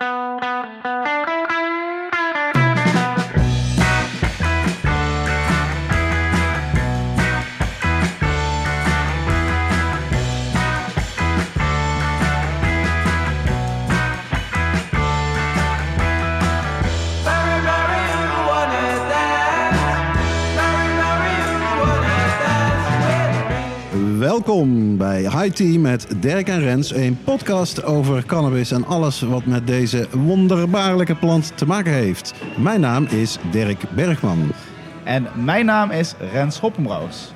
Welkom bij High Tea met Dirk en Rens, een podcast over cannabis en alles wat met deze wonderbaarlijke plant te maken heeft. Mijn naam is Dirk Bergman. En mijn naam is Rens Hoppenbrouwers.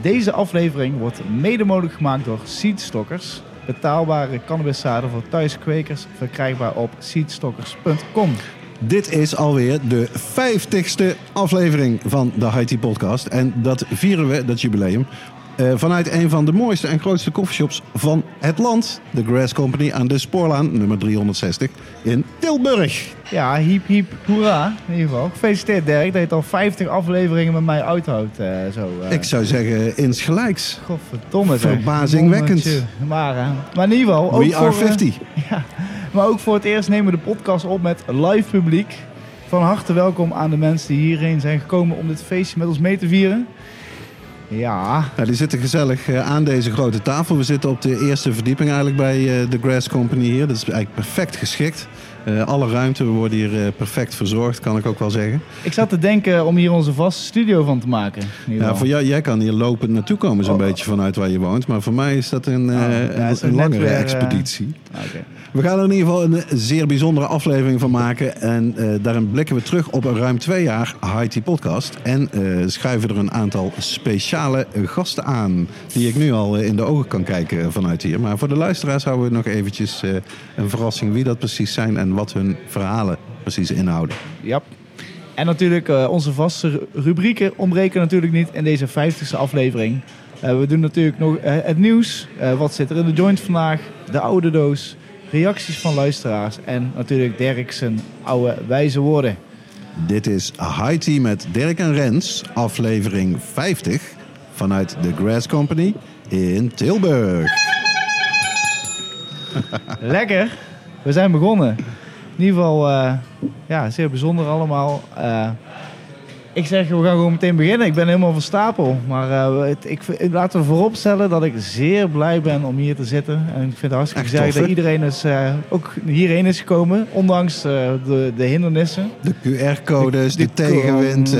Deze aflevering wordt mede mogelijk gemaakt door Seedstockers. Betaalbare cannabiszaden voor thuiskwekers, verkrijgbaar op seedstockers.com. Dit is alweer de vijftigste aflevering van de High Tea podcast. En dat vieren we, dat jubileum, eh, vanuit een van de mooiste en grootste coffeeshops van het land. De Grass Company aan de Spoorlaan, nummer 360 in Tilburg. Ja, hiep hiep hoera in ieder geval. Gefeliciteerd Dirk dat je het al 50 afleveringen met mij uithoudt. eh, zo, eh. Ik zou zeggen insgelijks. Godverdomme zeg. Verbazingwekkend. Momentje. Maar, maar in ieder geval... ook We are voor, eh, 50. Ja, maar ook voor het eerst nemen we de podcast op met live publiek. Van harte welkom aan de mensen die hierheen zijn gekomen om dit feestje met ons mee te vieren. Ja, Ja, die zitten gezellig eh, aan deze grote tafel. We zitten op de eerste verdieping eigenlijk bij eh, de Grass Company hier. Dat is eigenlijk perfect geschikt. Eh, alle ruimte, we worden hier perfect verzorgd, kan ik ook wel zeggen. ik zat te denken om hier onze vaste studio van te maken. Ja, voor jou, jij kan hier lopend naartoe komen, zo'n Oh. beetje vanuit waar je woont. Maar voor mij is dat een, ja, een- langere weer, expeditie. Oké. We gaan er in ieder geval een zeer bijzondere aflevering van maken. En eh, daarin blikken we terug op een ruim twee jaar High Tea podcast. En eh, schuiven er een aantal speciale gasten aan. Die ik nu al eh, in de ogen kan kijken vanuit hier. Maar voor de luisteraars houden we nog eventjes eh, een verrassing wie dat precies zijn. En wat hun verhalen precies inhouden. Ja. En natuurlijk, eh, onze vaste ru- rubrieken ontbreken natuurlijk niet in deze 50ste aflevering. Eh, we doen natuurlijk nog eh, het nieuws. Eh, wat zit er in de joint vandaag? De oude doos. Reacties van luisteraars. En natuurlijk Dirk zijn oude wijze woorden. Dit is High Tea met Dirk en Rens. Aflevering 50 vanuit de Grass Company in Tilburg. Lekker. We zijn begonnen. In ieder geval, ja, zeer bijzonder allemaal. Ik zeg, we gaan gewoon meteen beginnen. Ik ben helemaal van stapel. Maar eh, het- ik, laten we vooropstellen dat ik zeer blij ben om hier te zitten. En ik vind het hartstikke gezellig dat iedereen is, eh, ook hierheen is gekomen. Ondanks eh, de, de hindernissen. De QR-codes, de, De- tegenwind,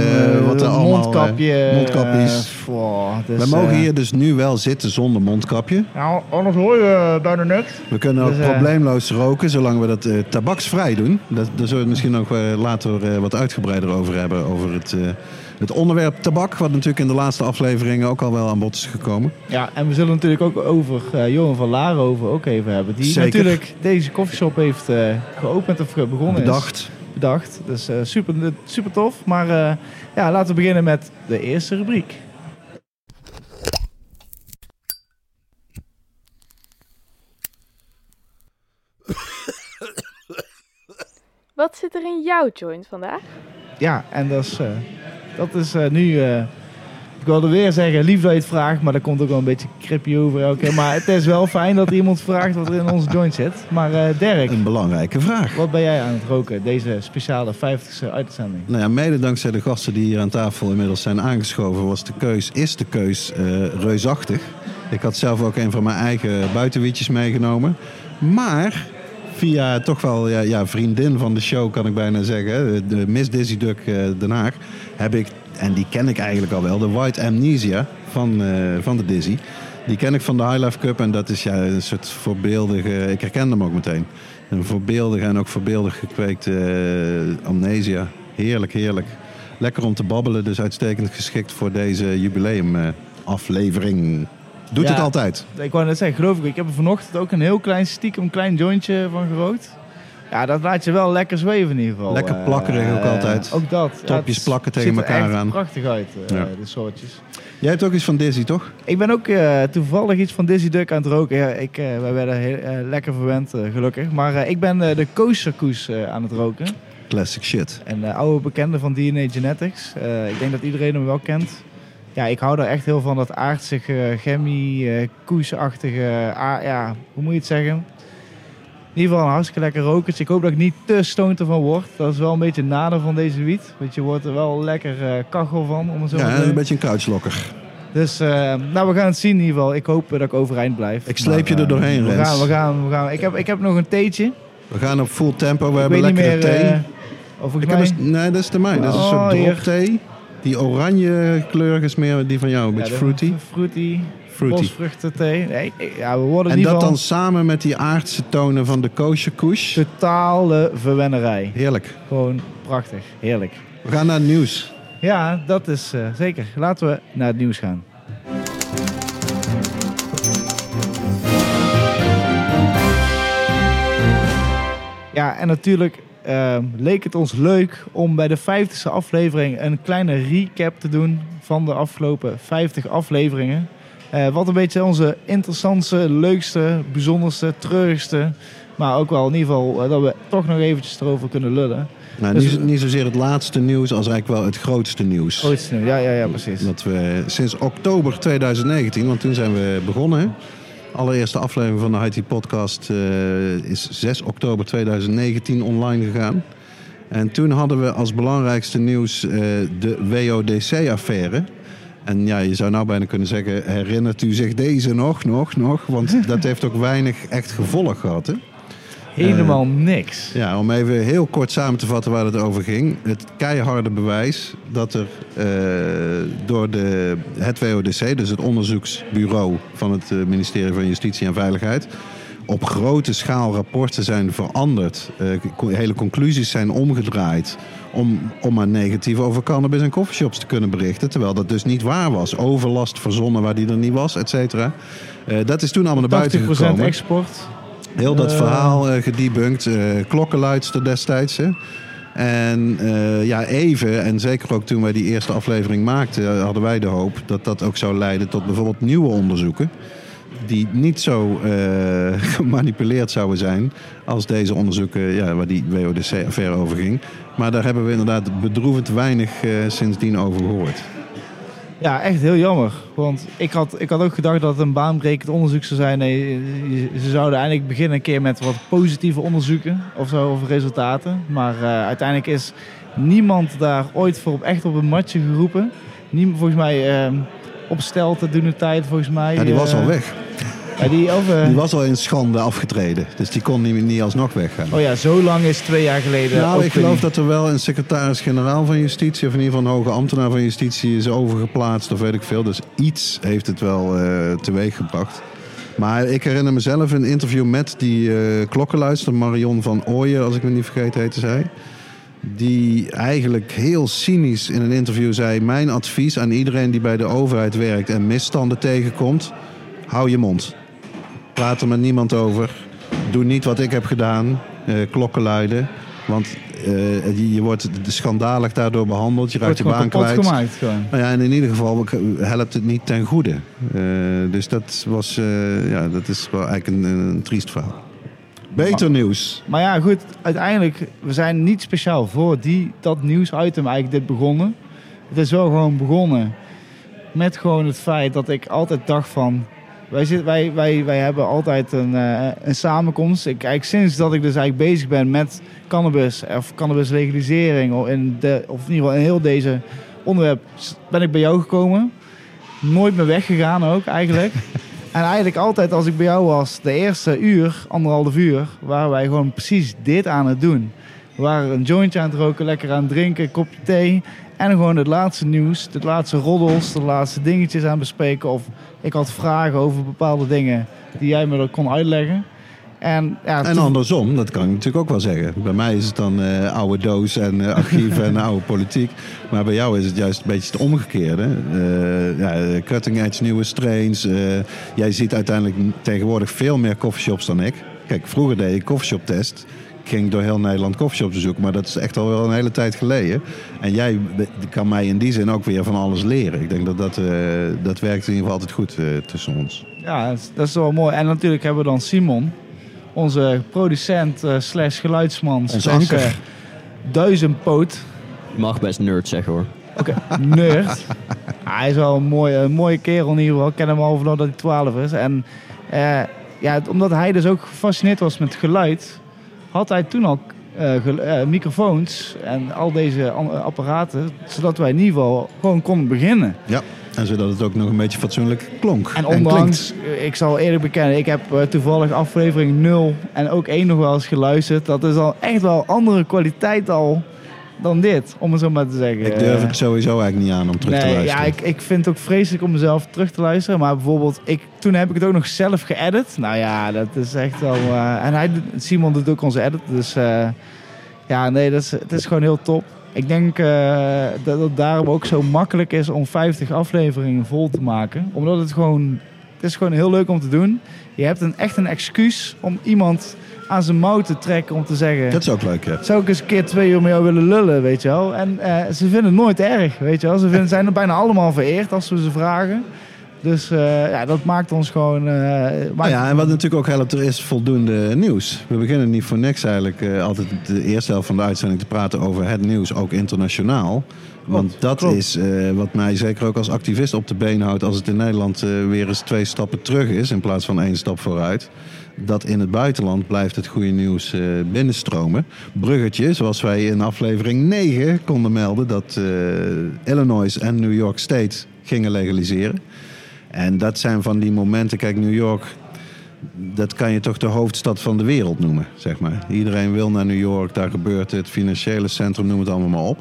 wat er allemaal... Mondkapje. mondkapjes. wow, dus, We mogen hier dus nu wel zitten zonder mondkapje. Nou, anders hoor je bijna niks. We kunnen ook Dus, probleemloos roken, zolang we dat tabaksvrij doen. Dat, daar zullen we het misschien ook eh, later wat uitgebreider over hebben. Over het, het onderwerp tabak, wat natuurlijk in de laatste afleveringen ook al wel aan bod is gekomen. Ja, en we zullen natuurlijk ook over eh, Johan van Laarhoven ook even hebben. Die Zeker. natuurlijk deze koffieshop heeft eh, geopend of begonnen Bedacht. is. Bedacht. Dus eh, super, super tof. Maar eh, ja, laten we beginnen met de eerste rubriek. Wat zit er in jouw joint vandaag? Ja, en dat is, eh, dat is eh, nu... eh, ik wilde weer zeggen, lief dat je het vraagt, maar dat komt ook wel een beetje creepy over elke keer. Maar het is wel fijn dat iemand vraagt wat er in onze joint zit. Maar Dirk, Een belangrijke vraag. wat ben jij aan het roken, deze speciale 50ste uitzending? Nou ja, mede dankzij de gasten die hier aan tafel inmiddels zijn aangeschoven, was de keus, is de keus reusachtig. Ik had zelf ook een van mijn eigen buitenwietjes meegenomen. Maar via toch wel ja, ja, vriendin van de show, kan ik bijna zeggen, de Miss Dizzy Duck eh, Den Haag, heb ik, en die ken ik eigenlijk al wel, de White Amnesia van, eh, van de Dizzy. Die ken ik van de High Life Cup en dat is ja, een soort voorbeeldige, ik herken hem ook meteen. Een voorbeeldige en ook voorbeeldig gekweekte eh, amnesia. Heerlijk, heerlijk. Lekker om te babbelen, dus uitstekend geschikt voor deze jubileumaflevering. Doet Ja. het altijd. Ik wou net zeggen, geloof ik, ik heb er vanochtend ook een heel klein stiekem klein jointje van gerookt. Ja, dat laat je wel lekker zweven in ieder geval. Lekker plakkerig ook eh, altijd. Ook dat. Topjes plakken tegen elkaar aan. prachtig uit, eh, Ja. de soortjes. Jij hebt ook iets van Dizzy, toch? Ik ben ook eh, toevallig iets van Dizzy Duck aan het roken. Ja, ik, eh, wij werden heel, lekker verwend, gelukkig. Maar ik ben de Koos eh aan het roken. Classic shit. Een oude bekende van DNA Genetics. Ik denk dat iedereen hem wel kent. Ja, ik hou er echt heel van dat aardsige, chemie, eh koesachtige, ja, hoe moet je het zeggen? In ieder geval een hartstikke lekker rokertje. Ik hoop dat ik niet te stoned ervan word. Dat is wel een beetje het nadeel van deze wiet. Want je wordt er wel lekker eh, kachel van, om het zo Ja, een beetje een couchlokker. Dus eh, nou, we gaan het zien in ieder geval. Ik hoop dat ik overeind blijf. Ik sleep je er doorheen, we Rens. gaan, we gaan, we gaan. Ik, heb, ik heb nog een theetje. We gaan op full tempo. We ik hebben meer... thee. of ik mij... heb een, nee, dat is de mijne. Dat is een Oh, soort drop thee. Die oranje kleurig is meer die van jou. Een beetje fruity. Fruity. fruity. Bosvruchten thee. Nee, ja, we worden En dat dan samen met die aardse tonen van de kosher kush. totale verwennerij. Heerlijk. Gewoon prachtig. Heerlijk. We gaan naar het nieuws. Ja, dat is eh, zeker. Laten we naar het nieuws gaan. Ja, en natuurlijk ehm, leek het ons leuk om bij de 50ste aflevering een kleine recap te doen van de afgelopen 50 afleveringen. Eh, wat een beetje onze interessantste, leukste, bijzonderste, treurigste, maar ook wel in ieder geval eh, dat we toch nog eventjes erover kunnen lullen. Nou, Dus- niet, niet zozeer het laatste nieuws als eigenlijk wel het grootste nieuws. Grootste nieuws. Ja, ja, ja, precies. Dat we sinds oktober 2019, want toen zijn we begonnen. Allereerste aflevering van de IT Podcast eh, is 6 oktober 2019 online gegaan. En toen hadden we als belangrijkste nieuws eh, de WODC-affaire. En ja, je zou nou bijna kunnen zeggen, herinnert u zich deze nog, nog, nog? Want dat heeft ook weinig echt gevolg gehad, hè? Helemaal niks. Ja, om even heel kort samen te vatten waar het over ging. Het keiharde bewijs dat er eh, door de, het WODC, dus het onderzoeksbureau van het eh, ministerie van Justitie en Veiligheid, op grote schaal rapporten zijn veranderd. eh, hele conclusies zijn omgedraaid. Om, om maar negatief over cannabis en coffeeshops te kunnen berichten. Terwijl dat dus niet waar was. Overlast verzonnen waar die er niet was, et cetera. Eh, dat is toen allemaal naar buiten 80% gekomen. export. Heel dat Eh. verhaal eh gedebunked. eh klokkenluidster destijds. Hè. En ja, even, en zeker ook toen wij die eerste aflevering maakten, hadden wij de hoop dat dat ook zou leiden tot bijvoorbeeld nieuwe onderzoeken. Die niet zo gemanipuleerd zouden zijn als deze onderzoeken ja, waar die WODC-affaire over ging. Maar daar hebben we inderdaad bedroevend weinig sindsdien over gehoord. Ja, echt heel jammer. Want ik had, ik had ook gedacht dat het een baanbrekend onderzoek zou zijn. Nee, ze zouden eigenlijk beginnen een keer met wat positieve onderzoeken of zo, of resultaten. Maar eh, uiteindelijk is niemand daar ooit voor op, echt op een matje geroepen. Niemand, volgens mij, eh, op stelte doen de tijd, volgens mij. Ja, die was eh, al weg. Ja, die, of, eh, Die was al in schande afgetreden. Dus die kon niet, niet alsnog weggaan. Oh ja, zo lang is twee jaar geleden. Nou, ik geloof dat er wel een secretaris-generaal van Justitie, of in ieder geval een hoge ambtenaar van Justitie, is overgeplaatst, of weet ik veel. Dus iets heeft het wel eh teweeg gebracht. Maar ik herinner mezelf een interview met die eh klokkenluister, Marion van Ooyen, als ik me niet vergeet heette zij. Die eigenlijk heel cynisch in een interview zei: Mijn advies aan iedereen die bij de overheid werkt en misstanden tegenkomt, hou je mond. Praat er met niemand over. Doe niet wat ik heb gedaan. eh klokken luiden. Want eh, je, wordt schandalig daardoor behandeld. Je raakt je baan kwijt. gemaakt gewoon. Nou ja, en in ieder geval helpt het niet ten goede. Eh, dus dat, was, ja, dat is wel eigenlijk een, een triest verhaal. Beter nieuws. Maar ja, goed, uiteindelijk, we zijn niet speciaal voor die, dat nieuwsitem eigenlijk dit begonnen. Het is wel gewoon begonnen met gewoon het feit dat ik altijd dacht van... Wij, zit, wij, wij, wij hebben altijd een, eh, een samenkomst. Ik, eigenlijk sinds dat ik dus eigenlijk bezig ben met cannabis of cannabis legalisering... Of in, de, of in ieder geval in heel deze onderwerp ben ik bij jou gekomen. Nooit meer weggegaan ook eigenlijk. En eigenlijk altijd als ik bij jou was, de eerste uur, anderhalf uur, waren wij gewoon precies dit aan het doen. We waren een jointje aan het roken, lekker aan het drinken, een kopje thee. En gewoon het laatste nieuws, de laatste roddels, de laatste dingetjes aan bespreken. Of ik had vragen over bepaalde dingen die jij me dan kon uitleggen. En, ja, En andersom, dat kan ik natuurlijk ook wel zeggen. Bij mij is het dan eh, oude doos en eh, archieven en oude politiek. Maar bij jou is het juist een beetje het omgekeerde. Eh, ja, cutting edge nieuwe strains. Jij ziet uiteindelijk tegenwoordig veel meer coffeeshops dan ik. Kijk, vroeger deed ik coffeeshop test. Ik ging door heel Nederland coffeeshops bezoeken, maar dat is echt al wel een hele tijd geleden. En jij kan mij in die zin ook weer van alles leren. Ik denk dat dat, eh, dat werkt in ieder geval altijd goed eh, tussen ons. Ja, dat is, dat is wel mooi. En natuurlijk hebben we dan Simon, onze producent eh, slash geluidsman Ons slash anker. duizendpoot. Je mag best nerd zeggen hoor. Oké, nerd. hij is wel een mooie, een mooie kerel in ieder geval. Ik ken hem al vanaf dat hij 12 is. En eh, ja, omdat hij dus ook gefascineerd was met geluid, had hij toen al eh, eh, microfoons en al deze an- apparaten, zodat wij in ieder geval gewoon konden beginnen. Ja, en zodat het ook nog een beetje fatsoenlijk klonk. En ondanks, eh, ik zal eerlijk bekennen, ik heb eh, toevallig aflevering 0 en ook 1 nog wel eens geluisterd. Dat is al echt wel andere kwaliteit al dan dit, om het zo maar te zeggen. Ik durf het sowieso eigenlijk niet aan om terug te nee, luisteren. Ja, ik, ik vind het ook vreselijk om mezelf terug te luisteren. Maar bijvoorbeeld, ik, toen heb ik het ook nog zelf geëdit. Nou ja, dat is echt wel... eh, en hij, Simon doet ook onze edit. Dus eh, ja, nee, dat is, het is gewoon heel top. Ik denk eh, dat het daarom ook zo makkelijk is om 50 afleveringen vol te maken. Omdat het gewoon... Het is gewoon heel leuk om te doen. Je hebt een, echt een excuus om iemand aan zijn mouw te trekken om te zeggen... Dat is ook leuk, ja. Zou ik eens een keer twee uur met jou willen lullen, weet je wel? En eh, ze vinden het nooit erg, weet je wel? Ze vinden, zijn er bijna allemaal vereerd als we ze vragen. Dus eh, ja, dat maakt ons gewoon... eh, maakt- ja, en wat natuurlijk ook helpt, er is voldoende nieuws. We beginnen niet voor niks eigenlijk altijd de eerste helft van de uitzending te praten over het nieuws, ook internationaal. Want dat klopt. is wat mij zeker ook als activist op de been houdt als het in Nederland weer eens twee stappen terug is in plaats van één stap vooruit. Dat in het buitenland blijft het goede nieuws eh, binnenstromen. Bruggetje, zoals wij in aflevering 9 konden melden dat eh, Illinois en New York State gingen legaliseren. En dat zijn van die momenten, kijk, New York, dat kan je toch de hoofdstad van de wereld noemen, zeg maar. Iedereen wil naar New York, daar gebeurt het, financiële centrum, noem het allemaal maar op.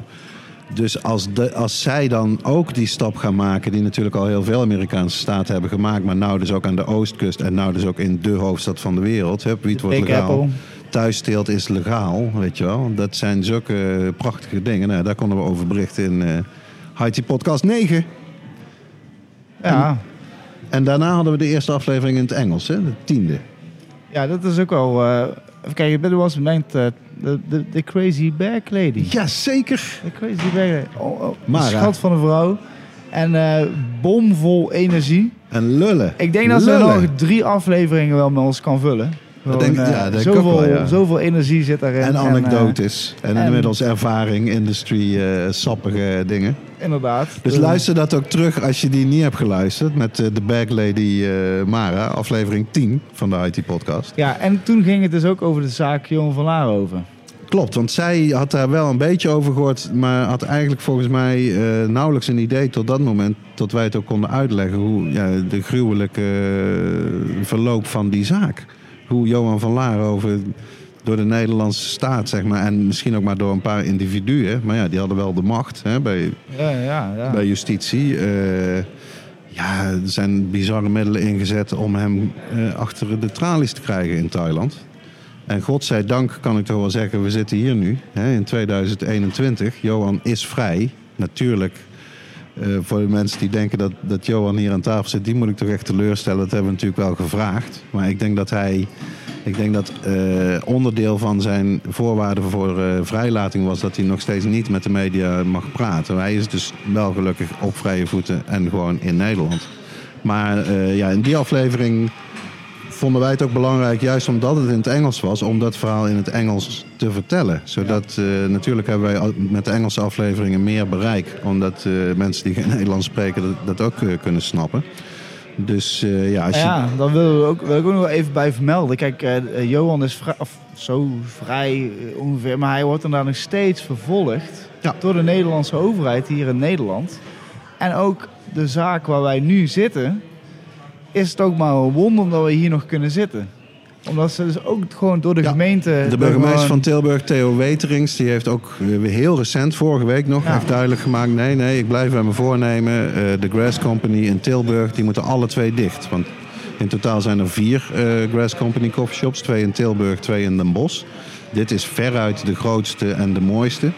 Dus als, de, als zij dan ook die stap gaan maken, die natuurlijk al heel veel Amerikaanse staten hebben gemaakt, maar nou dus ook aan de oostkust en nou dus ook in de hoofdstad van de wereld, hè, wiet wordt legaal, Apple. thuisteelt is legaal, weet je wel. Dat zijn zulke prachtige dingen. Nou, daar konden we over berichten in eh Haiti Podcast 9. Ja, En daarna hadden we de eerste aflevering in het Engels, hè, de tiende. ja, dat is ook wel... eh even kijken, was bedenkt eh, de, de, de Crazy Bag Lady. Ja, zeker. De Crazy Bag Lady. Oh, oh, Mara. schat van een vrouw. En eh, bomvol energie. En lullen. Ik denk dat ze nog drie afleveringen wel met ons kan vullen. Dat Gewoon, denk- eh, ja, zoveel, wel, ja. zoveel energie zit daarin. En anekdotes. En, en- inmiddels ervaring, industry, eh, sappige dingen. Inderdaad. Dus Eh, luister dat ook terug als je die niet hebt geluisterd. Met eh, de Bag Lady eh, Mara, aflevering 10 van de IT-podcast. Ja, en toen ging het dus ook over de zaak Johan van Laar over. Klopt, want zij had daar wel een beetje over gehoord. Maar had eigenlijk volgens mij nauwelijks een idee tot dat moment. Tot wij het ook konden uitleggen. Hoe ja, de gruwelijke verloop van die zaak. Hoe Johan van Laar over door de Nederlandse staat, zeg maar. En misschien ook maar door een paar individuen. Maar ja, die hadden wel de macht hè, bij, Ja, ja, ja. bij justitie. Eh, ja, er zijn bizarre middelen ingezet om hem eh, achter de tralies te krijgen in Thailand. En godzijdank kan ik toch wel zeggen, we zitten hier nu hè, in 2021. Johan is vrij. Natuurlijk, eh, voor de mensen die denken dat, dat Johan hier aan tafel zit, die moet ik toch echt teleurstellen. Dat hebben we natuurlijk wel gevraagd. Maar ik denk dat hij. Ik denk dat eh, onderdeel van zijn voorwaarden voor eh, vrijlating was dat hij nog steeds niet met de media mag praten. Hij is dus wel gelukkig op vrije voeten en gewoon in Nederland. Maar eh, ja, in die aflevering vonden wij het ook belangrijk, juist omdat het in het Engels was, om dat verhaal in het Engels te vertellen. Zodat natuurlijk hebben wij met de Engelse afleveringen meer bereik, omdat eh, mensen die geen Nederlands spreken dat, dat ook kunnen snappen. Dus eh, ja, als je. Ja, dan willen we ook, wil ik ook nog even bij vermelden. Kijk, eh, eh, Johan is vrij, of zo vrij ongeveer, maar hij wordt inderdaad nog steeds vervolgd Ja. door de Nederlandse overheid hier in Nederland. En ook de zaak waar wij nu zitten, is het ook maar een wonder dat we hier nog kunnen zitten. Omdat ze dus ook gewoon door de Ja, gemeente... De burgemeester gewoon- van Tilburg, Theo Weterings, die heeft ook heel recent, vorige week nog, Ja. duidelijk gemaakt: nee, nee, ik blijf bij mijn voornemen. Eh, De Grass Company in Tilburg, die moeten alle twee dicht. Want in totaal zijn er vier eh, Grass Company coffeeshops: twee in Tilburg, twee in Den Bosch. Dit is veruit de grootste en de mooiste.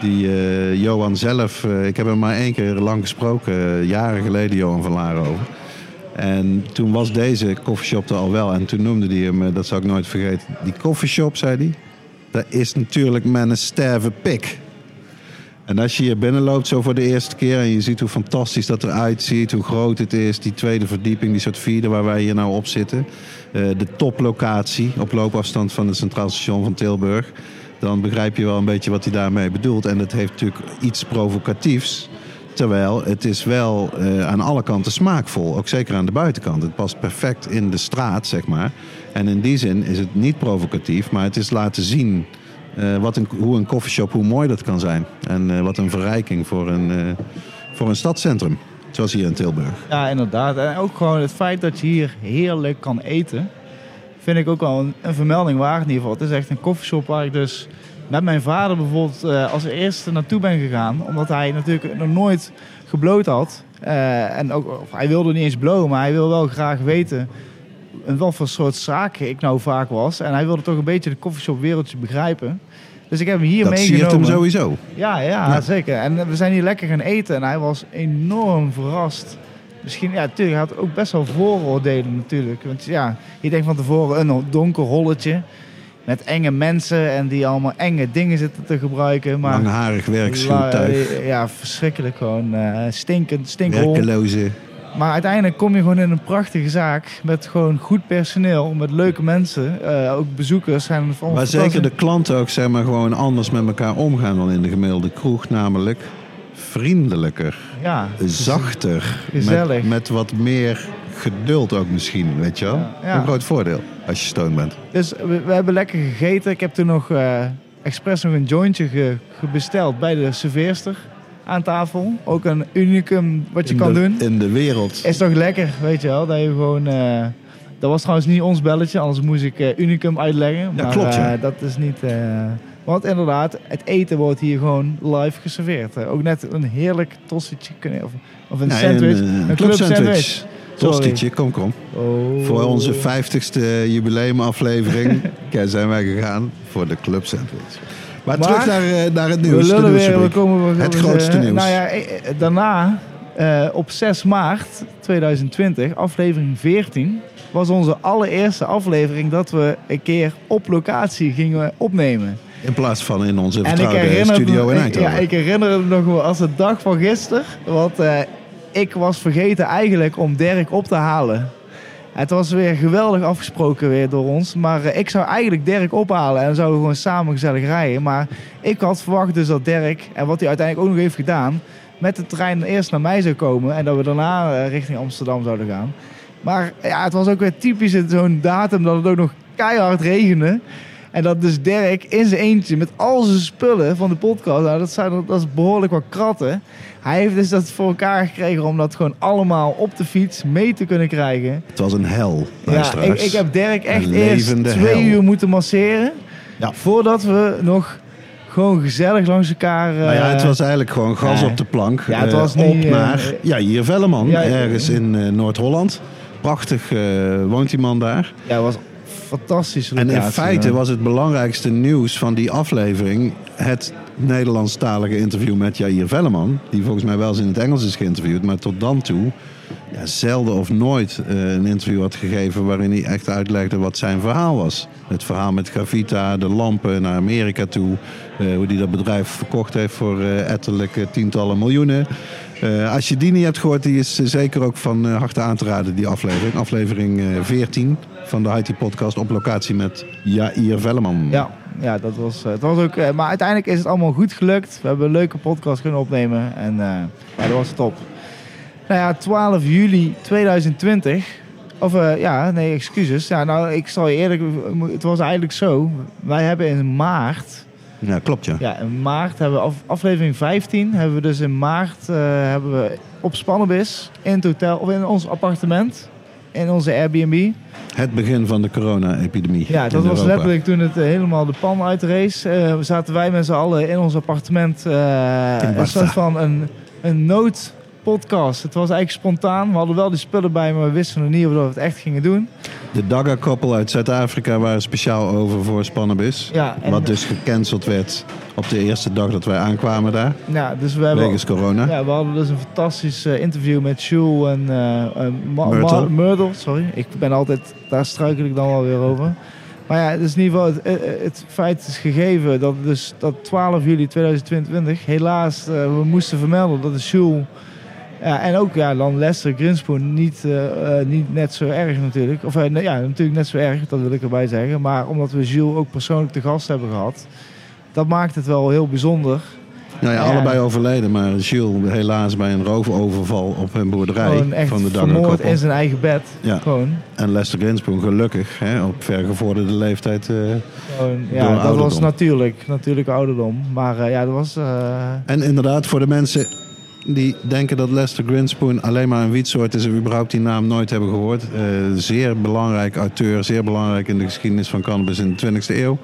Die eh, Johan zelf, eh, ik heb hem maar één keer lang gesproken, jaren geleden, Johan van Laren over. En toen was deze koffieshop er al wel. En toen noemde hij hem, eh, dat zou ik nooit vergeten. Die koffieshop, zei hij, dat is natuurlijk mijn sterve pik. En als je hier binnenloopt zo voor de eerste keer... en je ziet hoe fantastisch dat eruit ziet, hoe groot het is... die tweede verdieping, die soort vierde waar wij hier nou op zitten... eh, de toplocatie op loopafstand van het Centraal Station van Tilburg... dan begrijp je wel een beetje wat hij daarmee bedoelt. En dat heeft natuurlijk iets provocatiefs Terwijl het is wel eh, aan alle kanten smaakvol. Ook zeker aan de buitenkant. Het past perfect in de straat, zeg maar. En in die zin is het niet provocatief, maar het is laten zien eh, wat een, hoe een koffieshop, hoe mooi dat kan zijn. En eh, wat een verrijking voor een, voor een stadscentrum. Zoals hier in Tilburg. Ja, inderdaad. En ook gewoon het feit dat je hier heerlijk kan eten, vind ik ook wel een, een vermelding waard in ieder geval. Het is echt een koffieshop waar ik dus met mijn vader bijvoorbeeld eh, als eerste naartoe ben gegaan. Omdat hij natuurlijk nog nooit gebloot had. Eh, en ook, of hij wilde niet eens blowen, maar hij wil wel graag weten wat voor soort zaken ik nou vaak was. En hij wilde toch een beetje de koffieshop wereldje begrijpen. Dus ik heb hem hier dat meegenomen. hem sowieso. Ja, ja, Ja. zeker. En we zijn hier lekker gaan eten en hij was enorm verrast. Misschien, ja, natuurlijk, hij had ook best wel vooroordelen natuurlijk. Want ja, je denkt van tevoren een donker holletje met enge mensen en die allemaal enge dingen zitten te gebruiken. Maar Langharig werkschuwtuig. ja, verschrikkelijk gewoon. eh stinkend, stinkhol. Werkeloze. Maar uiteindelijk kom je gewoon in een prachtige zaak met gewoon goed personeel, met leuke mensen. Eh, ook bezoekers zijn allemaal Maar zeker de klanten ook zeg maar, gewoon anders met elkaar omgaan dan in de gemiddelde kroeg. Namelijk vriendelijker, Ja, zachter. Gezellig. Met, met wat meer geduld ook misschien, weet je wel. Ja, ja. Een groot voordeel als je stoned bent. Dus we, we hebben lekker gegeten. Ik heb toen nog eh expres nog een jointje ge, ge- besteld bij de serveerster aan tafel. Ook een unicum wat je in kan de, doen. In de wereld. Is toch lekker, weet je wel. Dat je gewoon... eh, dat was trouwens niet ons belletje, anders moest ik eh, unicum uitleggen. Ja, Maar klopt, ja. dat is niet... want inderdaad, het eten wordt hier gewoon live geserveerd. Ook net een heerlijk kunnen- of, of een sandwich. een, Een, een club club sandwich. sandwich. Sorry. Tostietje, kom kom. Oh. Voor onze 50ste jubileumaflevering zijn wij gegaan voor de club sandwich. Maar, Maar- terug naar, eh, naar het We nieuws. de lullen weer, we komen we Het we- grootste eh, nieuws. Nou ja, eh, daarna, op 6 maart 2020, aflevering 14, was onze allereerste aflevering dat we een keer op locatie gingen opnemen. In plaats van in onze vertrouwde studio in Eindhoven. ja, ik herinner het nog wel als de dag van gisteren. Want ik was vergeten eigenlijk om Dirk op te halen. Het was weer geweldig afgesproken weer door ons. Maar eh, ik zou eigenlijk Dirk ophalen en zouden we gewoon samen gezellig rijden. Maar ik had verwacht dus dat Dirk, en wat hij uiteindelijk ook nog heeft gedaan... met de trein eerst naar mij zou komen en dat we daarna eh, richting Amsterdam zouden gaan. Maar ja, het was ook weer typisch in zo'n datum dat het ook nog keihard regende. En dat dus Dirk in zijn eentje met al zijn spullen van de podcast, nou, dat, zijn, dat is behoorlijk wat kratten. Hij heeft dus dat voor elkaar gekregen om dat gewoon allemaal op de fiets mee te kunnen krijgen. Het was een hel, Ja, ik, ik heb Dirk echt eerst twee hel. uur moeten masseren. Ja. Voordat we nog gewoon gezellig langs elkaar... Nou ja, het eh, was eigenlijk gewoon gas nee. op de plank. Ja, het Eh, was op niet, eh, naar ja, hier Velleman, Ja, ergens in Noord-Holland. Prachtig woont die man daar. Ja, het was fantastisch. En in feite was het belangrijkste nieuws van die aflevering... het Nederlandstalige interview met Jair Velleman. Die volgens mij wel eens in het Engels is geïnterviewd. Maar tot dan toe ja, zelden of nooit eh, een interview had gegeven... waarin hij echt uitlegde wat zijn verhaal was. Het verhaal met Gravita, de lampen naar Amerika toe... eh, hoe hij dat bedrijf verkocht heeft voor eh etterlijke tientallen miljoenen... Eh, als je die niet hebt gehoord, die is eh, zeker ook van eh, harte aan te raden, die aflevering. Aflevering eh, 14 van de IT-podcast op locatie met Jair Velleman. Ja, ja dat was, het was ook... maar uiteindelijk is het allemaal goed gelukt. We hebben een leuke podcast kunnen opnemen. En ja, dat was top. Nou ja, 12 juli 2020. Of ja, nee, excuses. Ja, nou, ik zal je eerlijk... Het was eigenlijk zo. Wij hebben in maart... Ja, klopt ja. Ja, in maart hebben we af, aflevering 15 hebben we dus in maart eh, hebben we op Spannenbis in het hotel of in ons appartement in onze Airbnb. Het begin van de corona-epidemie. Ja, dat was Europa. letterlijk toen het eh, helemaal de pan uitrace. Eh zaten wij met z'n allen in ons appartement In een soort van een, een noodpodcast. Het was eigenlijk spontaan. We hadden wel die spullen bij, maar we wisten nog niet of we het echt gingen doen. De Daga-koppel uit Zuid-Afrika waren speciaal over voor Spannenbis. Ja, en, Wat dus gecanceld werd op de eerste dag dat wij aankwamen daar. ja, dus we hebben Wegens corona. Ja, we hadden dus een fantastisch eh, interview met Jules en Ma- Myrtle. Myrtle. Sorry, ik ben altijd, daar struikel ik dan wel weer over. Maar ja, dus in ieder geval, het, eh, het feit is gegeven dat dus dat 12 juli 2022 helaas we moesten vermelden dat de Jules ja, en ook ja, dan Lester Grinspoon niet, eh, eh, niet net zo erg natuurlijk. Of eh, ja, natuurlijk net zo erg, dat wil ik erbij zeggen. Maar omdat we Jules ook persoonlijk te gast hebben gehad, dat maakt het wel heel bijzonder. Nou ja, Ja. allebei overleden, maar Jules helaas bij een roofoverval op een boerderij Gewoon echt van de vermoord Dagger in zijn eigen bed. Ja. Gewoon. En Lester Grinspoon gelukkig hè, op vergevorderde leeftijd. Gewoon, Door ja, dat ouderdom. was natuurlijk, natuurlijk ouderdom. Maar ja, dat was... En inderdaad, voor de mensen die denken dat Lester Grinspoon alleen maar een wietsoort is en überhaupt die naam nooit hebben gehoord. eh, zeer belangrijk auteur, zeer belangrijk in de geschiedenis van cannabis in de 20e eeuw.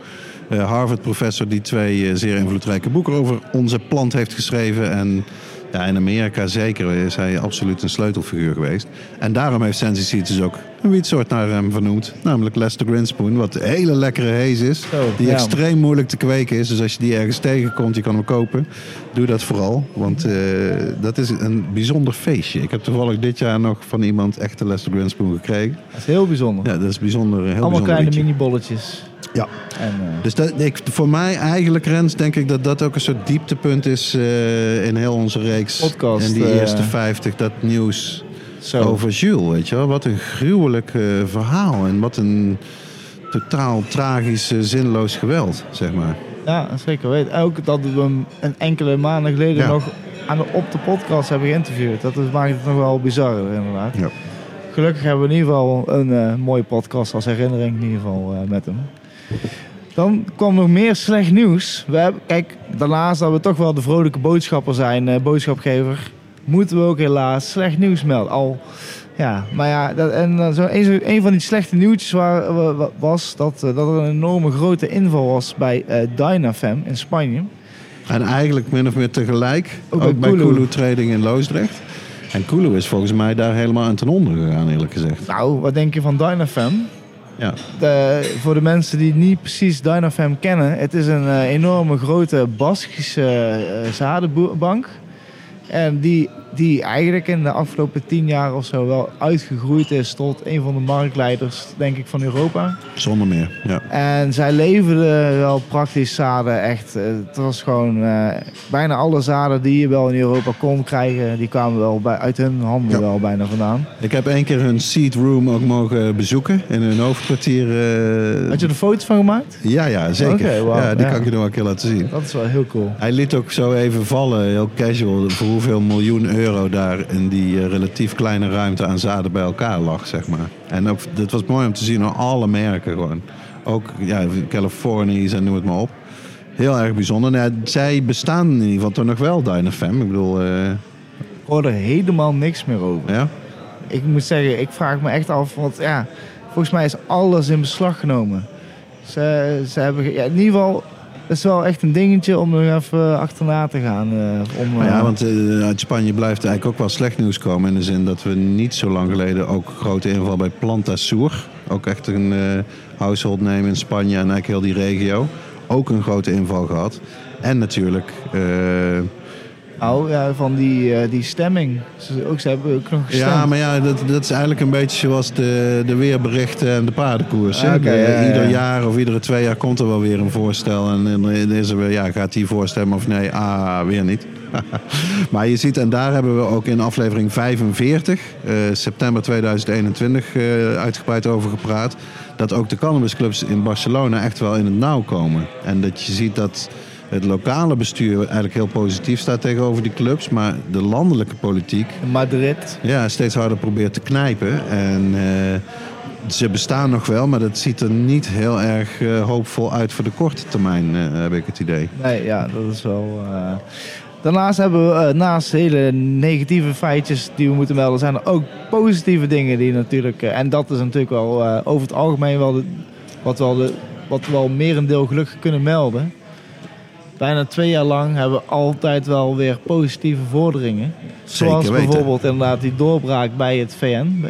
Eh, Harvard-professor die twee eh, zeer invloedrijke boeken over onze plant heeft geschreven. En ja, in Amerika zeker is hij absoluut een sleutelfiguur geweest. En daarom heeft Sensi Seeds dus ook een wietsoort naar hem vernoemd. Namelijk Lester Grinspoon, wat een hele lekkere hees is. Die ja. extreem moeilijk te kweken is. Dus als je die ergens tegenkomt, je kan hem kopen. Doe dat vooral, want eh, dat is een bijzonder feestje. Ik heb toevallig dit jaar nog van iemand echte Lester Grinspoon gekregen. dat is heel bijzonder. Ja, dat is bijzonder, heel Allemaal bijzonder kleine mini-bolletjes. Ja. En, eh, Dus dat, ik, voor mij eigenlijk, Rens, denk ik dat dat ook een soort dieptepunt is eh, in heel onze reeks. Podcast, in die eh, eerste 50, dat nieuws zo. over Jules, weet je wel. Wat een gruwelijk verhaal en wat een totaal tragisch, zinloos geweld, zeg maar. Ja, zeker weten. En Ook dat we hem een enkele maanden geleden Ja. nog aan de, op de podcast hebben geïnterviewd. Dat is- maakt het nog wel bizar, inderdaad. Ja. Gelukkig hebben we in ieder geval een mooie podcast als herinnering in ieder geval met hem. Dan kwam nog meer slecht nieuws. We hebben, kijk, daarnaast dat we toch wel de vrolijke boodschapper zijn, eh, boodschapgever, moeten we ook helaas slecht nieuws melden. Al, ja, maar ja, dat, en dan zo, een, zo- een van die slechte nieuwtjes waar, wa- wa- was dat, eh, dat er een enorme grote inval was bij eh Dynafem in Spanje. En eigenlijk min of meer tegelijk, Ook ook, bij bij Kulu. Kulu Trading in Loosdrecht. En Kulu is volgens mij daar helemaal aan ten onder gegaan, eerlijk gezegd. Nou, wat denk je van Dynafem? Ja. Voor de mensen die niet precies Dynafem kennen, het is een eh, enorme grote Baskische eh, zadenbank. En die, die eigenlijk in de afgelopen tien jaar of zo wel uitgegroeid is tot een van de marktleiders, denk ik, van Europa. Zonder meer, ja. En zij leverden wel praktisch zaden, echt. eh, Het was gewoon eh, bijna alle zaden die je wel in Europa kon krijgen, die kwamen wel bij, uit hun handen Ja. wel bijna vandaan. Ik heb één keer hun seed room ook mogen bezoeken in hun hoofdkwartier. eh, Had je er foto's van gemaakt? Ja, ja, zeker. Wauw, ja, die ja. kan ik je nog wel een keer laten zien. Dat is wel heel cool. Hij liet ook zo even vallen, heel casual, voor hoeveel miljoen euro daar in die eh, relatief kleine ruimte aan zaden bij elkaar lag, zeg maar. En ook, dat was mooi om te zien, hoor, alle merken gewoon. Ook ja, Californisch en noem het maar op. Heel erg bijzonder. Nou, ja, zij bestaan in ieder geval toch nog wel, Dynafem. Ik bedoel, eh, Ik hoor er helemaal niks meer over. ja. Ik moet zeggen, ik vraag me echt af, want ja, volgens mij is alles in beslag genomen. Ze, ze hebben, ja, in ieder geval, het is wel echt een dingetje om er even achterna te gaan. eh, om, ja, eh, want eh, uit Spanje blijft eigenlijk ook wel slecht nieuws komen. In de zin dat we niet zo lang geleden ook grote inval bij Planta Sur. Ook echt een eh household name in Spanje en eigenlijk heel die regio. Ook een grote inval gehad. En natuurlijk, eh, ja, van die, eh, die stemming. Ze, ook, ze hebben ook nog gestemd. ja, maar ja, dat, dat is eigenlijk een beetje zoals de, de weerberichten en de paardenkoers. Ah, De- ja, Ieder ja. jaar of iedere twee jaar komt er wel weer een voorstel. En dan is er weer, ja, gaat die voorstemmen of nee? Ah, weer niet. maar je ziet, en daar hebben we ook in aflevering 45, eh, september 2021, eh, uitgebreid over gepraat. Dat ook de cannabisclubs in Barcelona echt wel in het nauw komen. En dat je ziet dat het lokale bestuur eigenlijk heel positief staat tegenover die clubs. Maar de landelijke politiek Madrid. ja, steeds harder probeert te knijpen. En eh, ze bestaan nog wel, maar dat ziet er niet heel erg eh, hoopvol uit voor de korte termijn, eh, heb ik het idee. Nee, ja, dat is wel... Daarnaast hebben we, naast hele negatieve feitjes die we moeten melden, zijn er ook positieve dingen die natuurlijk... en dat is natuurlijk wel over het algemeen wel de, wat, wel de, wat we wel merendeel gelukkig kunnen melden. Bijna twee jaar lang hebben we altijd wel weer positieve vorderingen. Zoals bijvoorbeeld inderdaad die doorbraak bij het VN.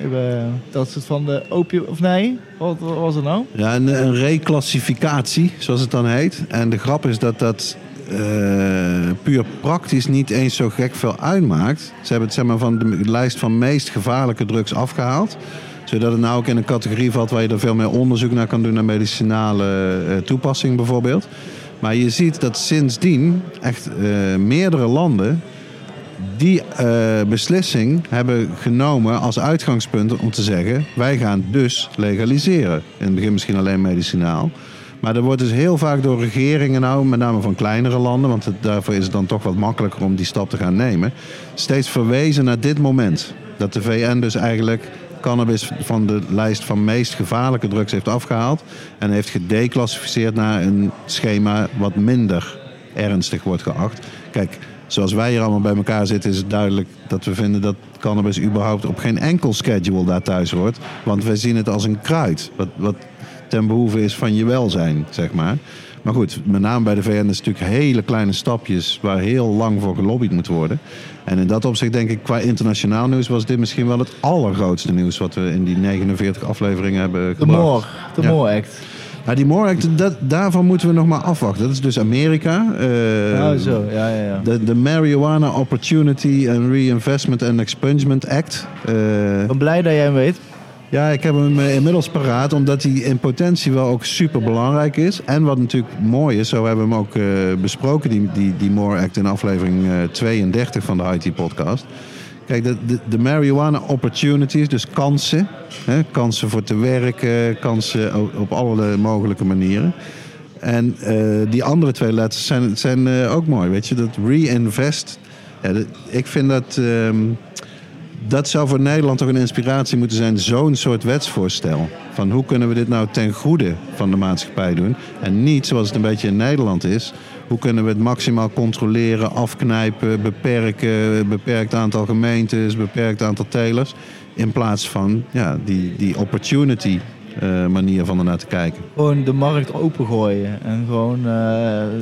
Dat is het van de opium... Of nee? Wat, wat was het nou? Ja, een, een reclassificatie, zoals het dan heet. En de grap is dat dat eh, puur praktisch niet eens zo gek veel uitmaakt. Ze hebben het zeg maar, van de lijst van meest gevaarlijke drugs afgehaald. Zodat het nou ook in een categorie valt waar je er veel meer onderzoek naar kan doen naar medicinale eh, toepassing bijvoorbeeld. Maar je ziet dat sindsdien echt eh, meerdere landen die eh, beslissing hebben genomen als uitgangspunt om te zeggen: wij gaan dus legaliseren. In het begin misschien alleen medicinaal. Maar er wordt dus heel vaak door regeringen nou, met name van kleinere landen, want daarvoor is het dan toch wat makkelijker om die stap te gaan nemen, steeds verwezen naar dit moment. Dat de VN dus eigenlijk cannabis van de lijst van meest gevaarlijke drugs heeft afgehaald en heeft gedeclassificeerd naar een schema wat minder ernstig wordt geacht. Kijk, zoals wij hier allemaal bij elkaar zitten, is het duidelijk dat we vinden dat cannabis überhaupt op geen enkel schedule daar thuis hoort. Want wij zien het als een kruid, wat, wat ten behoeve is van je welzijn, zeg maar. Maar goed, met name bij de VN is het natuurlijk hele kleine stapjes waar heel lang voor gelobbyd moet worden. En in dat opzicht denk ik, qua internationaal nieuws was dit misschien wel het allergrootste nieuws wat we in die 49 afleveringen hebben De gebracht. More, de Ja. More Act. Nou, die More Act, dat, daarvan moeten we nog maar afwachten. Dat is dus Amerika. Oh, zo, ja, ja, ja. De, de Marijuana Opportunity and Reinvestment and Expungement Act. Eh, Ik ben blij dat jij hem weet. Ja, ik heb hem eh, inmiddels paraat, omdat hij in potentie wel ook super belangrijk is. En wat natuurlijk mooi is, zo hebben we hem ook eh, besproken, die, die, die More Act in aflevering eh, 32 van de IT-podcast. Kijk, de, de, de marijuana opportunities, dus kansen. Hè, kansen voor te werken, kansen op, op alle mogelijke manieren. En eh, die andere twee letters zijn, zijn eh, ook mooi, weet je. Dat reinvest. Ja, ik vind dat... ehm, dat zou voor Nederland toch een inspiratie moeten zijn, zo'n soort wetsvoorstel. Van hoe kunnen we dit nou ten goede van de maatschappij doen? En niet zoals het een beetje in Nederland is. Hoe kunnen we het maximaal controleren, afknijpen, beperken, beperkt aantal gemeentes, beperkt aantal telers. In plaats van ja, die, die opportunity eh, manier van ernaar te kijken. Gewoon de markt opengooien. En gewoon, eh,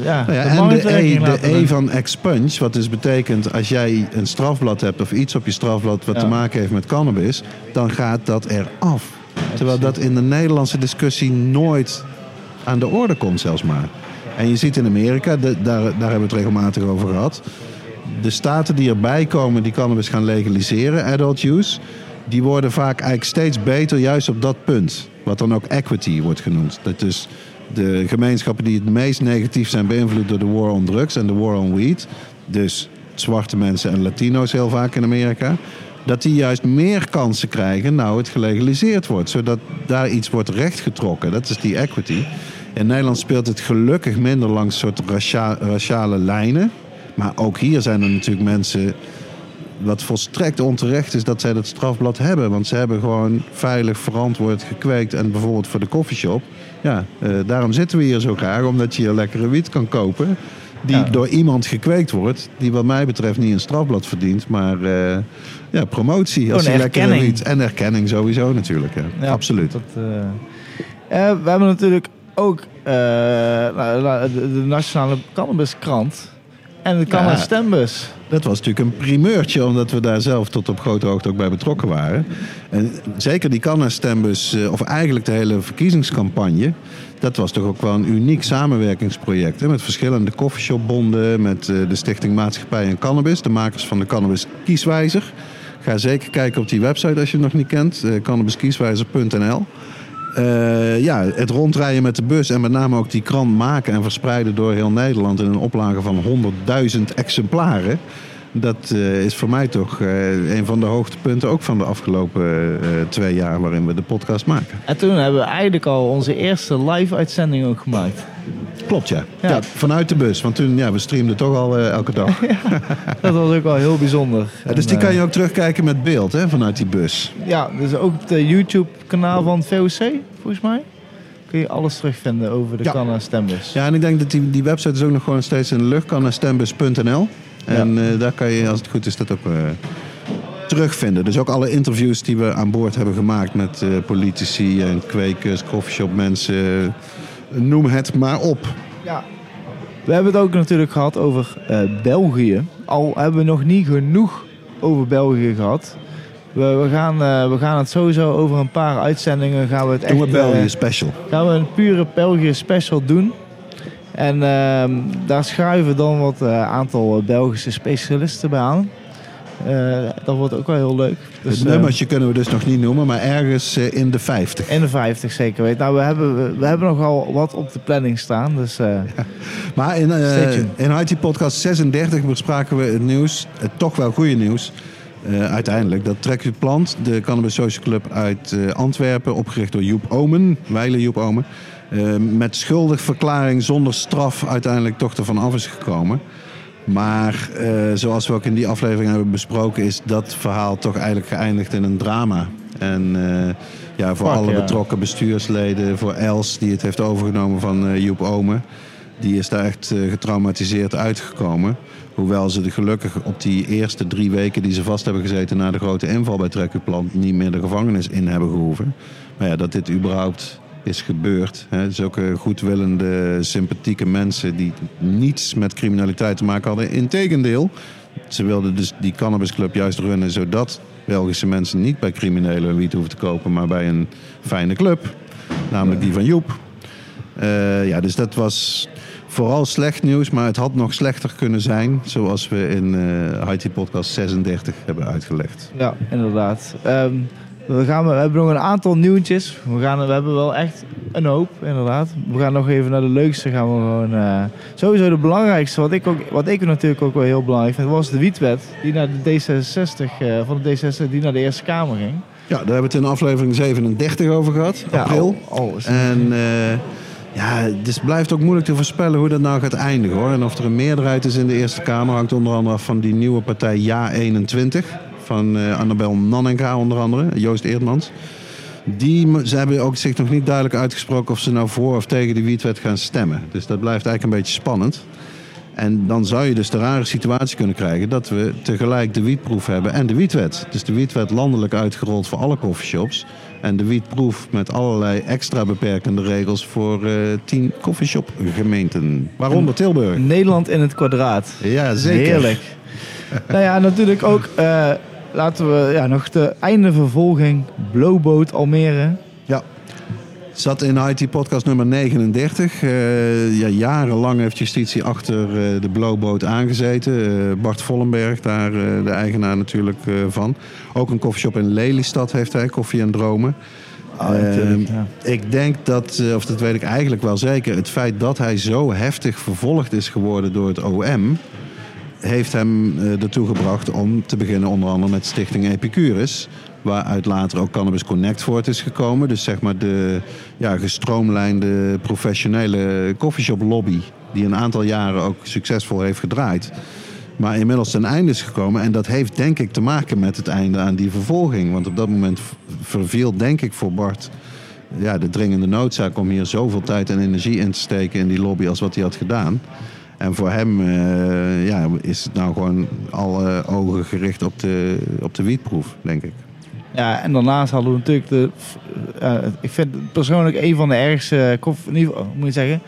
ja, Nou ja, de en de E, de e van expunge, wat dus betekent als jij een strafblad hebt of iets op je strafblad wat Ja. te maken heeft met cannabis, dan gaat dat eraf. Terwijl dat in de Nederlandse discussie nooit aan de orde komt, zelfs maar. En je ziet in Amerika, de- daar, daar hebben we het regelmatig over gehad. De staten die erbij komen die cannabis gaan legaliseren, adult use, die worden vaak eigenlijk steeds beter juist op dat punt. Wat dan ook equity wordt genoemd. Dat dus de gemeenschappen die het meest negatief zijn beïnvloed door de war on drugs en de war on weed, dus zwarte mensen en Latino's heel vaak in Amerika, dat die juist meer kansen krijgen nou het gelegaliseerd wordt. Zodat daar iets wordt rechtgetrokken. Dat is die equity. In Nederland speelt het gelukkig minder langs soort racia- raciale lijnen. Maar ook hier zijn er natuurlijk mensen wat volstrekt onterecht is dat zij dat strafblad hebben. Want ze hebben gewoon veilig, verantwoord gekweekt. En bijvoorbeeld voor de koffieshop. Ja, eh, daarom zitten we hier zo graag. Omdat je hier lekkere wiet kan kopen. Die Ja. door iemand gekweekt wordt. Die wat mij betreft niet een strafblad verdient. Maar eh, ja, promotie. Als je lekkere wiet. En erkenning sowieso natuurlijk. Ja. Absoluut. Dat, eh, we hebben natuurlijk ook nou, de, de Nationale Cannabiskrant. En de Cannabis Ja. Stembus. Dat was natuurlijk een primeurtje, omdat we daar zelf tot op grote hoogte ook bij betrokken waren. En zeker die Canna-stembus, eh, of eigenlijk de hele verkiezingscampagne, dat was toch ook wel een uniek samenwerkingsproject. Hè? Met verschillende coffeeshopbonden, met eh, de Stichting Maatschappij en Cannabis, de makers van de Cannabis Kieswijzer. Ga zeker kijken op die website als je het nog niet kent, eh cannabiskieswijzer.nl. Eh, ja, het rondrijden met de bus en met name ook die krant maken en verspreiden door heel Nederland in een oplage van 100.000 exemplaren. Dat eh, is voor mij toch eh, een van de hoogtepunten ook van de afgelopen eh, twee jaar waarin we de podcast maken. En toen hebben we eigenlijk al onze eerste live uitzending ook gemaakt. Klopt ja. Ja. ja. vanuit de bus, want toen ja, we streamden toch al elke dag. Dat was ook wel heel bijzonder. Dus die kan je ook terugkijken met beeld hè, vanuit die bus. Ja, dus ook op de YouTube kanaal van VOC, volgens mij. Kun je alles terugvinden over de Ja. Cannabis Stembus. Ja, en ik denk dat die, die website is ook nog gewoon steeds in de lucht. En eh, daar kan je, als het goed is, dat ook eh, terugvinden. Dus ook alle interviews die we aan boord hebben gemaakt met eh, politici en kwekers, coffeeshopmensen. Noem het maar op. Ja. We hebben het ook natuurlijk gehad over eh, België. Al hebben we nog niet genoeg over België gehad. We, we, gaan, eh, we gaan het sowieso over een paar uitzendingen gaan we het Doen we echt, België special. gaan we een pure België special doen. En ehm, daar schuiven dan wat eh, aantal eh, Belgische specialisten bij aan. Eh, dat wordt ook wel heel leuk. Dus, het eh, nummertje kunnen we dus nog niet noemen, maar ergens in de 50. in de 50 zeker weten. Nou, we hebben, we, hebben nogal wat op de planning staan. Dus Maar in, in IT Podcast 36 bespraken we het nieuws, het toch wel goede nieuws. uiteindelijk, dat Trek je Plant, de Cannabis Social Club uit Antwerpen, opgericht door Joep Omen, Weile Joep Omen. Eh, met schuldigverklaring zonder straf uiteindelijk toch ervan af is gekomen. Maar eh, zoals we ook in die aflevering hebben besproken, is dat verhaal toch eigenlijk geëindigd in een drama. En eh, ja, voor Fuck, alle ja. betrokken bestuursleden, voor Els die het heeft overgenomen van Joep Omen, die is daar echt getraumatiseerd uitgekomen. Hoewel ze de gelukkig op die eerste drie weken die ze vast hebben gezeten na de grote inval bij Trekkerplant niet meer de gevangenis in hebben gehoeven. Maar ja, dat dit überhaupt is gebeurd. Hè. Zulke goedwillende, sympathieke mensen die niets met criminaliteit te maken hadden. Integendeel, ze wilden dus die cannabisclub juist runnen zodat Belgische mensen niet bij criminelen wiet hoeven te kopen, maar bij een fijne club. Namelijk die van Joep. Eh, ja, dus dat was vooral slecht nieuws, maar het had nog slechter kunnen zijn. Zoals we in eh IT Podcast 36 hebben uitgelegd. Ja, inderdaad. Ehm, we, gaan, we hebben nog een aantal nieuwtjes. We, gaan, we hebben wel echt een hoop, inderdaad. We gaan nog even naar de leukste. Gaan we gewoon, eh, sowieso de belangrijkste, wat ik, ook, wat ik natuurlijk ook wel heel belangrijk vind, was de wietwet. Die naar de D66, eh, van de D66 die naar de Eerste Kamer ging. Ja, daar hebben we het in aflevering 37 over gehad, april. Ja, al is- En eh, ja, dus het blijft ook moeilijk te voorspellen hoe dat nou gaat eindigen hoor. En of er een meerderheid is in de Eerste Kamer hangt onder andere af van die nieuwe partij Ja21. Van eh, Annabel Nannenka onder andere, Joost Eerdmans. Die, ze hebben ook zich nog niet duidelijk uitgesproken of ze nou voor of tegen de wietwet gaan stemmen. Dus dat blijft eigenlijk een beetje spannend. En dan zou je dus de rare situatie kunnen krijgen dat we tegelijk de wietproef hebben en de wietwet. Dus de wietwet landelijk uitgerold voor alle coffeeshops. En de wietproef met allerlei extra beperkende regels voor eh tien coffeeshopgemeenten. Waaronder Tilburg. Nederland in het kwadraat. Ja, zeker. Heerlijk. nou ja, natuurlijk ook, eh, laten we ja, nog de einde vervolging. Blowboat Almere. Ja. Zat in IT podcast nummer 39. Eh, ja, jarenlang heeft justitie achter eh, de blowboot aangezeten. Eh, Bart Vollenberg, daar de eigenaar natuurlijk van. Ook een koffieshop in Lelystad heeft hij, Koffie en Dromen. Ah, Ehm, ja. Ik denk dat, of dat weet ik eigenlijk wel zeker, het feit dat hij zo heftig vervolgd is geworden door het OM, heeft hem eh, ertoe gebracht om te beginnen onder andere met Stichting Epicurus. Waaruit later ook Cannabis Connect voort is gekomen. Dus zeg maar de ja, gestroomlijnde professionele coffeeshop lobby. Die een aantal jaren ook succesvol heeft gedraaid. Maar inmiddels ten einde is gekomen. En dat heeft denk ik te maken met het einde aan die vervolging. Want op dat moment verviel denk ik voor Bart ja, de dringende noodzaak om hier zoveel tijd en energie in te steken in die lobby als wat hij had gedaan. En voor hem eh, ja, is het nou gewoon alle ogen gericht op de, op de wietproef, denk ik. Ja, en daarnaast hadden we natuurlijk de. eh, ik vind het persoonlijk een van de ergste. hoe moet je zeggen?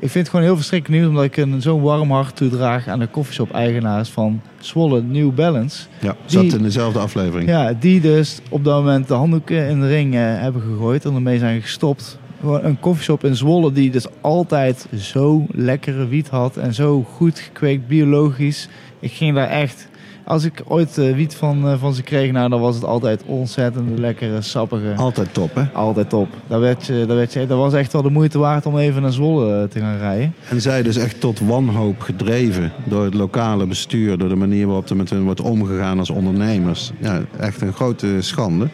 Ik vind het gewoon heel verschrikkelijk nieuws omdat ik een zo'n warm hart toedraag aan de koffieshop-eigenaars van Zwolle New Balance. Ja, Die- zat in dezelfde aflevering. Ja, die dus op dat moment de handdoeken in de ring eh, hebben gegooid en ermee zijn gestopt. Een koffieshop in Zwolle die dus altijd zo lekkere wiet had en zo goed gekweekt, biologisch. Ik ging daar echt, als ik ooit eh, wiet van, eh, van ze kreeg, nou, dan was het altijd ontzettend lekkere, sappige. Altijd top, hè? Altijd top. Dat, werd je, dat, werd je, dat was echt wel de moeite waard om even naar Zwolle eh, te gaan rijden. En zij dus echt tot wanhoop gedreven door het lokale bestuur, door de manier waarop er met hun wordt omgegaan als ondernemers. Ja, echt een grote schande.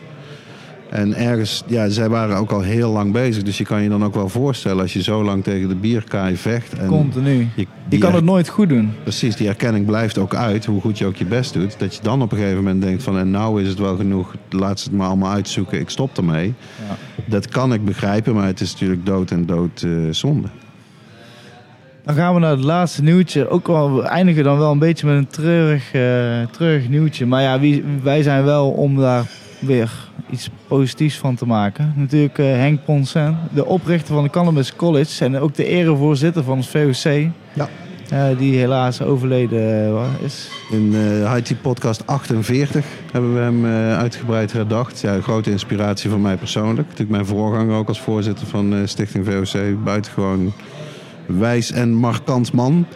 En ergens, ja, zij waren ook al heel lang bezig, dus je kan je dan ook wel voorstellen als je zo lang tegen de bierkaai vecht. En Continu. je, kan het nooit goed doen. Precies, die erkenning blijft ook uit, hoe goed je ook je best doet. Dat je dan op een gegeven moment denkt van, en nou is het wel genoeg, laat ze het maar allemaal uitzoeken, ik stop ermee. Ja. Dat kan ik begrijpen, maar het is natuurlijk dood en dood eh, zonde. Dan gaan we naar het laatste nieuwtje. Ook wel, we eindigen dan wel een beetje met een treurig, treurig nieuwtje. Maar ja, wie, wij zijn wel om daar weer iets positiefs van te maken. Natuurlijk eh, Henk Ponsen, de oprichter van de Cannabis College en ook de erevoorzitter van het VOC. Ja. eh, die helaas overleden eh, is. In eh IT Podcast 48 hebben we hem uitgebreid herdacht. Ja, een grote inspiratie van mij persoonlijk. Natuurlijk mijn voorganger ook als voorzitter van Stichting VOC. Buitengewoon wijs en markant man.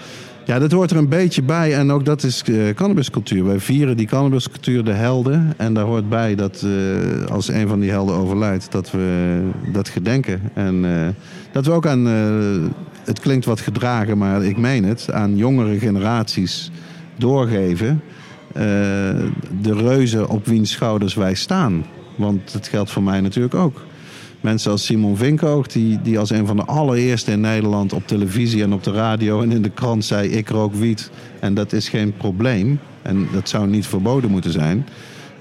Ja, dat hoort er een beetje bij. En ook dat is eh, cannabiscultuur. Wij vieren die cannabiscultuur de helden. En daar hoort bij dat eh, als een van die helden overlijdt, dat we dat gedenken. En eh, dat we ook aan, het klinkt wat gedragen, maar ik meen het, aan jongere generaties doorgeven. de reuzen op wiens schouders wij staan. Want dat geldt voor mij natuurlijk ook. Mensen als Simon Vinkoog, die, die als een van de allereerste in Nederland op televisie en op de radio en in de krant zei: Ik rook wiet en dat is geen probleem. En dat zou niet verboden moeten zijn.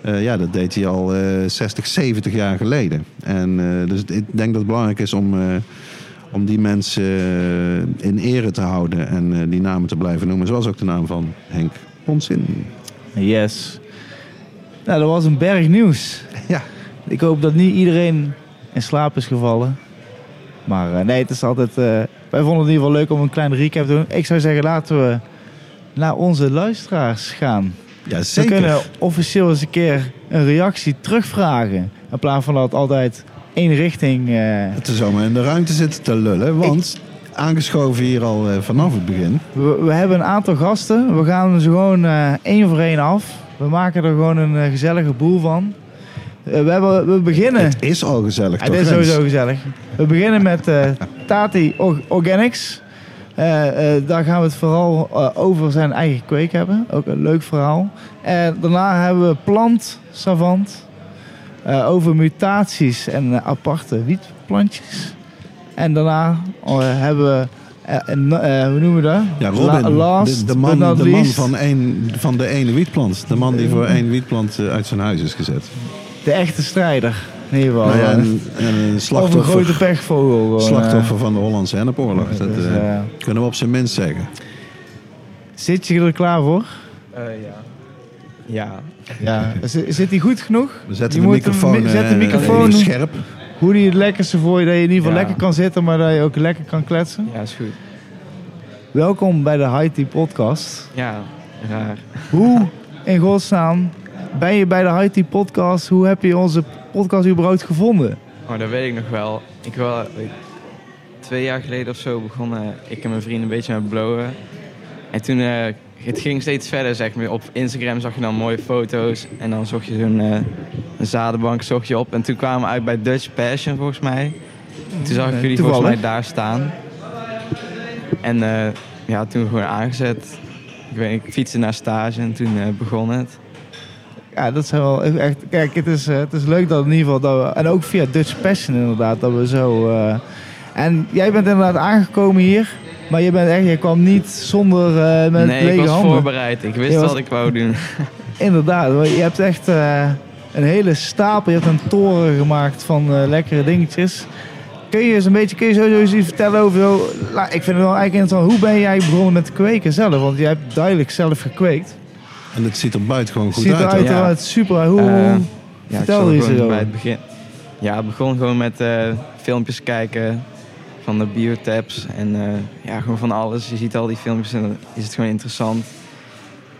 Eh, ja, dat deed hij al eh 60, 70 jaar geleden. En eh, dus ik denk dat het belangrijk is om, eh, om die mensen in ere te houden en die namen te blijven noemen. Zoals ook de naam van Henk Ponsin. Yes. Nou, dat was een berg nieuws. Ja. Ik hoop dat niet iedereen in slaap is gevallen. Maar eh, nee, het is altijd... eh, wij vonden het in ieder geval leuk om een kleine recap te doen. Ik zou zeggen, laten we naar onze luisteraars gaan. Ja, We zeker. kunnen officieel eens een keer een reactie terugvragen. In plaats van dat het altijd één richting... eh, te zomaar in de ruimte zitten te lullen. Want aangeschoven hier al vanaf het begin. we, we hebben een aantal gasten. We gaan ze gewoon eh, één voor één af. We maken er gewoon een gezellige boel van. Eh, we, hebben, we beginnen... Het is al gezellig, dit is sowieso gezellig. We beginnen met eh, Tati Or- Organics. Eh, daar gaan we het vooral over zijn eigen kweek hebben. Ook een leuk verhaal. En daarna hebben we Plant Savant. over mutaties en aparte wietplantjes. En daarna hebben we... hoe noemen we dat? Ja, Robin, last de, de man, de man van, een, van de ene wietplant. De man die voor één wietplant uit zijn huis is gezet. De echte strijder. In ieder geval. Nou ja, eh, en, en een of een slachtoffer, grote pechvogel. gewoon, slachtoffer van de Hollandse hennepoorlog. eh. Dat Dus, eh, eh, kunnen we op zijn minst zeggen. Zit je er klaar voor? Eh, ja. Ja. Ja. Zit, hij goed genoeg? We zetten Je de moet hem microfoon, mi- zet de eh, microfoon scherp. Hoe die het lekkerste voor je, dat je in ieder geval Ja. lekker kan zitten, maar dat je ook lekker kan kletsen. Ja, is goed. Welkom bij de High Tea Podcast. Ja, raar. Hoe in godsnaam ben je bij de High Tea Podcast? Hoe heb je onze podcast überhaupt gevonden? Oh, dat weet ik nog wel. Ik wel twee jaar geleden of zo begonnen ik en mijn vriend een beetje met blowen. En toen, eh, het ging steeds verder, zeg maar. Op Instagram zag je dan mooie foto's. En dan zocht je zo'n eh, een zadenbank zocht je op. En toen kwamen we uit bij Dutch Passion, volgens mij. Toen zag ik jullie toevallig. volgens mij daar staan. En eh, ja, toen gewoon aangezet. Ik, weet, ik fietste naar stage en toen begon het. Ja, dat is wel echt. Kijk, het is, eh, het is leuk dat in ieder geval dat we. En ook via Dutch Passion inderdaad, dat we zo. eh, en jij bent inderdaad aangekomen hier, maar je bent echt, je kwam niet zonder eh, met nee, ik lege was handen. voorbereid. Ik wist Je was- wat ik wou doen. Inderdaad, je hebt echt een hele stapel, je hebt een toren gemaakt van lekkere dingetjes. Kun je eens een beetje, kun je sowieso eens iets vertellen over zo, ik vind het wel eigenlijk interessant, hoe ben jij begonnen met kweken zelf? Want jij hebt duidelijk zelf gekweekt. En het ziet er buitengewoon goed Ziet uit. eruit super. Hoe, hoe- Ja, ik Vertel er gewoon bij het begin. Ja, het begon gewoon met eh, filmpjes kijken van de biotabs en eh, ja, gewoon van alles. Je ziet al die filmpjes en dan is het gewoon interessant.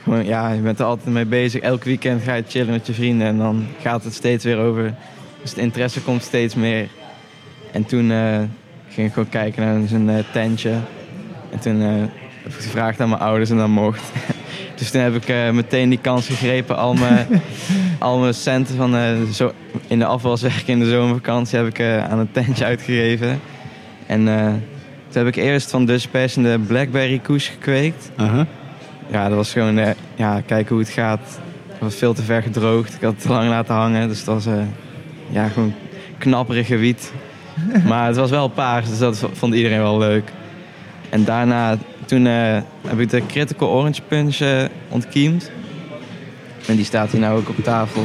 Gewoon, ja, je bent er altijd mee bezig. Elk weekend ga je chillen met je vrienden en dan gaat het steeds weer over. Dus het interesse komt steeds meer. En toen eh, ging ik gewoon kijken naar zo'n eh, tentje. En toen eh, heb ik gevraagd aan mijn ouders en dat mocht. Dus toen heb ik eh, meteen die kans gegrepen. Al mijn, al mijn centen van eh, zo, in de afwaswerk in de zomervakantie heb ik eh, aan een tentje uitgegeven. En toen heb ik eerst van Dutch Passion de Blackberry Kush gekweekt. Aha. Ja, dat was gewoon, ja, kijken hoe het gaat. Het was veel te ver gedroogd. Ik had het te lang laten hangen. Dus het was, ja, gewoon knapperige wiet. maar het was wel paars, dus dat vond iedereen wel leuk. En daarna, toen eh, heb ik de Critical Orange Punch eh, ontkiemd. En die staat hier nou ook op tafel.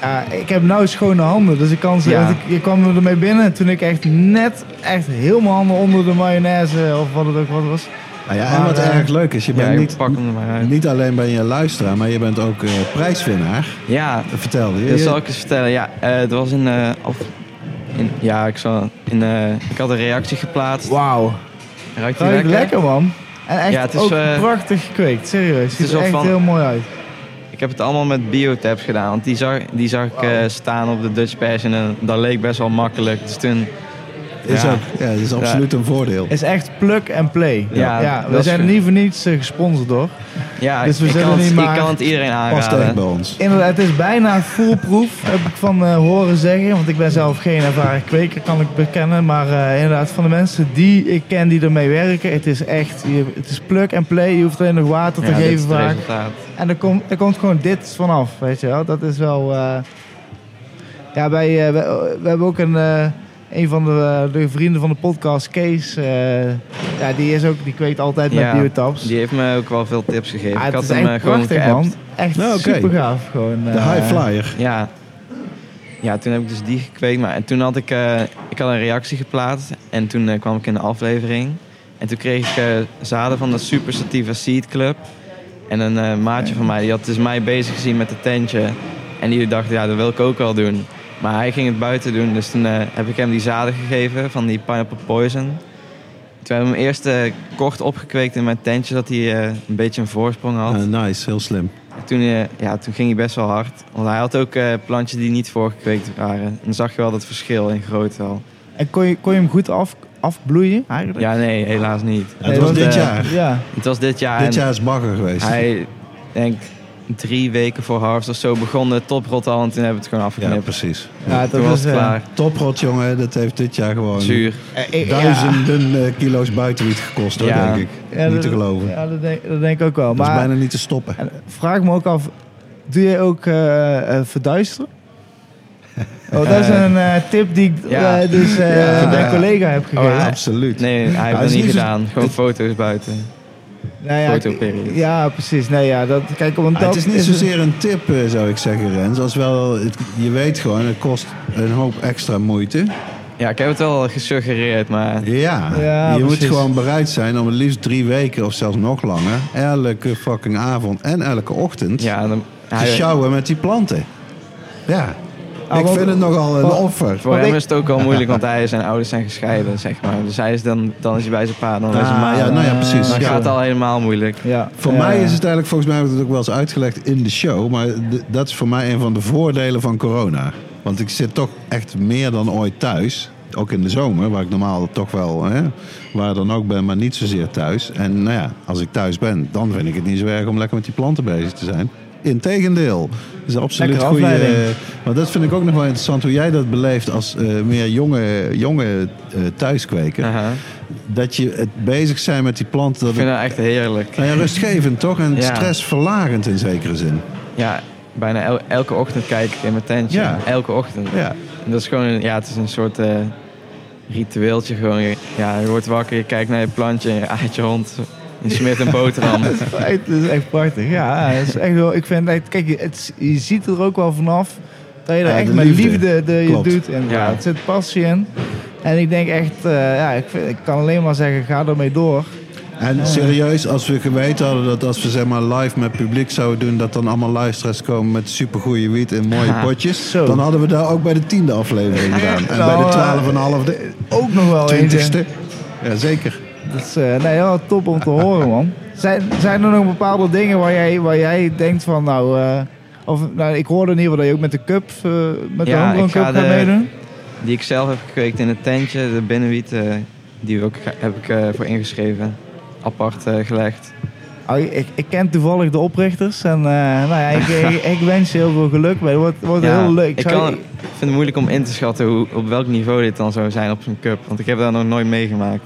ja, ik heb nou schone handen, dus ik kan ze. Ja. ik, je kwam ermee binnen toen ik echt net, echt heel mijn handen onder de mayonaise of wat het ook wat was. Nou ja, en wat eh, erg leuk is, je Ja, bent ik niet, pak hem er maar uit. niet alleen ben je luisteraar, maar je bent ook eh, prijswinnaar. Ja, Dat vertelde je. dat zal ik eens vertellen. Ja, eh, het was in, eh, of, in... Ja, ik, zal, in, eh, ik had een reactie geplaatst. Wauw. Ruikt lekker? lekker man. En echt Ja, het is, ook eh, prachtig gekweekt, serieus. Ziet er echt van- heel mooi uit. Ik heb het allemaal met biotabs gedaan. Want die zag, die zag ik eh, staan op de Dutch Passion. En dat leek best wel makkelijk. Dus toen... is ja. ook, ja, dat is absoluut een voordeel. Is echt plug and play. Ja, we zijn niet voor niets eh, gesponsord door. Ja, Dus we ik, zullen kan het, niet maar- ik kan het iedereen Past echt bij aanraden. ons. Inderdaad, het is bijna foolproof, heb ik van eh, horen zeggen. Want ik ben zelf geen ervaren kweker, kan ik bekennen. Maar eh, inderdaad, van de mensen die ik ken die ermee werken, het is echt, je, het is plug and play. Je hoeft alleen nog water te Ja, dit is geven vaak. resultaat. En er komt, er komt gewoon dit vanaf, weet je wel. Dat is wel... eh, Ja, wij, we, we hebben ook een, eh, een van de, eh, de vrienden van de podcast, Kees. eh, ja, die, is ook, die kweekt altijd met Ja, biotaps. Die heeft me ook wel veel tips gegeven. Ah, ik het had is hem echt eh, gewoon prachtig, geappt. man. Echt Nou, super gaaf. Gewoon, De high flyer. Ja. ja, toen heb ik dus die gekweekt. Maar en toen had ik, eh, ik had een reactie geplaatst. En toen kwam ik in de aflevering. En toen kreeg ik zaden van de Super Sativa Seed Club. En een eh, maatje van mij, die had dus mij bezig gezien met het tentje. En die dacht, ja, dat wil ik ook wel doen. Maar hij ging het buiten doen. Dus toen eh, heb ik hem die zaden gegeven van die Pineapple Poison. Toen hebben we hem eerst eh, kort opgekweekt in mijn tentje, dat hij eh, een beetje een voorsprong had. Nice, heel slim. En Toen, eh, ja, toen ging hij best wel hard. Want hij had ook eh, plantjes die niet voorgekweekt waren. En dan zag je wel dat verschil in grootte al. En kon je, kon je hem goed af, afbloeien eigenlijk? Ja, nee, helaas niet. Ja, het Nee, was want, dit jaar. Ja. Het was dit jaar. Dit jaar is bagger geweest. Hij, denk drie weken voor harvest of zo begon de toprot al. En toen hebben we het gewoon ja, afgeknipt. precies. Ja, toen dat was het eh, klaar. Toprot, jongen, dat heeft dit jaar gewoon Zuur. eh, ja. duizenden eh, kilo's buitenwiet gekost, hoor, Ja. denk ik. Ja, niet dat- te geloven. Ja, dat denk, dat denk ik ook wel. dat is Maar bijna niet te stoppen. en vraag me ook af, doe jij ook eh, eh, verduisteren? Oh, dat is een eh, tip die ik Ja. eh, dus eh Ja. mijn collega heb gegeven. ja. Absoluut. Nee, hij Ja, heeft het dat niet gedaan. Gewoon foto's buiten. Nou ja. Ja, precies. Nee, ja, dat, kijk, want Ah, dat het is niet zozeer een tip, eh, zou ik zeggen, Rens. Als wel, het- je weet gewoon, het kost een hoop extra moeite. Ja, ik heb het wel gesuggereerd, maar... Ja, Ja, je moet gewoon bereid zijn om het liefst drie weken of zelfs nog langer... elke fucking avond en elke ochtend Ja, dan, te hij, sjouwen met die planten. Ja, ik vind het nogal een want- offer. voor hem ik- is het ook wel moeilijk, want hij en zijn ouders zijn gescheiden, zeg maar. Dus hij is dan, dan is hij bij zijn pa. Dan, is Ah, maar, ja, nou ja, precies. dan Ja. gaat het al helemaal moeilijk. Ja, Voor ja, mij is het eigenlijk, volgens mij heb ik het ook wel eens uitgelegd in de show, maar dat is voor mij een van de voordelen van corona. Want ik zit toch echt meer dan ooit thuis. Ook in de zomer, waar ik normaal toch wel, hè, waar dan ook ben, maar niet zozeer thuis. En nou ja, als ik thuis ben, dan vind ik het niet zo erg om lekker met die planten bezig te zijn. Integendeel. Dat is absoluut Lekkere goede. afleiding. Maar dat vind ik ook nog wel interessant hoe jij dat beleeft als eh, meer jonge, jonge eh, thuiskweker. Dat je het bezig zijn met die planten. Dat Ik vind het, dat echt heerlijk. nou ja, rustgevend toch? En Ja. stressverlagend in zekere zin. Ja, bijna el- elke ochtend kijk ik in mijn tentje. Ja. Elke ochtend. Ja. En dat is gewoon, een- ja, het is een soort eh, ritueeltje gewoon. Ja, je wordt wakker, je kijkt naar je plantje, je aait je hond. Je smeert een boterham. Het is echt prachtig. Ja, het is echt wel, ik vind kijk, je- het, je ziet er ook wel vanaf dat je er Ja, echt de met liefde. liefde, de, je doet. En ja. Het zit passie in. En ik denk echt, eh, ja, ik, vind, ik kan alleen maar zeggen, ga ermee door. En serieus, als we geweten hadden dat als we zeg maar live met publiek zouden doen, dat dan allemaal luisteraars komen met supergoeie wiet in mooie potjes, Zo. dan hadden we daar ook bij de tiende aflevering gedaan. En Nou, bij de eh, twaalf en halfde, Ook nog wel eentje. twintigste. Ja, zeker. Dus eh, nee, ja, top om te horen, man. Zijn, zijn er nog bepaalde dingen waar jij, waar jij denkt van, nou, eh, of, nou, ik hoorde in ieder geval dat je ook met de cup, eh, met de Ja, ga Cup gaat de- meedoen? Die ik zelf heb gekweekt in het tentje, de binnenwiet, die ook, heb ik voor ingeschreven. Apart gelegd. Oh, ik, ik ken toevallig de oprichters en nou ja, ik, ik, ik wens je heel veel geluk bij. Het wordt, wordt Ja, heel leuk. Ik, kan, ik vind het moeilijk om in te schatten hoe, op welk niveau dit dan zou zijn op zo'n cup. Want ik heb dat nog nooit meegemaakt.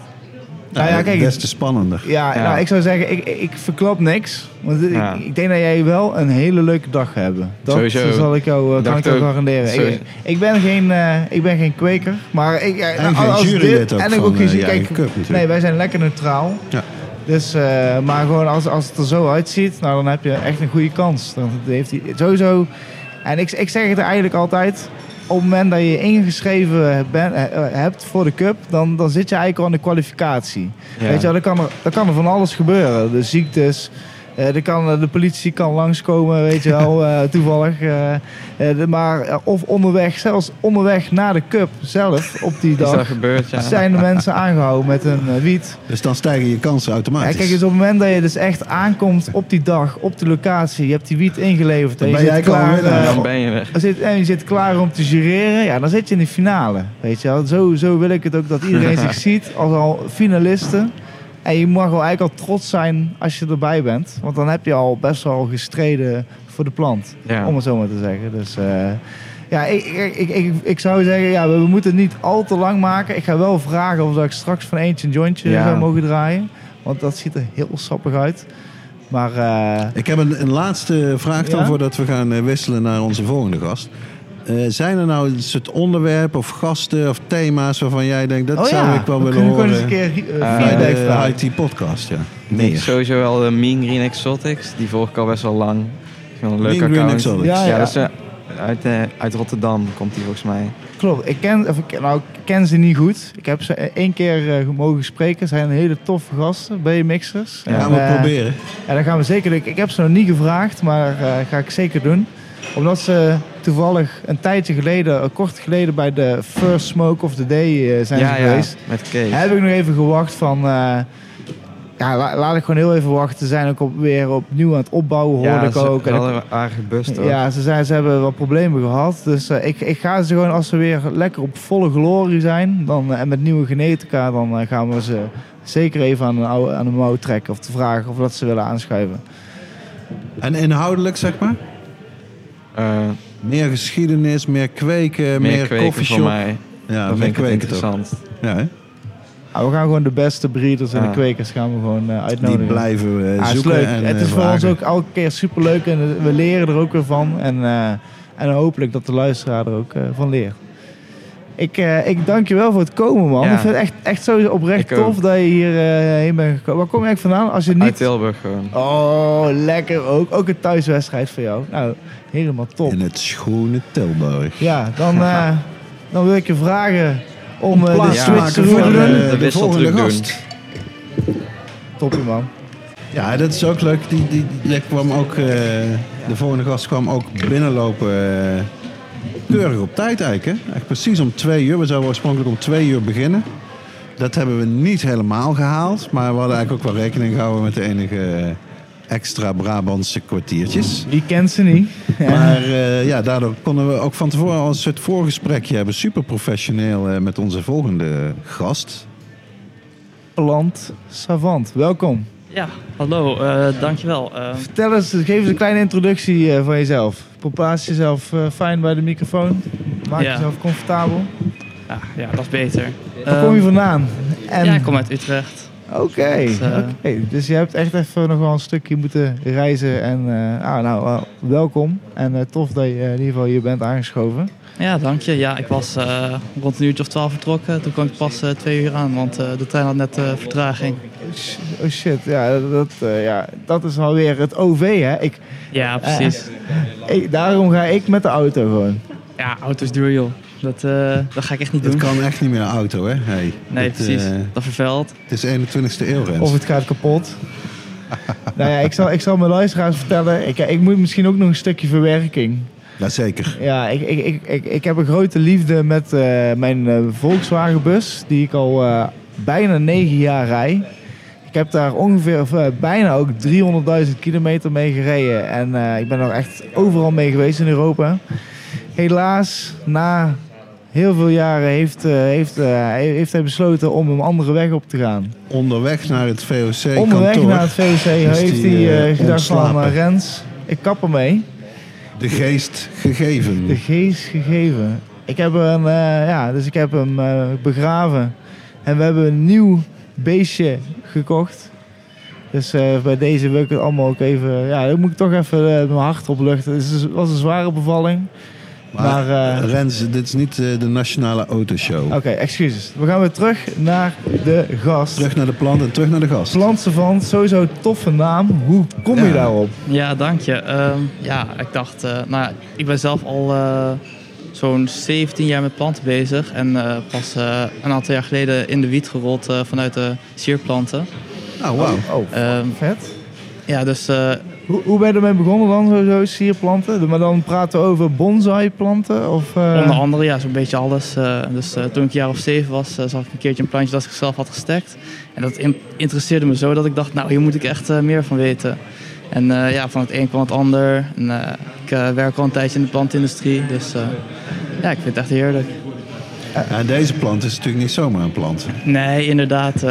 Nou ja, kijk, des te spannender. ja, Ja. Nou, ik zou zeggen, ik, ik verklap niks. Want ik- Ja. ik, denk dat jij wel een hele leuke dag gaat hebben. Dat Sowieso. zal ik jou, eh, Ik kan ik dacht jou ook. garanderen. Ik, ben geen, eh, ik ben geen kweker, maar ik, eh, En als ook en ik ook geen kijk. Nee, wij zijn lekker neutraal. Ja. Dus, maar gewoon als, als het er zo uitziet, nou, dan heb je echt een goede kans. Dan heeft hij sowieso. En ik, ik zeg het eigenlijk altijd. Op het moment dat je ingeschreven bent, eh, eh, hebt voor de cup, dan, dan zit je eigenlijk al in de kwalificatie. Ja. Weet je dan kan, er, dan kan er van alles gebeuren. De ziektes, eh, er kan, de politie kan langskomen, weet je wel, eh, toevallig. eh, eh, de- maar, eh, of onderweg, zelfs onderweg naar de cup zelf, op die Is dat dag, gebeurd? Ja. zijn de mensen aangehouden met een eh, wiet. Dus dan stijgen je kansen automatisch. kijk eens, op het moment dat je dus echt aankomt op die dag, op de locatie, je hebt die wiet ingeleverd Dan en je ben zit klaar, eh, Dan ben je er zit, en je zit klaar om te jureren, ja, dan zit je in de finale. Weet je wel? Zo, zo wil ik het ook dat iedereen zich ziet als al finalisten. En je mag wel eigenlijk al trots zijn als je erbij bent. Want dan heb je al best wel gestreden voor de plant. Ja. Om het zo maar te zeggen. Dus eh, ja, ik, ik, ik, ik, ik zou zeggen, ja, we moeten het niet al te lang maken. Ik ga wel vragen of dat ik straks van eentje een jointje Ja. zou mogen draaien. Want dat ziet er heel sappig uit. Maar eh, Ik heb een, een laatste vraag dan Ja? voordat we gaan eh, wisselen naar onze volgende gast. Eh, zijn er nou een soort onderwerpen of gasten of thema's waarvan jij denkt... dat Oh zou ja, ik wel we willen kunnen horen gewoon eens een keer eh, Eh, feedback bij vragen. de IT-podcast? Ja. Denk sowieso wel de Mean Green Exotics. Die volg ik al best wel lang. Een leuk Mean Green account. Exotics. Ja, Ja, ja. dat is, eh, uit, eh, uit Rotterdam komt die volgens mij. Klopt, ik ken, of nou, ik ken ze niet goed. Ik heb ze één keer eh, mogen spreken. Ze zijn hele toffe gasten bij Mixers. Ja, En, gaan we eh, proberen. Ja, dat gaan we zeker. Ik, ik heb ze nog niet gevraagd, maar eh ga ik zeker doen. Omdat ze toevallig een tijdje geleden, eh, kort geleden, bij de First Smoke of the Day eh, zijn ja, ze ja, geweest. met Kees. Heb ik nog even gewacht van... eh, ja, la- laat ik gewoon heel even wachten. Ze zijn ook op, weer opnieuw aan het opbouwen, hoorde ja, ik ze, ook. ze En ik- hadden aardig gebust hoor. ja, ze, zijn, ze hebben wat problemen gehad. Dus eh, ik, ik ga ze gewoon, als ze weer lekker op volle glorie zijn... Dan, en met nieuwe genetica, dan gaan we ze zeker even aan een, oude, aan een mouw trekken... of te vragen of dat ze willen aanschuiven. En inhoudelijk, zeg maar? Eh, Meer geschiedenis, meer kweken, meer, meer kweken voor mij. Ja, dat vind ik het kweken toch? interessant. Ja, hè? Nou, we gaan gewoon de beste breeders en Ja. de kwekers gaan we gewoon eh, Die uitnodigen. blijven we het is zoeken leuk. en het eh, is voor ons ook elke keer superleuk en we leren er ook weer van. En, eh, en hopelijk dat de luisteraar er ook eh, van leert. Ik, eh, ik dank je wel voor het komen, man. Ja. Ik vind het echt, echt zo oprecht Ik ook. tof dat je hier eh, heen bent gekomen. Waar kom je eigenlijk vandaan? Als je Uit niet... Tilburg gewoon. Oh, lekker ook. Ook een thuiswedstrijd voor jou. Nou, helemaal top. In het schone Tilburg. Ja, dan, eh, dan wil ik je vragen om eh, de switch te voor doen. de, de de wisseltruc volgende doen. gast. Toppie, man. Ja, dat is ook leuk. Die, die, die kwam ook, eh, de volgende gast kwam ook binnenlopen. Keurig op tijd eigenlijk. Hè? Echt precies om twee uur. We zouden oorspronkelijk om twee uur beginnen. Dat hebben we niet helemaal gehaald. Maar we hadden eigenlijk ook wel rekening gehouden met de enige eh, extra Brabantse kwartiertjes. Wie kent ze niet? Ja. Maar eh, ja, daardoor konden we ook van tevoren al een soort voorgesprekje hebben. Super professioneel eh, met onze volgende gast. Plant Savant, welkom. Ja, hallo, eh, dankjewel. Eh, Vertel eens, geef eens een kleine introductie eh, van jezelf. Plaats jezelf fijn bij de microfoon. Maak Ja. jezelf comfortabel. ja, ja, dat is beter. Waar Ehm, kom je vandaan? En... Ja, ik kom uit Utrecht. Oké, Dus, eh, oké. dus je hebt echt even nog wel een stukje moeten reizen. En eh, ah, nou, welkom. En eh, tof dat je in ieder geval hier bent aangeschoven. Ja, dank je. Ja, ik was rond een uurtje of twaalf vertrokken. Toen kwam ik pas twee uur aan, want de trein had net vertraging. Sh- Oh shit, ja dat, ja, dat is alweer het OV, hè? Ik, Ja, precies. ik, daarom ga ik met de auto gewoon. Ja, auto is duur, joh. Dat, eh, dat ga ik echt niet doen. kan echt niet meer auto, hè? Hey, Nee, het, precies. eh, Dat vervuilt. het is 21ste eeuw, Rens. Of het gaat kapot. nou ja, ik zal, ik zal mijn luisteraars vertellen. Ik, ik moet misschien ook nog een stukje verwerking. Jazeker. Ja, ik, ik, ik, ik, ik heb een grote liefde met eh, mijn eh, Volkswagen bus. Die ik al eh, bijna negen jaar rij. Ik heb daar ongeveer of, bijna ook 300.000 kilometer mee gereden. En eh, ik ben er echt overal mee geweest in Europa. Helaas, na heel veel jaren heeft, eh, heeft, eh, heeft hij besloten om een andere weg op te gaan. Onderweg naar het VOC-kantoor. Onderweg naar het VOC heeft die, hij eh, gedacht van Rens, ik kap ermee. De geest gegeven. De geest gegeven. Ik heb hem, ja, dus ik heb hem begraven. En we hebben een nieuw beestje gekocht. Dus bij deze wil ik het allemaal ook even... Ja, dan moet ik toch even mijn hart opluchten. Het was een zware bevalling. Maar, Maar, eh, Rens, dit is niet eh, de nationale autoshow. Oké, excuses. We gaan weer terug naar de gast. Terug naar de plant en terug naar de gast. Plantse sowieso een toffe naam. Hoe kom je daarop? Ja, dank je. Ehm, ja, ik dacht, eh, nou ik ben zelf al eh, zo'n 17 jaar met planten bezig. En eh, pas eh, een aantal jaar geleden in de wiet gerold eh, vanuit de sierplanten. Oh, wauw. Oh, Ehm, vet. ja, dus eh, Hoe, hoe ben je ermee begonnen dan, sowieso, sierplanten? Maar dan praten we over bonsai-planten? Of, eh, onder andere ja, zo'n beetje alles. eh, dus eh, toen ik een jaar of zeven was, zag ik een keertje een plantje dat ik zelf had gestekt. En dat in- interesseerde me zo dat ik dacht, nou hier moet ik echt meer van weten. En eh, ja, van het een kwam het ander. En, eh, ik eh, werk al een tijdje in de plantindustrie, dus eh, ja, ik vind het echt heerlijk. Ja, deze plant is natuurlijk niet zomaar een plant. Nee, inderdaad.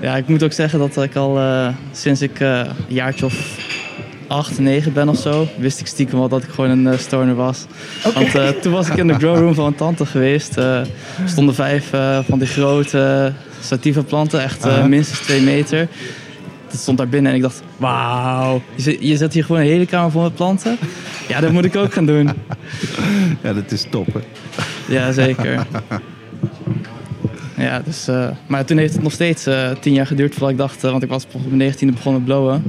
Ja, ik moet ook zeggen dat ik al eh, sinds ik eh, een jaartje of acht, negen ben of zo, wist ik stiekem wel dat ik gewoon een eh, stoner was. Want toen was ik in de growroom van een tante geweest. Er stonden vijf van die grote sativa planten, echt Aha. minstens twee meter. dat stond daar binnen en ik dacht, wauw, je, zet- je zet hier gewoon een hele kamer vol met planten. Ja, dat moet ik ook gaan doen. Ja, dat is top. Hè? Ja, zeker. Ja, dus, eh, maar toen heeft het nog steeds eh, tien jaar geduurd voordat ik dacht, eh, want ik was op mijn negentiende begonnen met blowen.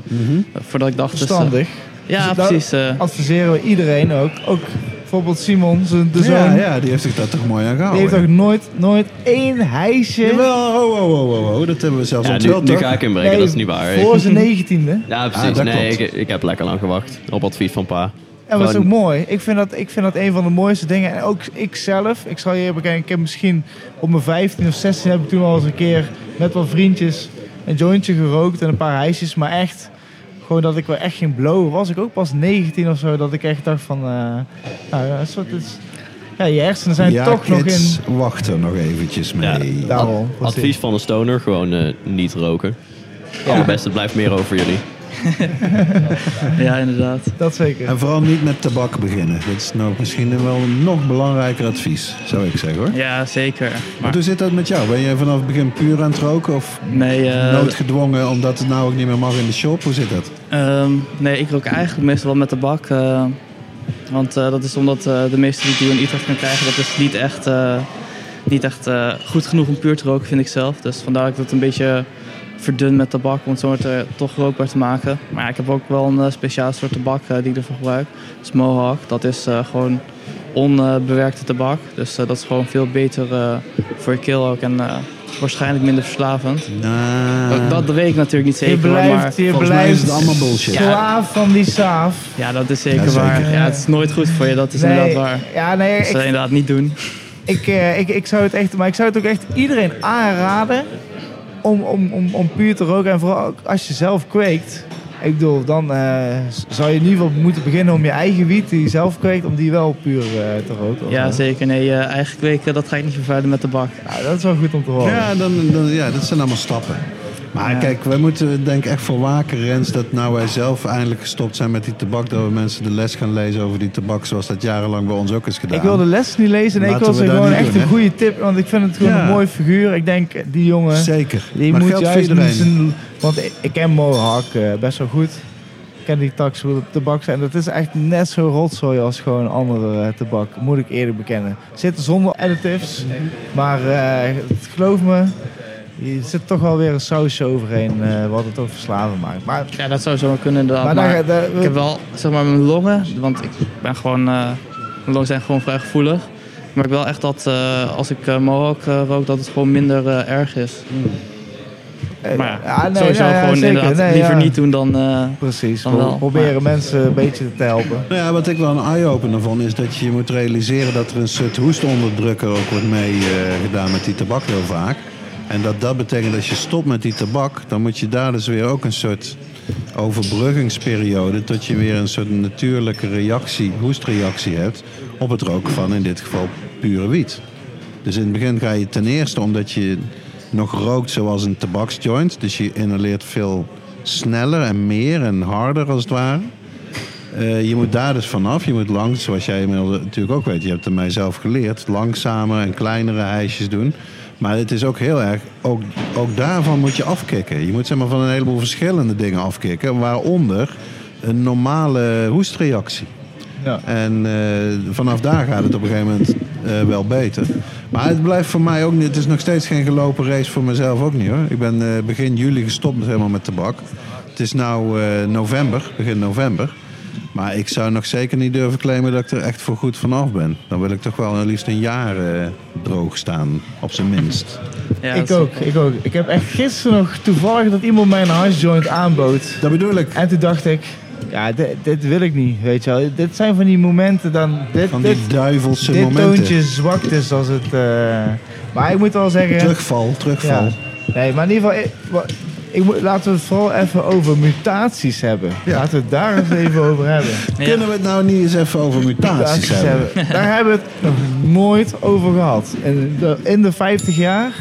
Eh, voordat ik dacht, dus, eh, Verstandig. ja, Dus precies. eh, Adviseren we iedereen ook. Ook bijvoorbeeld Simon, zijn- de zoon. Ja, ja, die heeft zich daar toch mooi aan Die gehouden. heeft ook nooit, nooit één hijsje. Jawel, oh, oh, oh, oh, oh, dat hebben we zelfs Ja, nu, onthuld, nu ga ik inbreken, Nee, dat is niet waar. Voor zijn negentiende. Ja, Ah, precies. nee, klopt. ik, ik heb lekker lang gewacht. Op advies van pa. En dat is ook mooi. Ik vind, dat, ik vind dat een van de mooiste dingen. En ook ik zelf, ik zal je even kijken, ik heb misschien op mijn 15 of 16 heb ik toen al eens een keer met wat vriendjes een jointje gerookt en een paar hijsjes. Maar echt, gewoon dat ik wel echt ging blowen. Was ik ook pas 19 of zo, dat ik echt dacht van, eh, nou ja, een soort, het is- ja, je hersenen zijn ja, toch nog in... wacht er nog eventjes mee. Ja. Daarom. Advies van een stoner, gewoon eh, niet roken. Ja. Allerbeste, het blijft meer over jullie. ja, inderdaad. Dat zeker. En vooral niet met tabak beginnen. Dat is nou misschien wel een nog belangrijker advies, zou ik zeggen hoor. Ja, zeker. Maar Maar hoe zit dat met jou? Ben je vanaf het begin puur aan het roken of nee, eh, noodgedwongen omdat het nou ook niet meer mag in de shop? Hoe zit dat? Ehm, nee, ik rook eigenlijk meestal wel met tabak. eh, want eh, dat is omdat eh, de meeste die je in Utrecht kan krijgen, dat is niet echt, eh, niet echt eh, goed genoeg om puur te roken, vind ik zelf. Dus vandaar dat ik het een beetje verdun met tabak, om het zo te, eh, toch rookbaar te maken. Maar ja, ik heb ook wel een uh, speciaal soort tabak uh, die ik ervoor gebruik. Dat is Mohawk. Dat is uh, gewoon onbewerkte tabak. Dus uh, dat is gewoon veel beter voor je keel ook en waarschijnlijk minder verslavend. Nah. Dat, dat, weet ik natuurlijk niet zeker. Je blijft, maar je blijft mij is het allemaal bullshit. slaaf van die saaf. Ja, dat is zeker, Ja, zeker. waar. Ja, het is nooit goed voor je, dat is Nee, inderdaad waar. Ja, nee, Dat zou je ik, inderdaad niet doen. ik, eh, ik, ik zou het echt, maar ik zou het ook echt iedereen aanraden om, om, om, om puur te roken. En vooral ook als je zelf kweekt. Ik bedoel, dan eh, zou je in ieder geval moeten beginnen om je eigen wiet die je zelf kweekt, om die wel puur eh, te roken. Ja, zeker. Nee, uh, eigen kweken, dat ga ik niet vervuilen met tabak. Ja, dat is wel goed om te horen. Ja, dan, dan, ja, dat zijn allemaal stappen. Maar Ja. kijk, wij moeten denk ik echt voor waken, Rens, dat nou wij zelf eindelijk gestopt zijn met die tabak, dat we mensen de les gaan lezen over die tabak, zoals dat jarenlang bij ons ook is gedaan. Ik wil de les niet lezen. Nee, ik wil ze gewoon echt doen, een goede tip. Want ik vind het gewoon Ja. een mooi figuur. Ik denk, die jongen, Zeker. die maar moet juist zijn... Want ik, ken Mohawk eh, best wel goed. Ik ken die tax tabak zijn. Dat is echt net zo rotzooi als gewoon andere eh, tabak. Moet ik eerlijk bekennen. Zitten zonder additives. Maar eh, geloof me, je zit toch wel weer een sausje overheen. eh, wat het ook verslavend maakt. Maar, Ja, dat zou zo wel kunnen maar, Maar, daar, daar- ik heb wel, zeg maar, mijn longen, want ik ben gewoon, uh, mijn longen zijn gewoon vrij gevoelig. Maar ik wil echt dat uh, als ik uh, Mohawk rook, dat het gewoon minder erg is. eh, Maar ja, ja, nee, sowieso ja, gewoon zeker. inderdaad Nee, liever ja. niet doen dan... eh, Precies, Dan wel. proberen Maar- mensen een beetje te helpen. Nou ja, wat ik wel een eye-opener vond, is dat je moet realiseren dat er een soort hoestonderdrukker ook wordt mee eh, gedaan met die tabak heel vaak. En dat dat betekent dat je stopt met die tabak, dan moet je daar dus weer ook een soort overbruggingsperiode tot je weer een soort natuurlijke reactie, hoestreactie hebt op het roken van in dit geval pure wiet. Dus in het begin ga je ten eerste omdat je nog rookt zoals een tabaksjoint, dus je inhaleert veel sneller en meer en harder als het ware. Uh, je moet daar dus vanaf. Je moet langs, zoals jij natuurlijk ook weet, je hebt het mij zelf geleerd, langzamer en kleinere hijsjes doen. Maar het is ook heel erg, ook, ook daarvan moet je afkicken. Je moet zeg maar van een heleboel verschillende dingen afkicken, waaronder een normale hoestreactie. Ja. En uh, vanaf daar gaat het op een gegeven moment uh, wel beter. Maar het blijft voor mij ook niet. Het is nog steeds geen gelopen race voor mezelf ook niet hoor. Ik ben uh, begin juli gestopt helemaal met tabak. Het is nu november, begin november. Maar ik zou nog zeker niet durven claimen dat ik er echt voor goed vanaf ben. Dan wil ik toch wel liefst een jaar uh, droog staan, op zijn minst. Ja, ik ook, ik ook. Ik heb echt gisteren nog toevallig dat iemand mij een hashjoint aanbood. Dat bedoel ik. En toen dacht ik, ja, dit, dit, wil ik niet, weet je wel. Dit zijn van die momenten dan... Dit, van die dit, duivelse dit momenten. toontje zwakt is als het... Uh... Maar ik moet wel zeggen... Terugval, terugval. Ja. Nee, maar in ieder geval... Ik, moet, laten we het vooral even over mutaties hebben. Ja. Laten we het daar eens even over hebben. Ja. Kunnen we het nou niet eens even over mutaties, mutaties hebben? hebben? Daar hebben we het nog nooit over gehad. In de, in de 50 jaar.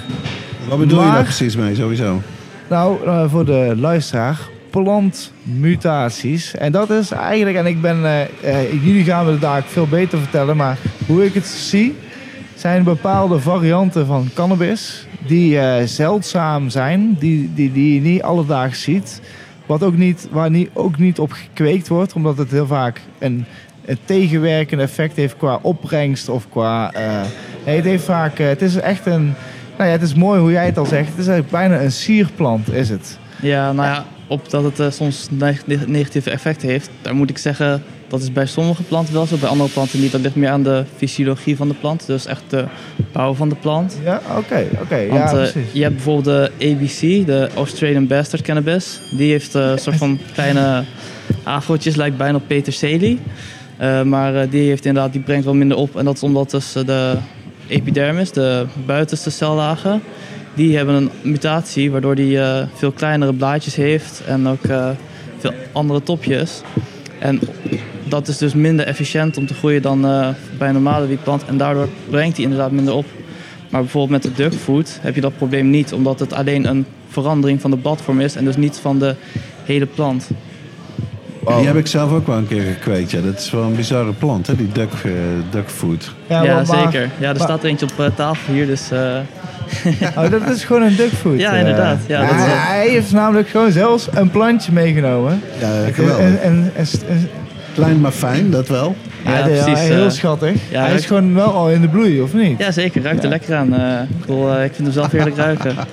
Wat bedoel maar, je daar precies mee, sowieso? Nou, uh, voor de luisteraar. Plantmutaties. En dat is eigenlijk, en ik ben, uh, jullie gaan me het daar veel beter vertellen, maar hoe ik het zie, zijn bepaalde varianten van cannabis die eh, zeldzaam zijn, die, die, die je niet alledaags ziet. Wat ook niet, waar niet, ook niet op gekweekt wordt, omdat het heel vaak een, een effect heeft qua opbrengst of qua. eh, het heeft vaak. eh, het is echt een. Nou ja, het is mooi hoe jij het al zegt. Het is eigenlijk bijna een sierplant, is het. Ja, nou ja, op dat het soms neg- neg- negatieve effecten heeft, daar moet ik zeggen, dat is bij sommige planten wel zo, bij andere planten niet. Dat ligt meer aan de fysiologie van de plant, dus echt de bouw van de plant. Ja, oké, oké. Ja, Want eh, precies. je hebt bijvoorbeeld de ABC, de Australian Bastard Cannabis. Die heeft eh, een soort van kleine afrootjes, lijkt bijna op peterselie. Eh, maar eh, die, heeft inderdaad, die brengt wel minder op. En dat is omdat dus eh, de epidermis, de buitenste cellagen, die hebben een mutatie waardoor die eh, veel kleinere blaadjes heeft en ook eh, veel andere topjes. En dat is dus minder efficiënt om te groeien dan eh, bij een normale wietplant. En daardoor brengt hij inderdaad minder op. Maar bijvoorbeeld met de duckfood heb je dat probleem niet, omdat het alleen een verandering van de bladvorm is en dus niet van de hele plant. Die heb ik zelf ook wel een keer gekweekt. Ja. Dat is wel een bizarre plant, hè? die duck, eh, duckfood. Ja, maar- zeker. Ja, er maar- staat er eentje op eh, tafel hier, dus eh, Oh, dat is gewoon een duckfood. Ja, inderdaad. Ja, dat is wel- hij heeft namelijk gewoon zelfs een plantje meegenomen. Ja, geweldig. En, en, en, en- Klein maar fijn, dat wel. ja, Ja, ja, precies, heel eh, schattig. ja, hij is gewoon wel al in de bloei, of niet? ja, zeker. Ruikt er lekker aan. eh, ik, eh, ik vind hem zelf heerlijk ruiken.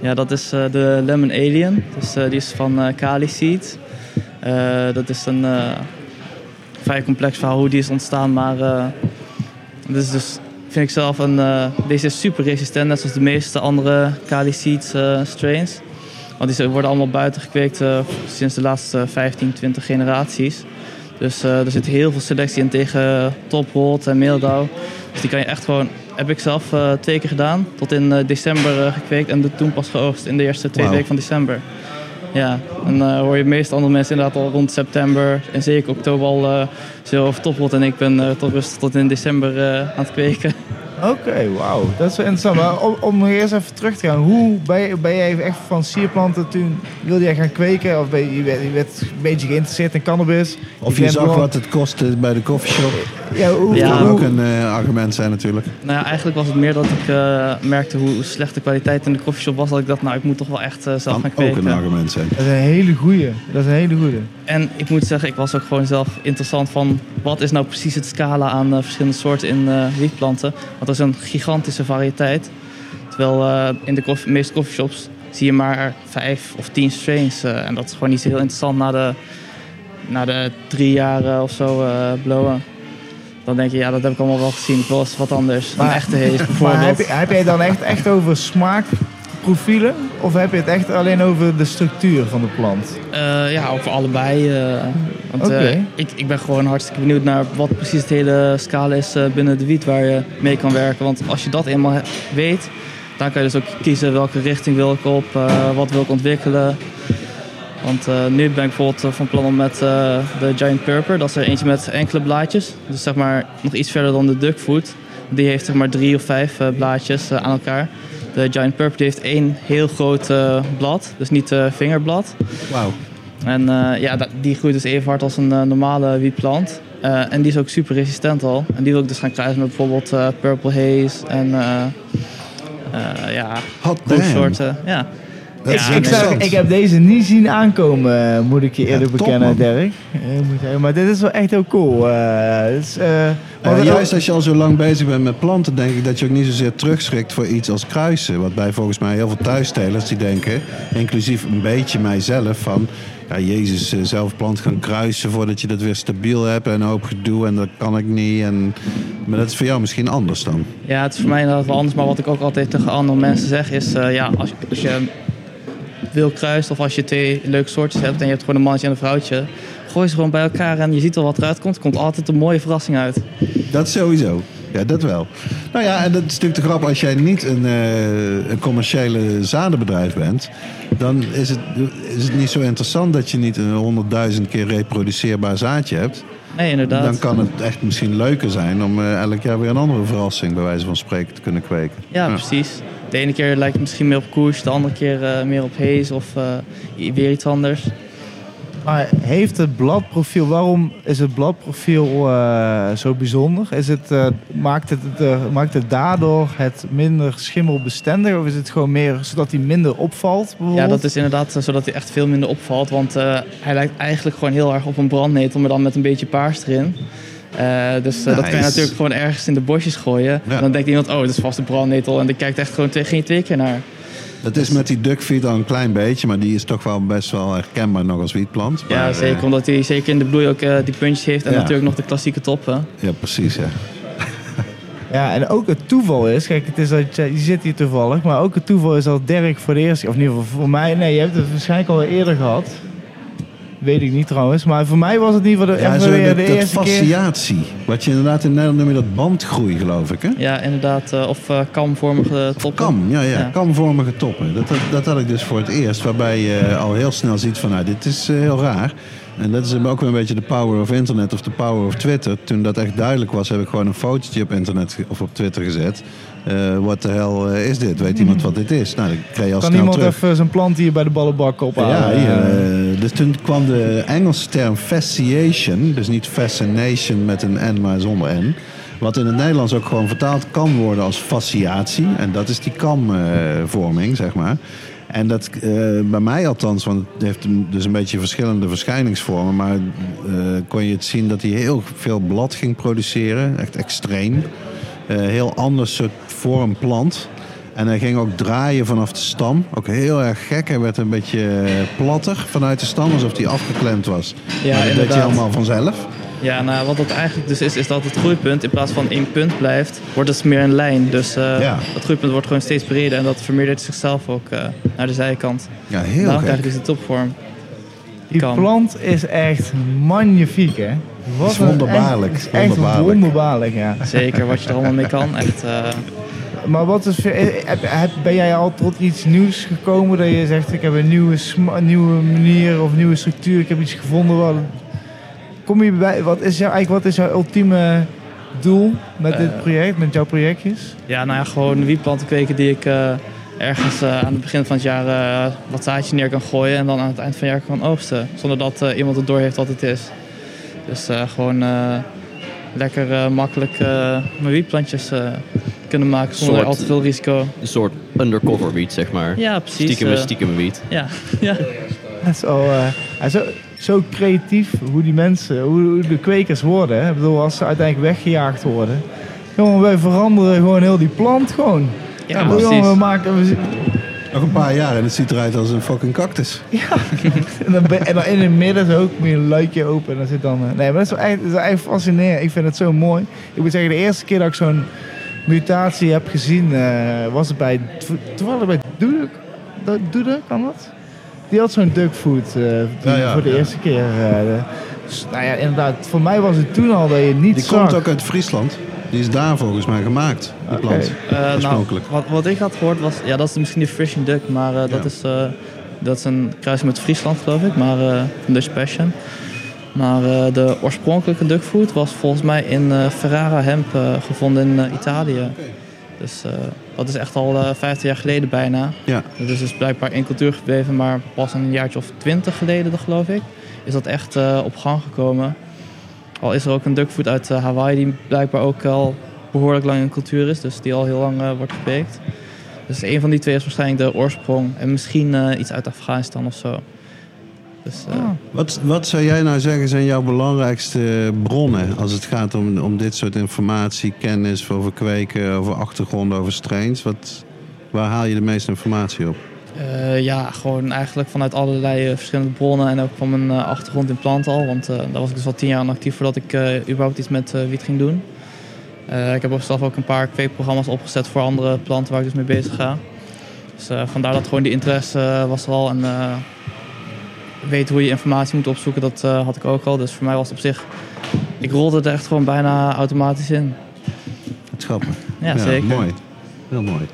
Ja, dat is eh, de Lemon Alien. Dus, eh, die is van eh Kali Seed. Eh, dat is een eh, vrij complex verhaal hoe die is ontstaan. Maar eh dit is dus, vind ik zelf, een, eh, deze is super resistent. Net zoals de meeste andere Kali Seed strains. Want die worden allemaal buiten gekweekt eh, sinds de laatste 15, 20 generaties. Dus eh, er zit heel veel selectie in tegen toprot en meeldauw. Dus die kan je echt gewoon... Heb ik zelf eh, twee keer gedaan. Tot in eh, december eh, gekweekt en de toen pas geoogst in de eerste twee weken van december. Ja, dan eh, hoor je de meeste andere mensen inderdaad al rond september en zeker oktober al eh zo over toprot. En ik ben eh, tot rustig tot in december eh, aan het kweken. Oké, wauw. Dat is wel interessant. Maar om, eerst even terug te gaan. Hoe ben, je- ben jij echt van sierplanten toen... Wilde jij gaan kweken? Of ben je, je, werd, je werd een beetje geïnteresseerd in cannabis? Of Je zag gewoon- wat het kostte bij de koffieshop. Ja, hoe, Ja, Dat kan ook een eh, argument zijn natuurlijk. Nou ja, eigenlijk was het meer dat ik eh, merkte hoe slecht de kwaliteit in de koffieshop was. Dat ik dacht, nou ik moet toch wel echt eh, zelf Kan gaan ook kweken. een argument zijn. Dat is een hele goeie. Dat is een hele goeie. En ik moet zeggen, ik was ook gewoon zelf interessant van wat is nou precies het scala aan verschillende soorten in eh wietplanten. Want er is een gigantische variëteit. Terwijl eh, in de koff- meeste coffeeshops zie je maar vijf of tien strains. eh, en dat is gewoon niet zo heel interessant na de, na de drie jaar of zo eh, blowen. Dan denk je, ja, dat heb ik allemaal wel gezien. Ik wil eens wat anders. Maar- echte haze Maar bijvoorbeeld. heb, je, heb jij dan echt, echt over smaakprofielen? Of heb je het echt alleen over de structuur van de plant? Eh, ja, over allebei. eh, want, eh, ik, ik ben gewoon hartstikke benieuwd naar wat precies het hele scala is binnen de wiet waar je mee kan werken. Want als je dat eenmaal weet, dan kan je dus ook kiezen welke richting wil ik op, wat wil ik ontwikkelen. Want nu ben ik bijvoorbeeld van plan om met de Giant Purper, dat is er eentje met enkele blaadjes. Dus zeg maar nog iets verder dan de Duckfoot. Die heeft zeg maar drie of vijf blaadjes aan elkaar. De Giant Purper die heeft één heel groot eh, blad, dus niet eh vingerblad. Wauw. En eh, ja, die groeit dus even hard als een normale wietplant. En die is ook super resistent al. En die wil ik dus gaan kruisen met bijvoorbeeld Purple Haze en ja, Hot soorten. Ja. Dat is Ja, ik, heb deze niet zien aankomen, eh, moet ik je Ja, eerlijk top, bekennen, man. Dirk. Eh, moet zeggen, maar dit is wel echt heel cool. eh, eh, Eh, want- juist als je al zo lang bezig bent met planten, denk ik dat je ook niet zozeer terugschrikt voor iets als kruisen. Wat bij volgens mij heel veel thuistelers die denken, inclusief een beetje mijzelf, van ja, Jezus, eh, zelf plant gaan kruisen voordat je dat weer stabiel hebt en een hoop gedoe en dat kan ik niet. En, maar dat is voor jou misschien anders dan. ja, het is voor mij inderdaad wel anders. Maar wat ik ook altijd tegen andere mensen zeg is... eh, ja, als, als je wil kruisen of als je twee leuke soortjes hebt... en je hebt gewoon een mannetje en een vrouwtje... gooi ze gewoon bij elkaar en je ziet wel wat eruit komt. Er komt altijd een mooie verrassing uit. Dat sowieso. Ja, dat wel. Nou ja, en dat is natuurlijk de grap. Als jij niet een, eh, een commerciële zadenbedrijf bent... dan is het, is het niet zo interessant dat je niet een honderdduizend keer reproduceerbaar zaadje hebt. Nee, inderdaad. Dan kan het echt misschien leuker zijn om eh, elk jaar weer een andere verrassing... bij wijze van spreken te kunnen kweken. Ja, precies. De ene keer lijkt het misschien meer op koers, de andere keer eh, meer op haze of eh, weer iets anders. Maar heeft het bladprofiel, waarom is het bladprofiel eh, zo bijzonder? Is het, maakt, het, maakt het daardoor het minder schimmelbestendig? Of is het gewoon meer zodat hij minder opvalt? Ja, dat is inderdaad zodat hij echt veel minder opvalt. Want hij lijkt eigenlijk gewoon heel erg op een brandnetel, maar dan met een beetje paars erin. Eh, dus eh, dat kan je natuurlijk gewoon ergens in de bosjes gooien. Ja. Dan denkt iemand, oh, dat is vast een brandnetel. En die kijkt echt gewoon twee, geen twee keer naar. Dat is met die duckfeed al een klein beetje, maar die is toch wel best wel herkenbaar nog als wietplant. Ja, Maar, zeker. eh, Omdat hij zeker in de bloei ook die puntjes heeft. En Ja. natuurlijk nog de klassieke toppen. ja, precies. Ja. Ja, en ook het toeval is, kijk, het is dat je, je zit hier toevallig, maar ook het toeval is dat Dirk voor de eerste, of in ieder geval voor mij, nee, je hebt het waarschijnlijk al eerder gehad. Weet ik niet trouwens, maar voor mij was het in ieder geval de, Ja, weer dat, de dat eerste keer. fasciatie. Wat je inderdaad in Nederland noem je dat bandgroei, geloof ik. Hè? Ja, inderdaad. eh, of eh, kamvormige toppen. Kam, ja, ja, Ja. kamvormige toppen. Dat, dat, dat had ik dus voor het eerst. Waarbij je al heel snel ziet van, nou, dit is eh, heel raar. En dat is ook weer een beetje de power of internet of de power of Twitter. Toen dat echt duidelijk was, heb ik gewoon een fotootje op internet of op Twitter gezet. Eh wat de hel eh, is dit? Weet iemand wat dit is? Nou, dan kreeg je al Kan snel iemand terug. even zijn plant hier bij de ballenbak ophalen? Ja, eh, dus toen kwam de Engelse term fasciation, dus niet fascination met een N, maar zonder N. Wat in het Nederlands ook gewoon vertaald kan worden als fasciatie. En dat is die kamvorming, zeg maar. En dat bij mij althans, want het heeft dus een beetje verschillende verschijningsvormen. Maar kon je het zien dat hij heel veel blad ging produceren. Echt extreem. Heel anders soort vorm plant. En hij ging ook draaien vanaf de stam. Ook heel erg gek. Hij werd een beetje eh, platter vanuit de stam, alsof hij afgeklemd was. Ja, maar dat deed hij inderdaad. allemaal vanzelf. Ja, nou, wat dat eigenlijk dus is, is dat het groeipunt in plaats van één punt blijft, wordt het meer een lijn. Dus eh Ja. het groeipunt wordt gewoon steeds breder en dat vermeerdert zichzelf ook eh, naar de zijkant. Ja, heel Daarom krijg je dus de topvorm. Die Kan. plant is echt magnifiek, hè? Wat Is een- wonderbaarlijk. Echt, echt Wonderbaarlijk. wonderbaarlijk, ja. Zeker wat je er allemaal mee kan. Echt, eh, Maar wat is, eh, heb, heb- ben jij al tot iets nieuws gekomen dat je zegt, ik heb een nieuwe, nieuwe manier of nieuwe structuur, ik heb iets gevonden wat... Kom je bij, wat is jouw, eigenlijk, wat is jouw ultieme doel met dit Eh. project, met jouw projectjes? ja, nou ja, gewoon wietplanten kweken die ik eh, ergens eh, aan het begin van het jaar eh, wat zaadjes neer kan gooien en dan aan het eind van het jaar kan oogsten. Zonder dat eh, iemand het door heeft wat het is. Dus eh, gewoon eh, lekker eh, makkelijk eh, mijn wietplantjes eh, kunnen maken zonder Soort- al te veel risico. Een soort undercover wiet, zeg maar. Ja, precies. Stiekem, stiekem wiet. Ja, ja. Dat is al, eh, hij is zo, zo creatief hoe die mensen, hoe, hoe de kwekers worden. Hè? Ik bedoel, als ze uiteindelijk weggejaagd worden. Jongen, wij veranderen gewoon heel die plant gewoon. Ja precies. we maken, we, Nog een paar jaar en het ziet eruit als een fucking cactus. En dan, ben- en dan in het midden zo ook moet je een luikje open. En dan zit dan... eh, Nee, maar dat is wel echt, dat is wel echt fascinerend. Ik vind het zo mooi. Ik moet zeggen, de eerste keer dat ik zo'n mutatie heb gezien... eh, was het bij... Toevallig bij Doede. Doede, kan dat? Die had zo'n duckfood eh, die- Ja, ja, voor de ja. eerste keer. eh, dus, nou ja, inderdaad. Voor mij was het toen al dat je niet Die zag. komt ook uit Friesland. Die is daar volgens mij gemaakt, die Oké. plant. Eh, nou, Oorspronkelijk. wat, wat ik had gehoord was, ja, dat is misschien de Frisian Duck, maar eh, dat, Ja. is, eh, dat is een kruising met Friesland, geloof ik, maar Dutch Passion. Maar de oorspronkelijke duckfood was volgens mij in Ferrara hemp gevonden in Italië. Dus eh, dat is echt al eh 15 jaar geleden bijna. Ja. Dat is dus blijkbaar in cultuur gebleven, maar pas een jaartje of 20 geleden, geloof ik, is dat echt op gang gekomen. Al is er ook een duckfood uit eh, Hawaii die blijkbaar ook al behoorlijk lang in cultuur is, dus die al heel lang eh, wordt gekweekt. Dus een van die twee is waarschijnlijk de oorsprong en misschien eh, iets uit Afghanistan of zo. Dus, eh, Ah. Wat, wat zou jij nou zeggen zijn jouw belangrijkste bronnen als het gaat om, om dit soort informatie, kennis over kweken, over achtergronden, over strains? Wat, waar haal je de meeste informatie op? Eh, ja, gewoon eigenlijk vanuit allerlei eh, verschillende bronnen en ook van mijn eh, achtergrond in planten al. Want daar was ik dus al tien jaar aan actief voordat ik überhaupt iets met wiet ging doen. Ik heb ook zelf ook een paar kweekprogramma's opgezet voor andere planten waar ik dus mee bezig ga. Dus vandaar dat gewoon die interesse was er al. En weten hoe je informatie moet opzoeken, dat had ik ook al. Dus voor mij was het op zich... Ik rolde er echt gewoon bijna automatisch in. Het is grappig. Ja, zeker. Mooi. Heel mooi.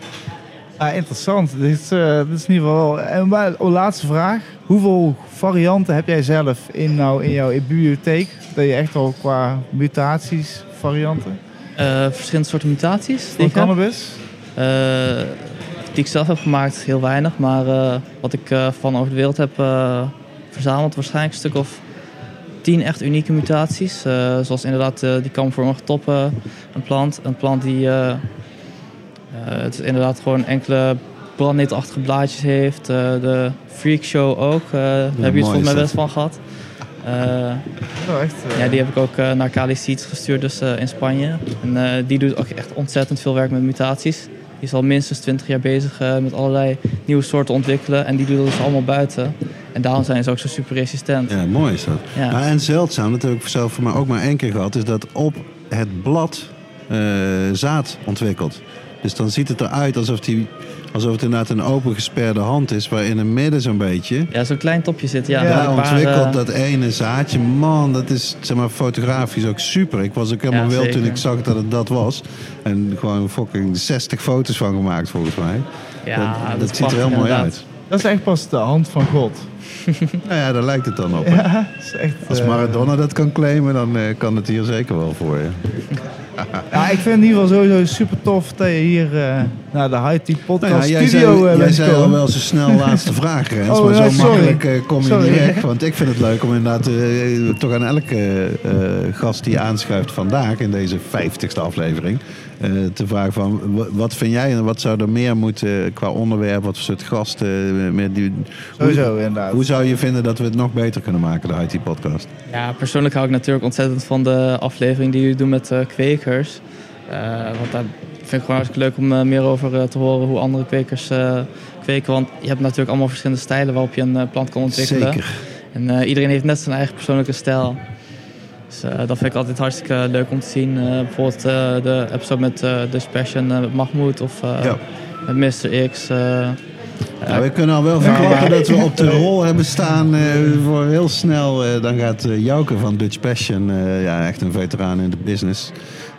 Ah, interessant. Dit is, eh, dit is in ieder geval. En maar, oh, laatste vraag. Hoeveel varianten heb jij zelf in, nou, in jouw bibliotheek? Dat je echt al qua mutaties, varianten Eh, verschillende soorten mutaties van cannabis? Eh, die ik zelf heb gemaakt, heel weinig. Maar wat ik van over de wereld heb verzameld. Waarschijnlijk een stuk of tien echt unieke mutaties. Zoals inderdaad die kamvormige toppen, een plant. Een plant die het is inderdaad gewoon enkele brandnetelachtige blaadjes heeft. Eh, de Freak Show ook. eh, daar heb je het volgens mij best van gehad. Eh, Oh, echt, eh, ja, die heb ik ook eh, naar Kali Seeds gestuurd, dus eh, in Spanje. En eh, die doet ook echt ontzettend veel werk met mutaties. Die is al minstens 20 jaar bezig eh, met allerlei nieuwe soorten ontwikkelen. En die doet dat dus allemaal buiten. En daarom zijn ze ook zo super resistent. Ja, mooi is dat. Ja. Nou, en zeldzaam, dat heb ik zelf voor mij ook maar één keer gehad, is dat op het blad eh, zaad ontwikkelt. Dus dan ziet het eruit alsof, die, alsof het inderdaad een open gesperde hand is, waar in het midden zo'n beetje. Ja, zo'n klein topje zit. Ja, Ja, paar, ontwikkelt eh, dat ene zaadje. Man, dat is zeg maar, fotografisch ook super. Ik was ook helemaal Ja, wild toen ik zag dat het dat was. En gewoon fucking 60 foto's van gemaakt volgens mij. ja, dat, dat, dat ziet er heel mooi uit. Dat is echt pas de hand van God. Nou ja, daar lijkt het dan op. Ja, is echt... Als eh, Maradona dat kan claimen, dan eh, kan het hier zeker wel voor je. Ja, ik vind het in ieder geval sowieso super tof dat je hier eh, naar de High Tea Podcast Nou ja, jij studio zei, eh, jij bent zei al wel zo snel laatste vraag, Rens. Oh, maar zo sorry. makkelijk eh, kom je Sorry. niet weg. Want ik vind het leuk om inderdaad toch aan elke gast die aanschuift vandaag in deze 50ste aflevering te vragen van wat vind jij en wat zou er meer moeten qua onderwerp, wat voor soort gasten eh, meer die, Sowieso, hoe, inderdaad. hoe zou je vinden dat we het nog beter kunnen maken, de IT podcast? Ja, persoonlijk hou ik natuurlijk ontzettend van de aflevering die jullie doen met eh, kwekers. Eh, want daar vind ik gewoon hartstikke leuk om eh, meer over eh, te horen hoe andere kwekers eh, kweken. Want je hebt natuurlijk allemaal verschillende stijlen waarop je een eh, plant kan ontwikkelen. Zeker. En eh, iedereen heeft net zijn eigen persoonlijke stijl. Dus eh, dat vind ik altijd hartstikke leuk om te zien. Eh, bijvoorbeeld eh, de episode met eh Dutch Passion eh, met Mahmoud of eh, Ja. met Mr. X. Nou, we kunnen al wel verklappen dat we op de rol hebben staan eh, voor heel snel. eh, dan gaat eh, Jouke van Dutch Passion, eh, ja, echt een veteraan in de business,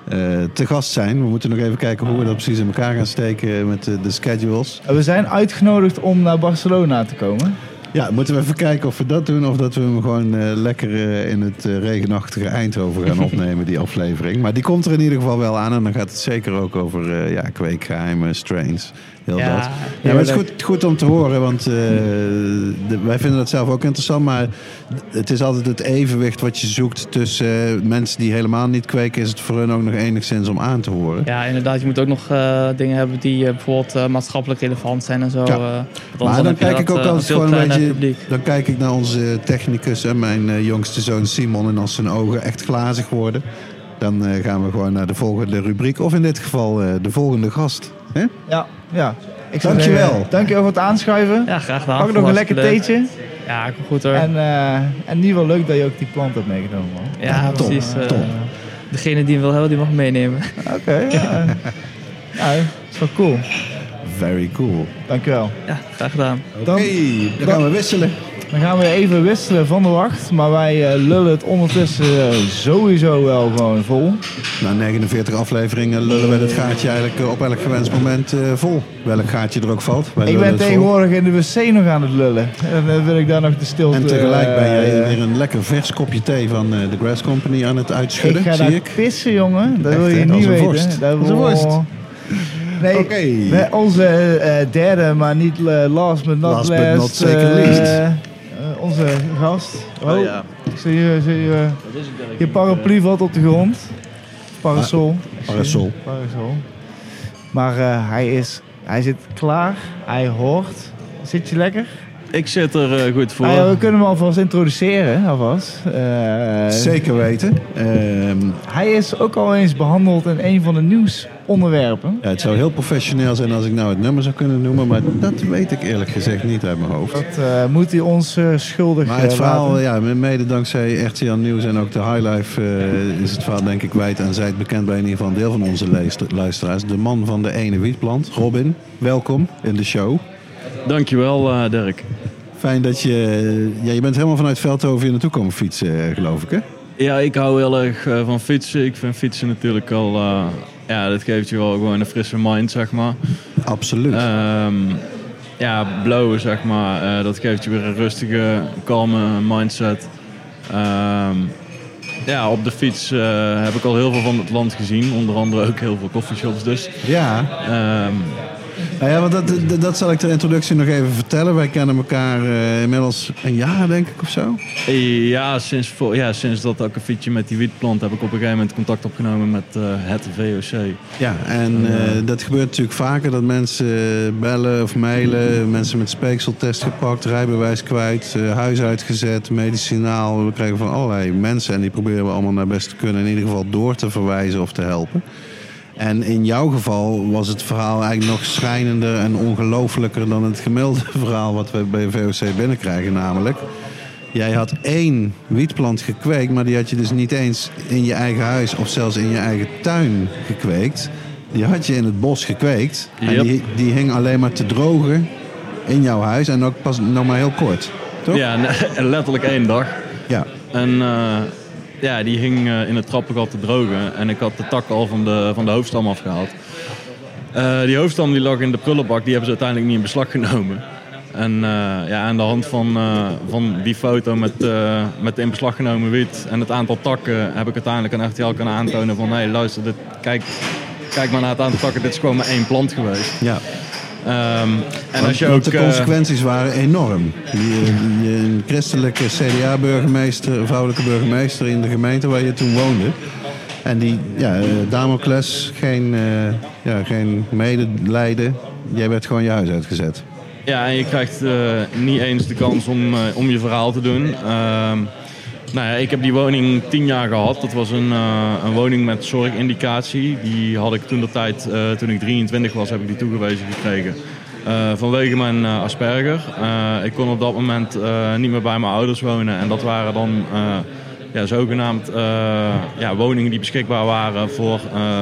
eh, te gast zijn. We moeten nog even kijken hoe we dat precies in elkaar gaan steken met de schedules. We zijn uitgenodigd om naar Barcelona te komen. Ja, moeten we even kijken of we dat doen of dat we hem gewoon eh, lekker eh, in het eh, regenachtige Eindhoven gaan opnemen, die aflevering. Maar die komt er in ieder geval wel aan en dan gaat het zeker ook over ja, kweekgeheimen, strains, heel Ja, dat. Ja, maar het is goed, goed om te horen, want eh, de- wij vinden dat zelf ook interessant. Maar het is altijd het evenwicht wat je zoekt tussen eh, mensen die helemaal niet kweken. Is het voor hun ook nog enigszins om aan te horen? Ja, inderdaad. Je moet ook nog eh, dingen hebben die bijvoorbeeld maatschappelijk relevant zijn en zo. Ja. eh, Maar dan kijk ik dat, ook altijd gewoon een beetje. publiek. Dan kijk ik naar onze technicus en mijn jongste zoon Simon. En als zijn ogen echt glazig worden, dan gaan we gewoon naar de volgende rubriek. Of in dit geval eh, de volgende gast. Hè? Ja, ja. Ik zou Dankjewel. zeggen, Dankjewel voor het aanschuiven. Ja, graag gedaan. Pak nog een lekker theetje. Ja, kom goed hoor. En, eh en ieder geval leuk dat je ook die plant hebt meegenomen. man. ja, top, precies. eh, top. degene die hem wil hebben, die mag meenemen. Oké, ja. ja, dat is wel cool. Very cool. Dankjewel. Ja, graag gedaan. Oké, Dan- dan gaan we wisselen. Dan gaan we even wisselen van de wacht. Maar wij eh, lullen het ondertussen eh, sowieso wel gewoon vol. Na 49 afleveringen lullen we het gaatje eigenlijk eh, op elk gewenst moment eh, vol. Welk gaatje er ook valt. Wij Ik ben vol. tegenwoordig in de wc nog aan het lullen. En dan wil ik daar nog de stilte... En tegelijk ben jij weer een lekker vers kopje thee van eh, de Grass Company aan het uitschudden, Ik ga zie daar ik. pissen, jongen. Dat Echt, wil je niet weten. Dat Als een vorst. Nee, Oké. we- onze eh, derde, maar niet eh, last but not Last but not second eh, least. eh, onze gast. Oh, ik zie je, zie je, je paraplu valt op de grond. Parasol. Parasol. Parasol. Maar eh, hij is, hij zit klaar. Hij hoort. Zit je lekker? Ik zit er eh, goed voor. Ah ja, we kunnen hem alvast introduceren, alvast. Eh, Zeker weten. Ehm, Hij is ook al eens behandeld in een van de nieuwsonderwerpen. ja, het zou heel professioneel zijn als ik nou het nummer zou kunnen noemen, maar dat weet ik eerlijk gezegd niet uit mijn hoofd. Dat eh, moet hij ons eh, schuldig Maar het eh, verhaal, laten. ja, mede dankzij RTL Nieuws en ook de Highlife eh, is het verhaal denk ik wijd en zijd bekend bij in ieder geval een deel van onze luisteraars. De man van de ene wietplant, Robin, welkom in de show. Dankjewel, eh Dirk. Fijn dat je, ja, je bent helemaal vanuit Veldhoven hier naartoe komen fietsen, geloof ik hè? Ja, ik hou heel erg eh, van fietsen. Ik vind fietsen natuurlijk al... ja, dat geeft je wel gewoon een frisse mind, zeg maar. Absoluut. Ehm, ja, blowen, zeg maar. eh, dat geeft je weer een rustige, kalme mindset. Ehm, ja, op de fiets eh, heb ik al heel veel van het land gezien. Onder andere ook heel veel coffeeshops dus. ja, Ehm, Nou ja, want dat, dat, dat zal ik ter introductie nog even vertellen. Wij kennen elkaar eh, inmiddels een jaar, denk ik, of zo. Ja, sinds, voor, ja, sinds dat akkefietje met die wietplant heb ik op een gegeven moment contact opgenomen met eh, het VOC. Ja, en eh, dat gebeurt natuurlijk vaker dat mensen bellen of mailen. Mensen met speekseltest gepakt, rijbewijs kwijt, huis uitgezet, medicinaal. We krijgen van allerlei mensen en die proberen we allemaal naar best te kunnen in ieder geval door te verwijzen of te helpen. En in jouw geval was het verhaal eigenlijk nog schrijnender en ongelooflijker dan het gemiddelde verhaal wat we bij VOC binnenkrijgen. Namelijk, jij had één wietplant gekweekt, maar die had je dus niet eens in je eigen huis of zelfs in je eigen tuin gekweekt. Die had je in het bos gekweekt. En die, die hing alleen maar te drogen in jouw huis en ook pas nog maar heel kort. Toch? Ja, letterlijk één dag. Ja. En eh, ja, die hing eh, in het trappengat te drogen. En ik had de takken al van de, van de hoofdstam afgehaald. Eh, die hoofdstam die lag in de prullenbak. Die hebben ze uiteindelijk niet in beslag genomen. En eh, ja, aan de hand van, van die foto met, met de in beslag genomen wiet en het aantal takken... heb ik uiteindelijk aan RTL kunnen aantonen van... hé, hey, luister, dit, kijk, kijk maar naar het aantal takken. Dit is gewoon maar één plant geweest. ja. Ehm, en als je ook... de eh, consequenties waren enorm. Die, die, een christelijke CDA-burgemeester, vrouwelijke burgemeester in de gemeente waar je toen woonde. En die, ja, eh, Damocles, geen, eh, ja, geen medelijden. Jij werd gewoon je huis uitgezet. Ja, en je krijgt eh, niet eens de kans om, eh, om je verhaal te doen. Nou ja, ik heb die woning tien jaar gehad. Dat was een, eh, een woning met zorgindicatie. Die had ik toen de tijd, eh, toen ik 23 was, heb ik die toegewezen gekregen. Eh, vanwege mijn Asperger. Ik kon op dat moment niet meer bij mijn ouders wonen. En dat waren dan ja, zogenaamd ja, woningen die beschikbaar waren voor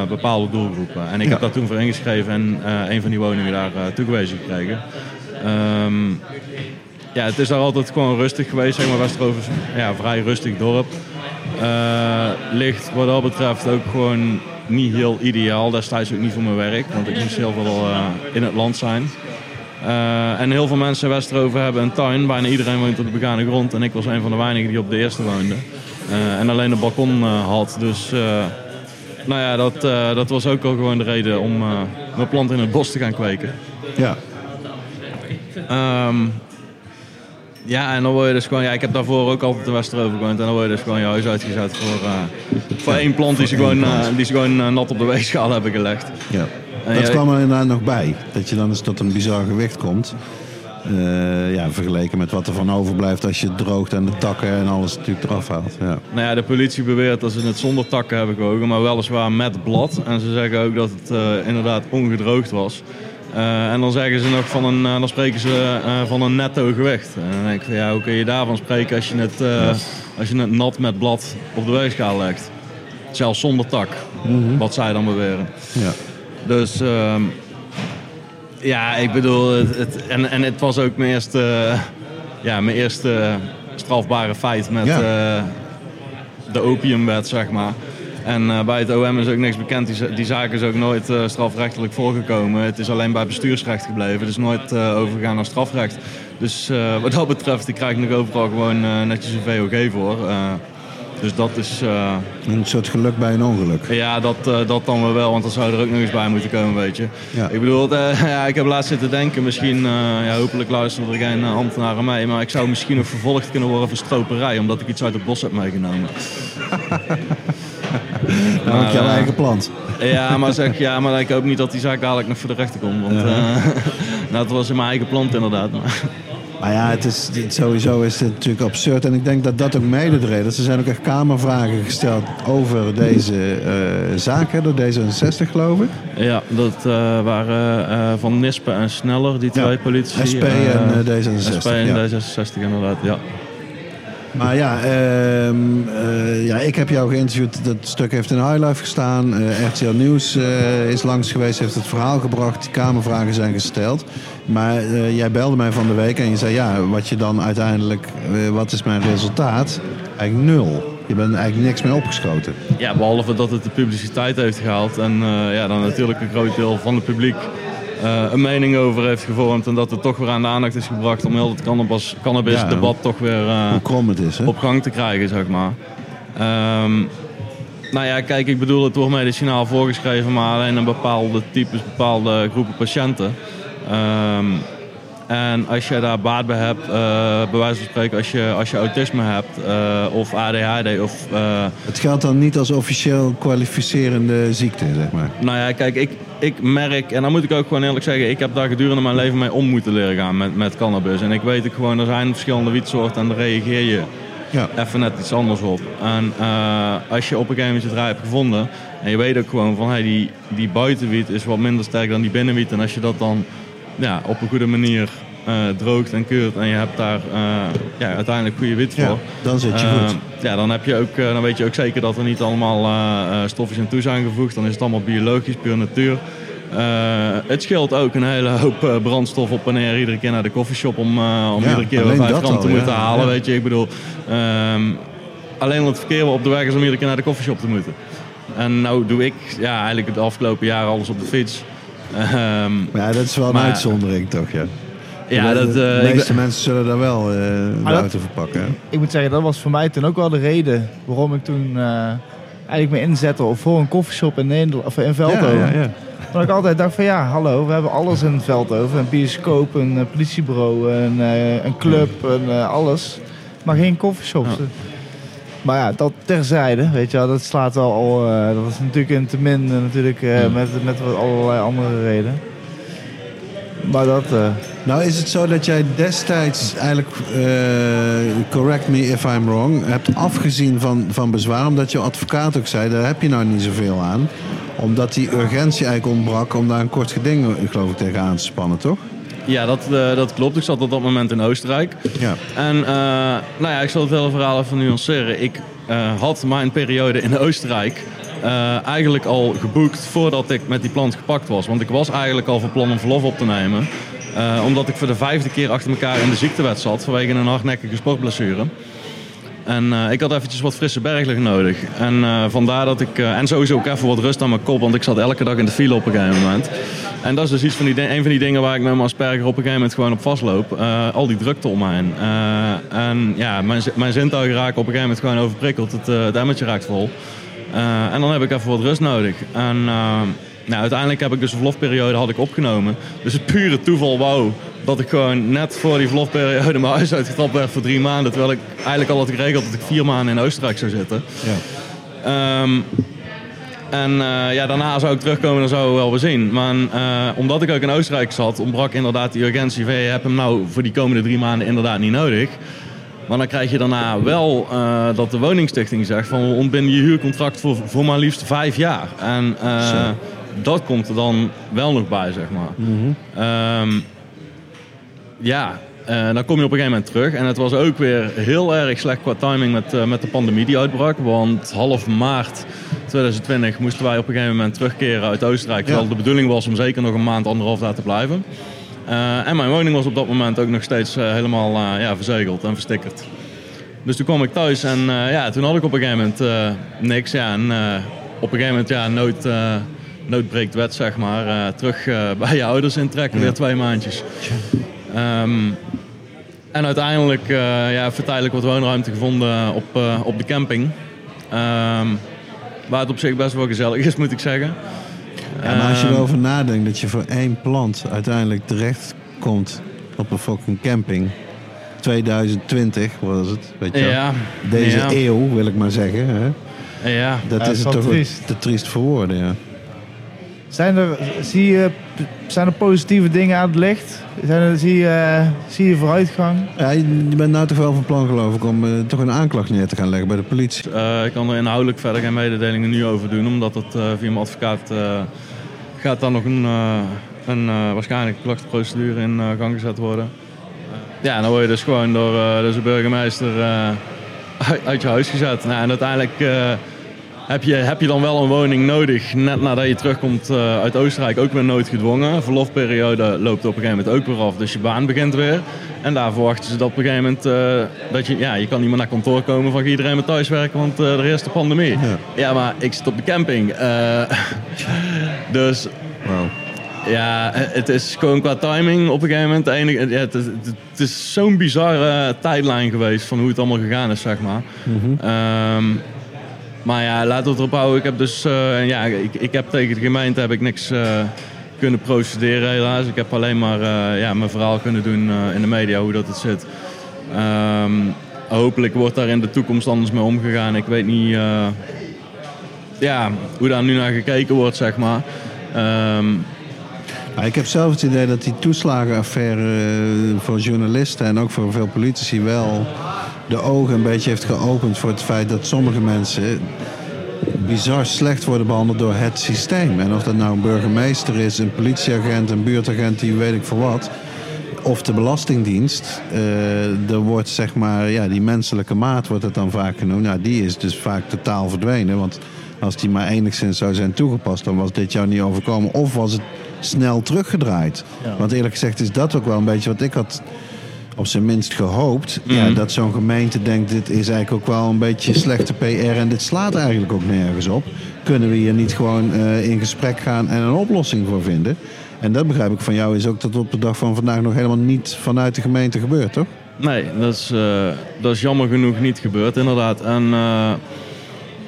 bepaalde doelgroepen. En ik Ja. heb daar toen voor ingeschreven en een van die woningen daar toegewezen gekregen. Ehm, ja, het is daar altijd gewoon rustig geweest, zeg maar. Westerhoven is ja, vrij rustig dorp. Eh, ligt wat dat betreft ook gewoon niet heel ideaal. Destijds ook niet voor mijn werk, want ik moest heel veel eh, in het land zijn. Eh, en heel veel mensen in Westerhoven hebben een tuin. Bijna iedereen woont op de begane grond. En ik was een van de weinigen die op de eerste woonde. En alleen een balkon had. Dus nou ja, dat, dat was ook al gewoon de reden om mijn plant in het bos te gaan kweken. Ja. Ehm, ja, en dan word je dus gewoon... Ja, ik heb daarvoor ook altijd in Westerhoven gewoond. En dan word je dus gewoon je huis uitgezet voor, eh, voor één plant die ze één gewoon, eh, die ze gewoon eh, nat op de weegschaal hebben gelegd. ja. En Dat ja, kwam er inderdaad nog bij. Dat je dan eens tot een bizar gewicht komt. Ja, vergeleken met wat er van overblijft als je het droogt en de takken en alles natuurlijk eraf haalt. Ja. Nou ja, de politie beweert dat ze het zonder takken hebben gewogen, maar weliswaar met blad. En ze zeggen ook dat het inderdaad ongedroogd was. Eh, en dan zeggen ze nog van een, eh, dan spreken ze eh, van een netto gewicht. En dan denk ik van ja, hoe kun je daarvan spreken als je het, als je het nat met blad op de weegschaal legt? Zelfs zonder tak, wat zij dan beweren. Ja. Dus ehm, ja, ik bedoel, het, het- en, en het was ook mijn eerste, ja, mijn eerste strafbare feit met Ja. de opiumwet, zeg maar. En eh, bij het OM is ook niks bekend. Die, die zaak is ook nooit eh, strafrechtelijk voorgekomen. Het is alleen bij bestuursrecht gebleven. Het is nooit eh, overgegaan naar strafrecht. Dus wat dat betreft, ik krijg nog overal gewoon netjes een VOG voor. Dus dat is... Een soort geluk bij een ongeluk. ja, dat, dat dan wel, want dat zou er ook nog eens bij moeten komen, weet je. Ja. Ik bedoel, ja, ik heb laatst zitten denken, misschien, ja, hopelijk luisteren er geen ambtenaren mee, maar ik zou misschien nog vervolgd kunnen worden voor stroperij, omdat ik iets uit het bos heb meegenomen. Nou, ook jouw eh, eigen plant. Ja, maar zeg, ja, maar ik hoop niet dat die zaak dadelijk nog voor de rechter komt, want eh, nou, het was in mijn eigen plant inderdaad. Maar, Maar ja, het is, sowieso is het natuurlijk absurd. En ik denk dat dat ook mede de reden is. Er zijn ook echt kamervragen gesteld over deze eh, zaken door D66, geloof ik. ja, dat waren Van Nispen en Sneller, die Ja, twee politie. SP eh, en eh, D66. SP en ja. D66 inderdaad, ja. Maar ja, ehm, eh, ja, ik heb jou geïnterviewd. Dat stuk heeft in Highlife gestaan. Eh, RTL Nieuws eh, is langs geweest, heeft het verhaal gebracht. Kamervragen zijn gesteld. Maar jij belde mij van de week en je zei... ja, wat je dan uiteindelijk... wat is mijn resultaat? Eigenlijk nul. Je bent eigenlijk niks meer opgeschoten. Ja, behalve dat het de publiciteit heeft gehaald en ja, dan natuurlijk een groot deel van het publiek eh, een mening over heeft gevormd en dat het toch weer aan de aandacht is gebracht om heel het cannabis, cannabis Ja. debat toch weer eh, Hoe krom het is, hè? op gang te krijgen, zeg maar. Ehm, nou ja, kijk, ik bedoel, het wordt medicinaal voorgeschreven, maar alleen aan bepaalde types, bepaalde groepen patiënten. Ehm, en als je daar baat bij hebt, eh bij wijze van spreken, als je, als je autisme hebt eh, of ADHD of... eh, Het geldt dan niet als officieel kwalificerende ziekte, zeg maar. nou ja, kijk, ik, ik merk, en dan moet ik ook gewoon eerlijk zeggen, ik heb daar gedurende mijn leven mee om moeten leren gaan met, met cannabis. En ik weet ook gewoon, er zijn verschillende wietsoorten en daar reageer je Ja. even net iets anders op. En als je op een gegeven moment je draai hebt gevonden, en je weet ook gewoon van, hey, die, die buitenwiet is wat minder sterk dan die binnenwiet. En als je dat dan ja, op een goede manier eh, droogt en keurt en je hebt daar eh, ja, uiteindelijk goede wiet Ja, voor. dan zit je Eh, goed. ja, dan, heb je ook, dan weet je ook zeker dat er niet allemaal stofjes aan toe zijn gevoegd. Dan is het allemaal biologisch, puur natuur. Het scheelt ook een hele hoop brandstof op wanneer je iedere keer naar de koffieshop om, om Ja, iedere keer alleen vijf dat gram te ja. moeten halen. Weet je, ik bedoel, ehm, alleen al het verkeer op de weg is om iedere keer naar de koffieshop te moeten. En nou doe ik ja, eigenlijk het afgelopen jaar alles op de fiets. Ehm, Ja, dat is wel een uitzondering toch, ja. ja, de, dat, de eh, ik meeste mensen zullen daar wel eh, de dat- auto verpakken. hè. Ik moet zeggen, dat was voor mij toen ook wel de reden waarom ik toen eh, eigenlijk me inzette voor een koffieshop in, Nederland, of in Veldhoven. Ja, ja, ja. Omdat ik altijd dacht van ja, hallo, we hebben alles in Veldhoven. Een bioscoop, een eh, politiebureau, een, eh, een club, een, eh, alles. Maar geen koffieshops. Maar ja, dat terzijde, weet je wel, dat slaat wel al... eh, dat is natuurlijk in te min eh, natuurlijk eh, met, met wat allerlei andere redenen. Maar dat... Nou is het zo dat jij destijds eigenlijk, correct me if I'm wrong, hebt afgezien van, van bezwaar. Omdat je advocaat ook zei, daar heb je nou niet zoveel aan. Omdat die urgentie eigenlijk ontbrak om daar een kort geding, geloof ik, tegen aan te spannen, toch? Ja, dat, eh, dat klopt. Ik zat op dat moment in Oostenrijk. Ja. En eh, nou ja, ik zal het hele verhaal even nuanceren. Ik eh, had mijn periode in Oostenrijk eigenlijk al geboekt voordat ik met die plant gepakt was. Want ik was eigenlijk al van plan om verlof op te nemen. omdat ik voor de vijfde keer achter elkaar in de ziektewet zat vanwege een hardnekkige sportblessure. En ik had eventjes wat frisse berglucht nodig. En eh, vandaar dat ik... en sowieso ook even wat rust aan mijn kop, want ik zat elke dag in de file op een gegeven moment. En dat is dus iets van die, di- een van die dingen waar ik met mijn Asperger op een gegeven moment gewoon op vastloop. Eh, al die drukte om mij heen. Eh, en ja, mijn, mijn zintuigen raken op een gegeven moment gewoon overprikkeld. Het, eh het emmertje raakt vol. Eh, en dan heb ik even wat rust nodig. En eh, nou, uiteindelijk heb ik dus een verlofperiode had ik opgenomen. Dus het pure toeval wou dat ik gewoon net voor die verlofperiode mijn huis uitgetrapt werd voor drie maanden. Terwijl ik eigenlijk al had geregeld dat ik vier maanden in Oostenrijk zou zitten. Ja. Ehm, en eh, ja, daarna zou ik terugkomen, dan zouden we wel weer zien. Maar eh, omdat ik ook in Oostenrijk zat, ontbrak inderdaad die urgentie van... je hebt hem nou voor die komende drie maanden inderdaad niet nodig. Maar dan krijg je daarna wel eh, dat de woningstichting zegt van... we ontbinden je huurcontract voor, voor maar liefst vijf jaar. En dat komt er dan wel nog bij, zeg maar. Ehm, ja, eh, dan kom je op een gegeven moment terug. En het was ook weer heel erg slecht qua timing met, eh, met de pandemie die uitbrak. Want half maart 2020 moesten wij op een gegeven moment terugkeren uit Oostenrijk. Terwijl de bedoeling was om zeker nog een maand, anderhalf daar te blijven. Eh, en mijn woning was op dat moment ook nog steeds helemaal ja, verzegeld en verstikkerd. Dus toen kwam ik thuis en ja, toen had ik op een gegeven moment niks. Ja, en op een gegeven moment, ja, nood, nood breekt wet, zeg maar. Terug bij je ouders intrekken, weer twee maandjes. Ehm, en uiteindelijk eh ja, even tijdelijk wat woonruimte gevonden op, eh, op de camping. Ehm, waar het op zich best wel gezellig is, moet ik zeggen. Ja, maar als je Ehm, erover nadenkt dat je voor één plant uiteindelijk terecht komt op een fucking camping. 2020 was het, weet je. Ja, Deze ja, eeuw, wil ik maar zeggen. Hè? ja. Dat Ja, is is het toch te triest voor woorden, ja. Zijn er, zie je, zijn er positieve dingen aan het licht? Zijn er, zie, je, mijn vooruitgang? ja. Je bent nou toch wel van plan, geloof ik, om eh, toch een aanklacht neer te gaan leggen bij de politie. Eh, ik kan er inhoudelijk verder geen mededelingen nu over doen, omdat het eh, via mijn advocaat eh, gaat dan nog een, eh, een eh, waarschijnlijk klachtenprocedure in gang gezet worden. ja, dan word je dus gewoon door eh, dus de burgemeester eh, uit, uit je huis gezet. Nou, en uiteindelijk eh, heb, je, heb je dan wel een woning nodig, net nadat je terugkomt eh, uit Oostenrijk, ook weer noodgedwongen. Verlofperiode loopt op een gegeven moment ook weer af, dus je baan begint weer. En daar verwachten ze dat op een gegeven moment eh, dat je, ja, je kan niet meer naar kantoor komen van iedereen maar thuiswerken, want eh, er is de pandemie. Ja. Ja, maar ik zit op de camping. dus ja, het is gewoon qua timing op een gegeven moment. enige- ja, het, is- het is zo'n bizarre tijdlijn geweest van hoe het allemaal gegaan is, zeg maar. Ehm, maar ja, laten we het erop houden. Ik heb dus, eh, ja, ik, ik heb tegen de gemeente heb ik niks eh, kunnen procederen helaas. Ik heb alleen maar eh, ja, mijn verhaal kunnen doen in de media hoe dat het zit. Ehm, hopelijk wordt daar in de toekomst anders mee omgegaan. Ik weet niet ja, hoe daar nu naar gekeken wordt, zeg maar. Maar ik heb zelf het idee dat die toeslagenaffaire voor journalisten en ook voor veel politici wel de ogen een beetje heeft geopend voor het feit dat sommige mensen bizar slecht worden behandeld door het systeem. En of dat nou een burgemeester is, een politieagent, een buurtagent, die weet ik voor wat. Of de Belastingdienst. eh, er wordt zeg maar, ja, die menselijke maat wordt het dan vaak genoemd. Nou, die is dus vaak totaal verdwenen. Want als die maar enigszins zou zijn toegepast, dan was dit jou niet overkomen. Of was het snel teruggedraaid. Want eerlijk gezegd is dat ook wel een beetje wat ik had op zijn minst gehoopt. ja, dat zo'n gemeente denkt, dit is eigenlijk ook wel een beetje slechte PR en dit slaat eigenlijk ook nergens op. Kunnen we hier niet gewoon eh, in gesprek gaan en een oplossing voor vinden? En dat begrijp ik van jou is ook dat op de dag van vandaag nog helemaal niet vanuit de gemeente gebeurt, toch? Nee, dat is, eh, dat is jammer genoeg niet gebeurd, inderdaad. En eh,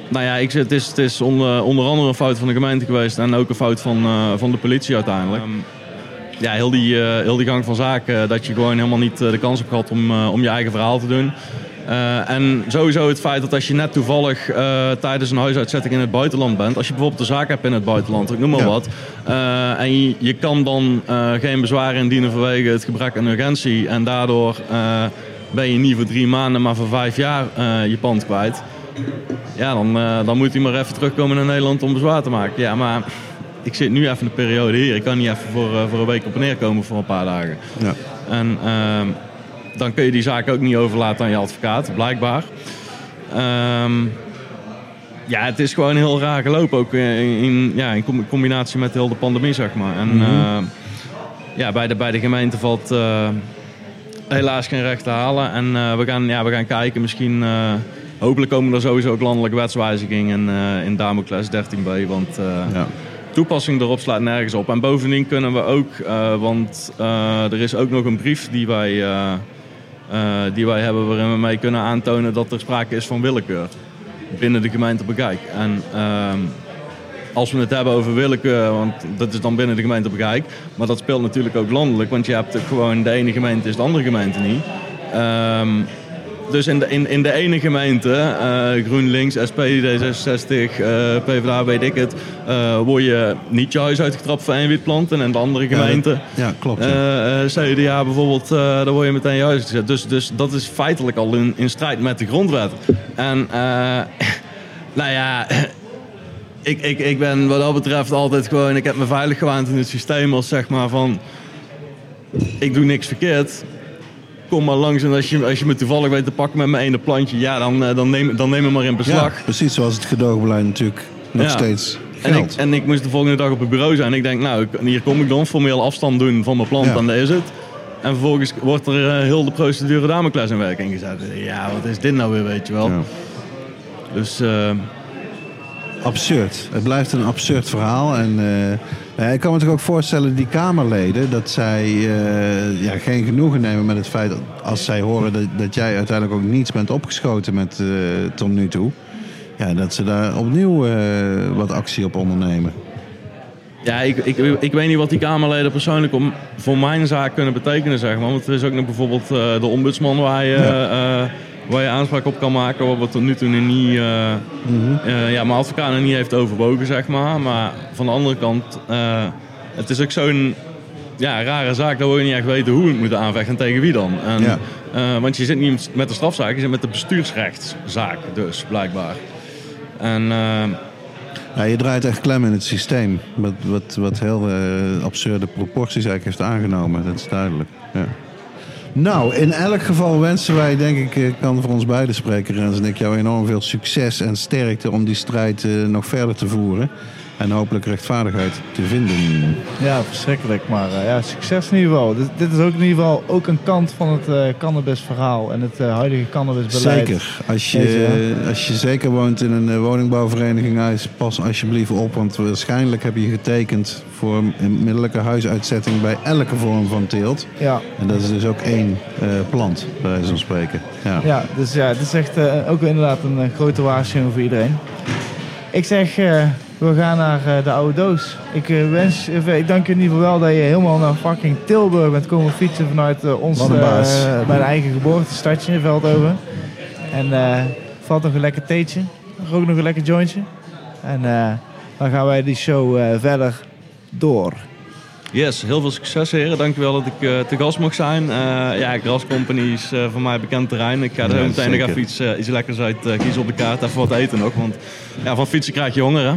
nou ja, ik, zeg, het is, het is onder, onder andere een fout van de gemeente geweest en ook een fout van, eh, van de politie uiteindelijk. Ehm, ja, heel die, eh, heel die gang van zaken, dat je gewoon helemaal niet eh, de kans hebt gehad om, eh, om je eigen verhaal te doen. Eh, en sowieso het feit dat als je net toevallig eh, tijdens een huisuitzetting in het buitenland bent, als je bijvoorbeeld een zaak hebt in het buitenland, ik noem maar Ja. wat, eh, en je, je kan dan eh, geen bezwaar indienen vanwege het gebrek aan urgentie en daardoor eh, ben je niet voor drie maanden, maar voor vijf jaar eh, je pand kwijt. Ja, dan, eh, dan moet hij maar even terugkomen naar Nederland om bezwaar te maken. Ja, maar ik zit nu even in de periode hier. Ik kan niet even voor, eh, voor een week op en neer komen voor een paar dagen. Ja. En ehm, dan kun je die zaak ook niet overlaten aan je advocaat, blijkbaar. Ehm, ja, het is gewoon heel raar gelopen, ook in, in- ja, in com- combinatie met heel de pandemie, zeg maar. En ehm, ja, bij de, bij de gemeente valt eh, helaas geen recht te halen. En eh, we, gaan, ja, we gaan kijken, misschien... eh, hopelijk komen er sowieso ook landelijke wetswijzigingen eh, in Damocles 13b, want... eh, Ja. Toepassing erop slaat nergens op. En bovendien kunnen we ook, eh, want eh, er is ook nog een brief die wij, eh, die wij hebben waarin we mee kunnen aantonen dat er sprake is van willekeur binnen de gemeente Bekijk. En ehm, als we het hebben over willekeur, want dat is dan binnen de gemeente Bekijk, maar dat speelt natuurlijk ook landelijk, want je hebt gewoon de ene gemeente is de andere gemeente niet. Dus in de, in, in de ene gemeente, eh, GroenLinks, SP, D66, eh, PvdA, weet ik het, eh, word je niet je huis uitgetrapt voor één witplant. En in de andere gemeente, Ja, klopt. ja. eh, CDA bijvoorbeeld, daar word je meteen je huis gezet. Dus, dus dat is feitelijk al in, in strijd met de grondwet. En nou ja, ik, ik, ik ben wat dat betreft altijd gewoon, ik heb me veilig gewaand in het systeem als zeg maar van, ik doe niks verkeerd. Kom maar langs en als je, als je me toevallig weet te pakken met mijn ene plantje, ja, dan, eh, dan, neem, dan neem me maar in ja, beslag. precies zoals het gedoogbeleid natuurlijk nog Ja. steeds En ik, en ik moest de volgende dag op het bureau zijn. En ik denk, nou, hier kom ik dan formeel afstand doen van mijn plant Ja. dat is het. En vervolgens wordt er eh, heel de procedure Damocles in werking gezet. Ja, wat is dit nou weer, weet je wel. Ja. Dus eh, Absurd. Het blijft een absurd verhaal. En eh, ik kan me toch ook voorstellen, die Kamerleden, dat zij eh, ja, geen genoegen nemen met het feit dat als zij horen dat, dat jij uiteindelijk ook niets bent opgeschoten met eh, tot nu toe. Ja, dat ze daar opnieuw wat actie op ondernemen. ja, ik, ik, ik weet niet wat die Kamerleden persoonlijk om, voor mijn zaak kunnen betekenen, zeg maar. Want er is ook nog bijvoorbeeld de ombudsman waar je, waar je aanspraak op kan maken. Wat tot nu toe niet, eh, eh, ja, mijn advocaat nog niet heeft overwogen, zeg maar. Maar van de andere kant, eh, het is ook zo'n ja, rare zaak. Dat we niet echt weten hoe we het moeten aanvechten en tegen wie dan. En, Ja. want je zit niet met de strafzaak, je zit met de bestuursrechtszaak dus, blijkbaar. En Ja, je draait echt klem in het systeem. Wat, wat, wat heel absurde proporties eigenlijk heeft aangenomen. Dat is duidelijk. Ja. Nou, in elk geval wensen wij, denk ik, ik kan voor ons beiden spreken, Rens en ik, jou enorm veel succes en sterkte om die strijd eh, nog verder te voeren. En hopelijk rechtvaardigheid te vinden. Ja, verschrikkelijk. Maar eh, ja, succes in ieder geval. Dit, dit is ook in ieder geval ook een kant van het eh cannabisverhaal en het eh, huidige cannabisbeleid. Zeker. Als Deze, je, als je zeker woont in een woningbouwvereniging, huis, pas alsjeblieft op. Want waarschijnlijk heb je getekend voor een middelijke huisuitzetting bij elke vorm van teelt. Ja, En dat is dus ook één plant, bij wijze van spreken. Ja. ja, dus ja, het is echt ook inderdaad een grote waarschuwing voor iedereen. Ik zeg, we gaan naar eh, de oude doos. Ik, eh, wens, eh, ik dank je in ieder geval wel dat je helemaal naar fucking Tilburg bent komen fietsen vanuit ons eh, mijn eigen geboortestadje, Veldhoven. En valt nog een lekker theetje, rook nog een lekker jointje. En dan gaan wij die show verder door. Yes, heel veel succes heren. Dankjewel dat ik eh, te gast mag zijn. Eh, ja, Gras Company is eh, voor mij bekend terrein. Ik ga er Ja, meteen nog even iets, iets lekkers uit kiezen op de kaart. Even wat eten nog, want ja, van fietsen krijg je honger hè.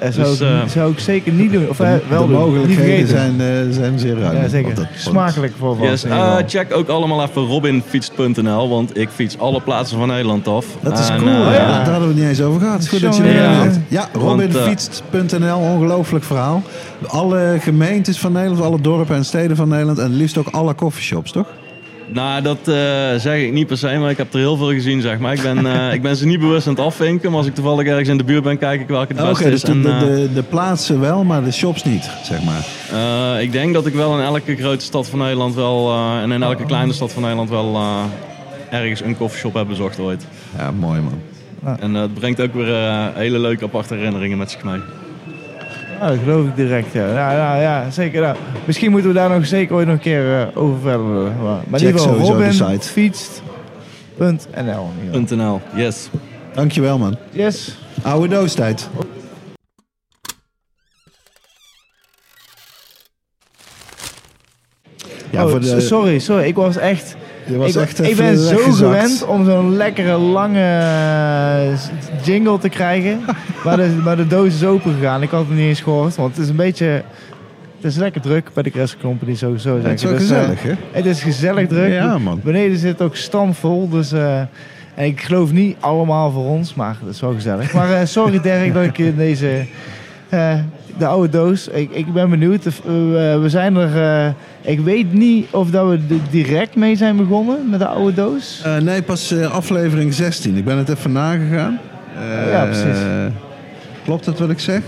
Eh, zou, Dus, ik, zou ik zeker niet doen. Of eh, wel de mogelijkheden zijn, eh, zijn zeer ruim. Ja, zeker. Dat- Smakelijk voor wat. Yes, check ook allemaal even robinfietst.nl, want ik fiets alle plaatsen van Nederland af. Dat is En, cool, eh, hè? ja. Daar hadden we het niet eens over gehad. Goed dat je Zo, er ja. bent. Ja, Want, robinfietst.nl, ongelooflijk verhaal. Alle gemeentes van Nederland, alle dorpen en steden van Nederland... en liefst ook alle coffeeshops, toch? Nou, dat eh, zeg ik niet per se, maar ik heb er heel veel gezien, zeg maar. Ik ben, eh, ik ben ze niet bewust aan het afvinken, maar als ik toevallig ergens in de buurt ben, kijk ik welke het Oké, beste dus is. de, En, de, eh, de, de plaatsen wel, maar de shops niet, zeg maar. ik denk dat ik wel in elke grote stad van Nederland wel, en in elke kleine stad van Nederland wel ergens een koffieshop heb bezocht ooit. Ja, mooi man. En het brengt ook weer hele leuke aparte herinneringen met zich mee. Ja, dat geloof ik direct. Ja, ja, ja, ja zeker. Misschien moeten we daar nog zeker ooit nog een keer eh, over verder willen. Maar, maar in Check de Robin fietst.nl. .nl, yes. Dankjewel man. Yes. Oude doostijd. Ja, Oh, voor de, Sorry, sorry. Ik was echt... je was ik, echt ik ben zo gewend om zo'n lekkere lange eh, jingle te krijgen. maar, de, maar de doos is open gegaan. Ik had het niet eens gehoord. Want het is een beetje... Het is lekker druk bij de Crest Company sowieso. Het is wel Dus, eh, gezellig, hè? Het is gezellig druk. Ja, man. Beneden zit ook stamvol. Dus eh, en ik geloof niet allemaal voor ons, maar dat is wel gezellig. Maar sorry Dirk dat ik in deze... de oude doos. Ik, ik ben benieuwd. Eh, we- we zijn er... eh, ik weet niet of dat we direct mee zijn begonnen met de oude doos. Eh, nee, pas aflevering 16. Ik ben het even nagegaan. Ja, precies. Klopt dat wat ik zeg?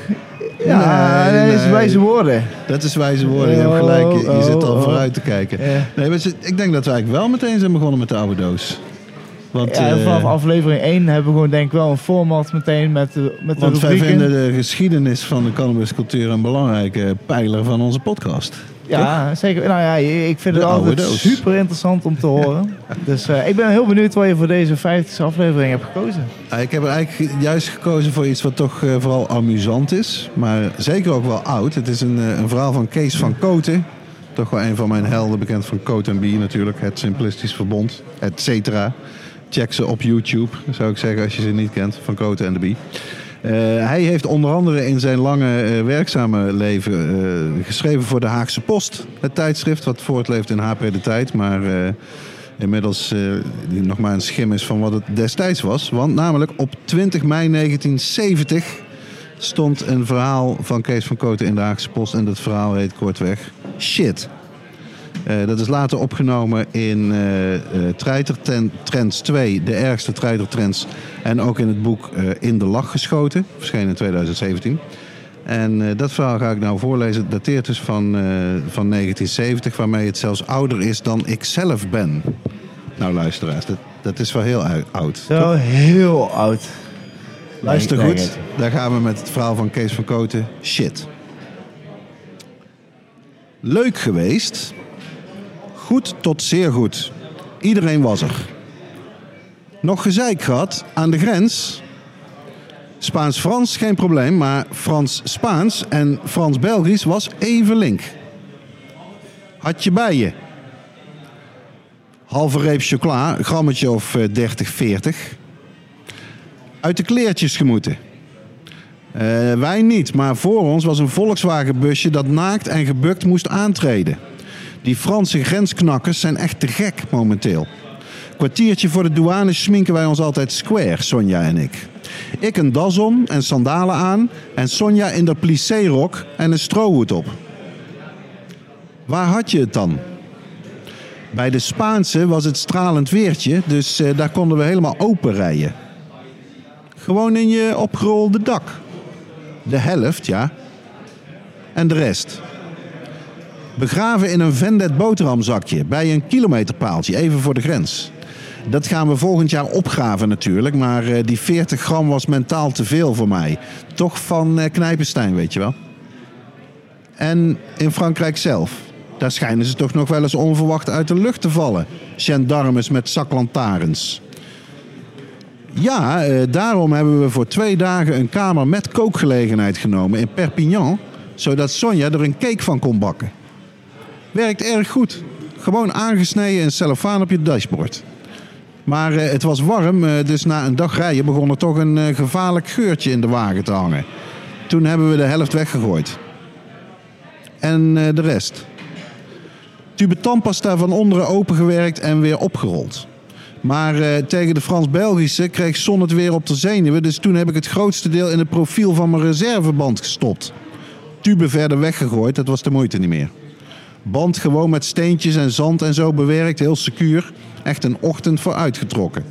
Ja, Nee, dat is wijze woorden. Dat is wijze woorden. Je hebt gelijk. Je, je Oh, zit al oh, vooruit te kijken. Nee, maar ik denk dat we eigenlijk wel meteen zijn begonnen met de oude doos. Want, Ja, en eh, vanaf aflevering 1 hebben we gewoon denk ik wel een format meteen met de, met de want wij vinden de geschiedenis van de cannabiscultuur een belangrijke pijler van onze podcast. Ja, zeker. Nou ja, ik vind het De altijd super interessant om te horen. dus eh, ik ben heel benieuwd wat je voor deze 50 aflevering hebt gekozen. Ja, ik heb er eigenlijk juist gekozen voor iets wat toch eh, vooral amusant is. Maar zeker ook wel oud. Het is een, een verhaal van Kees van Koten. Toch wel een van mijn helden, bekend van Coat B natuurlijk. Het Simplistisch Verbond, et cetera. Check ze op YouTube, zou ik zeggen, als je ze niet kent. Van Coten en de Bie. Eh, hij heeft onder andere in zijn lange eh, werkzame leven eh, geschreven voor de Haagse Post. Het tijdschrift wat voortleeft in HP De Tijd. Maar inmiddels nog maar een schim is van wat het destijds was. Want namelijk op 20 mei 1970 stond een verhaal van Kees van Koten in de Haagse Post. En dat verhaal heet kortweg Shit. Eh, dat is later opgenomen in Treiter Ten- Trends 2, de ergste Treiter Trends. En ook in het boek In de Lach geschoten, verschenen in 2017. En dat verhaal ga ik nou voorlezen. Het dateert dus van, van 1970, waarmee het zelfs ouder is dan ik zelf ben. Nou luisteraars, dat, dat is wel heel ou- oud. Zo heel oud. Luister goed, daar gaan we met het verhaal van Kees van Koten. Shit. Leuk geweest. Goed tot zeer goed. Iedereen was er. Nog gezeik gehad aan de grens. Spaans-Frans geen probleem, maar Frans-Spaans en Frans-Belgisch was even link. Had je bij je. Halve reep chocola, grammetje of eh, 30, 40 uit de kleertjes gemoeten. Eh, wij niet, maar voor ons was een Volkswagen-busje dat naakt en gebukt moest aantreden. Die Franse grensknakkers zijn echt te gek momenteel. Kwartiertje voor de douane sminken wij ons altijd square, Sonja en ik. Ik een das om en sandalen aan en Sonja in de plissé-rok en een strohoed op. Waar had je het dan? Bij de Spaanse was het stralend weertje, dus eh, daar konden we helemaal open rijden. Gewoon in je opgerolde dak. De helft, ja. En de rest. Begraven in een Vendet boterhamzakje bij een kilometerpaaltje, even voor de grens. Dat gaan we volgend jaar opgraven natuurlijk. Maar eh, die 40 gram was mentaal te veel voor mij. Toch van eh Knijpenstein, weet je wel. En in Frankrijk zelf. Daar schijnen ze toch nog wel eens onverwacht uit de lucht te vallen. Gendarmes met zaklantaarns. Ja, eh, daarom hebben we voor twee dagen een kamer met kookgelegenheid genomen in Perpignan. Zodat Sonja er een cake van kon bakken. Werkt erg goed. Gewoon aangesneden en cellofaan op je dashboard. Maar eh, het was warm, eh, dus na een dag rijden begon er toch een eh, gevaarlijk geurtje in de wagen te hangen. Toen hebben we de helft weggegooid. En de rest. Tube tandpasta van onderen opengewerkt en weer opgerold. Maar tegen de Frans-Belgische kreeg Son het weer op de zenuwen. Dus toen heb ik het grootste deel in het profiel van mijn reserveband gestopt. Tube verder weggegooid, dat was de moeite niet meer. Band gewoon met steentjes en zand en zo bewerkt, heel secuur. Echt een ochtend voor uitgetrokken.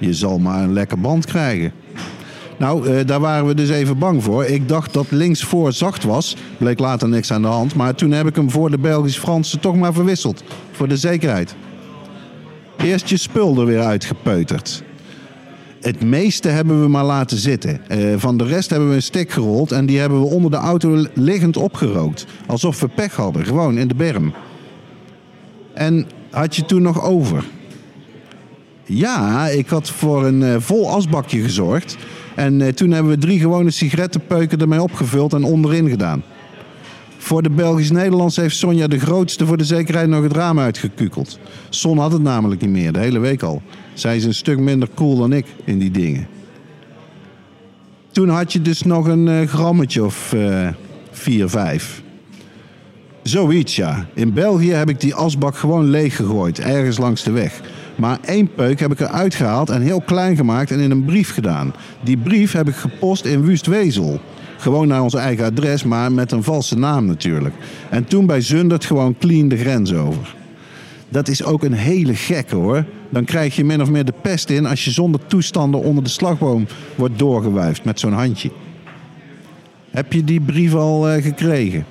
Je zal maar een lekker band krijgen. Nou, eh, daar waren we dus even bang voor. Ik dacht dat linksvoor zacht was. Bleek later niks aan de hand. Maar toen heb ik hem voor de Belgisch-Franse toch maar verwisseld. Voor de zekerheid. Eerst je spul er weer uitgepeuterd. Het meeste hebben we maar laten zitten. Eh, van de rest hebben we een stik gerold en die hebben we onder de auto liggend opgerookt. Alsof we pech hadden, gewoon in de berm. En had je toen nog over? Ja, ik had voor een eh, vol asbakje gezorgd. En eh, toen hebben we drie gewone sigarettenpeuken ermee opgevuld en onderin gedaan. Voor de Belgisch-Nederlands heeft Sonja de grootste voor de zekerheid nog het raam uitgekukeld. Son had het namelijk niet meer, de hele week al. Zij is een stuk minder cool dan ik in die dingen. Toen had je dus nog een eh, grammetje of eh, vier, vijf. Zoiets, ja. In België heb ik die asbak gewoon leeg gegooid, ergens langs de weg. Maar één peuk heb ik eruit gehaald en heel klein gemaakt en in een brief gedaan. Die brief heb ik gepost in Wustwezel. Gewoon naar ons eigen adres, maar met een valse naam natuurlijk. En toen bij Zundert gewoon clean de grens over. Dat is ook een hele gekke hoor. Dan krijg je min of meer de pest in als je zonder toestanden onder de slagboom wordt doorgewuifd met zo'n handje. Heb je die brief al eh, gekregen?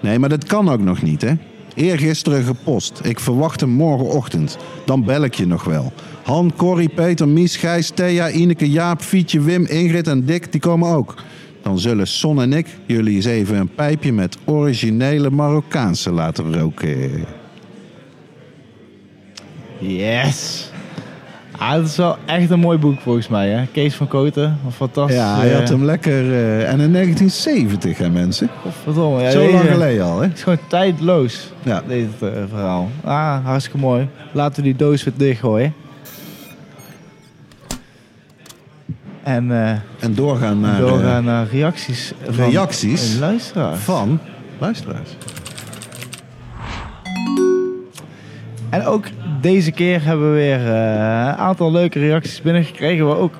Nee, maar dat kan ook nog niet, hè? Eergisteren gepost. Ik verwacht hem morgenochtend. Dan bel ik je nog wel. Han, Corrie, Peter, Mies, Gijs, Thea, Ineke, Jaap, Fietje, Wim, Ingrid en Dick, die komen ook. Dan zullen Son en ik jullie eens even een pijpje met originele Marokkaanse laten roken. Yes. Ah, dat is wel echt een mooi boek volgens mij, hè? Kees van Koten, een fantastisch. Ja, hij had hem lekker. eh, en in 1970, hè, mensen? Verdomme, ja, Zo deze- lang geleden al, hè? Het is gewoon tijdloos, Ja. dit eh, verhaal. Ah, hartstikke mooi. Laten we die doos weer dichtgooien. En eh, En doorgaan naar. eh, doorgaan naar reacties. van reacties? een luisteraar. van luisteraars. En ook deze keer hebben we weer eh, een aantal leuke reacties binnengekregen. We ook,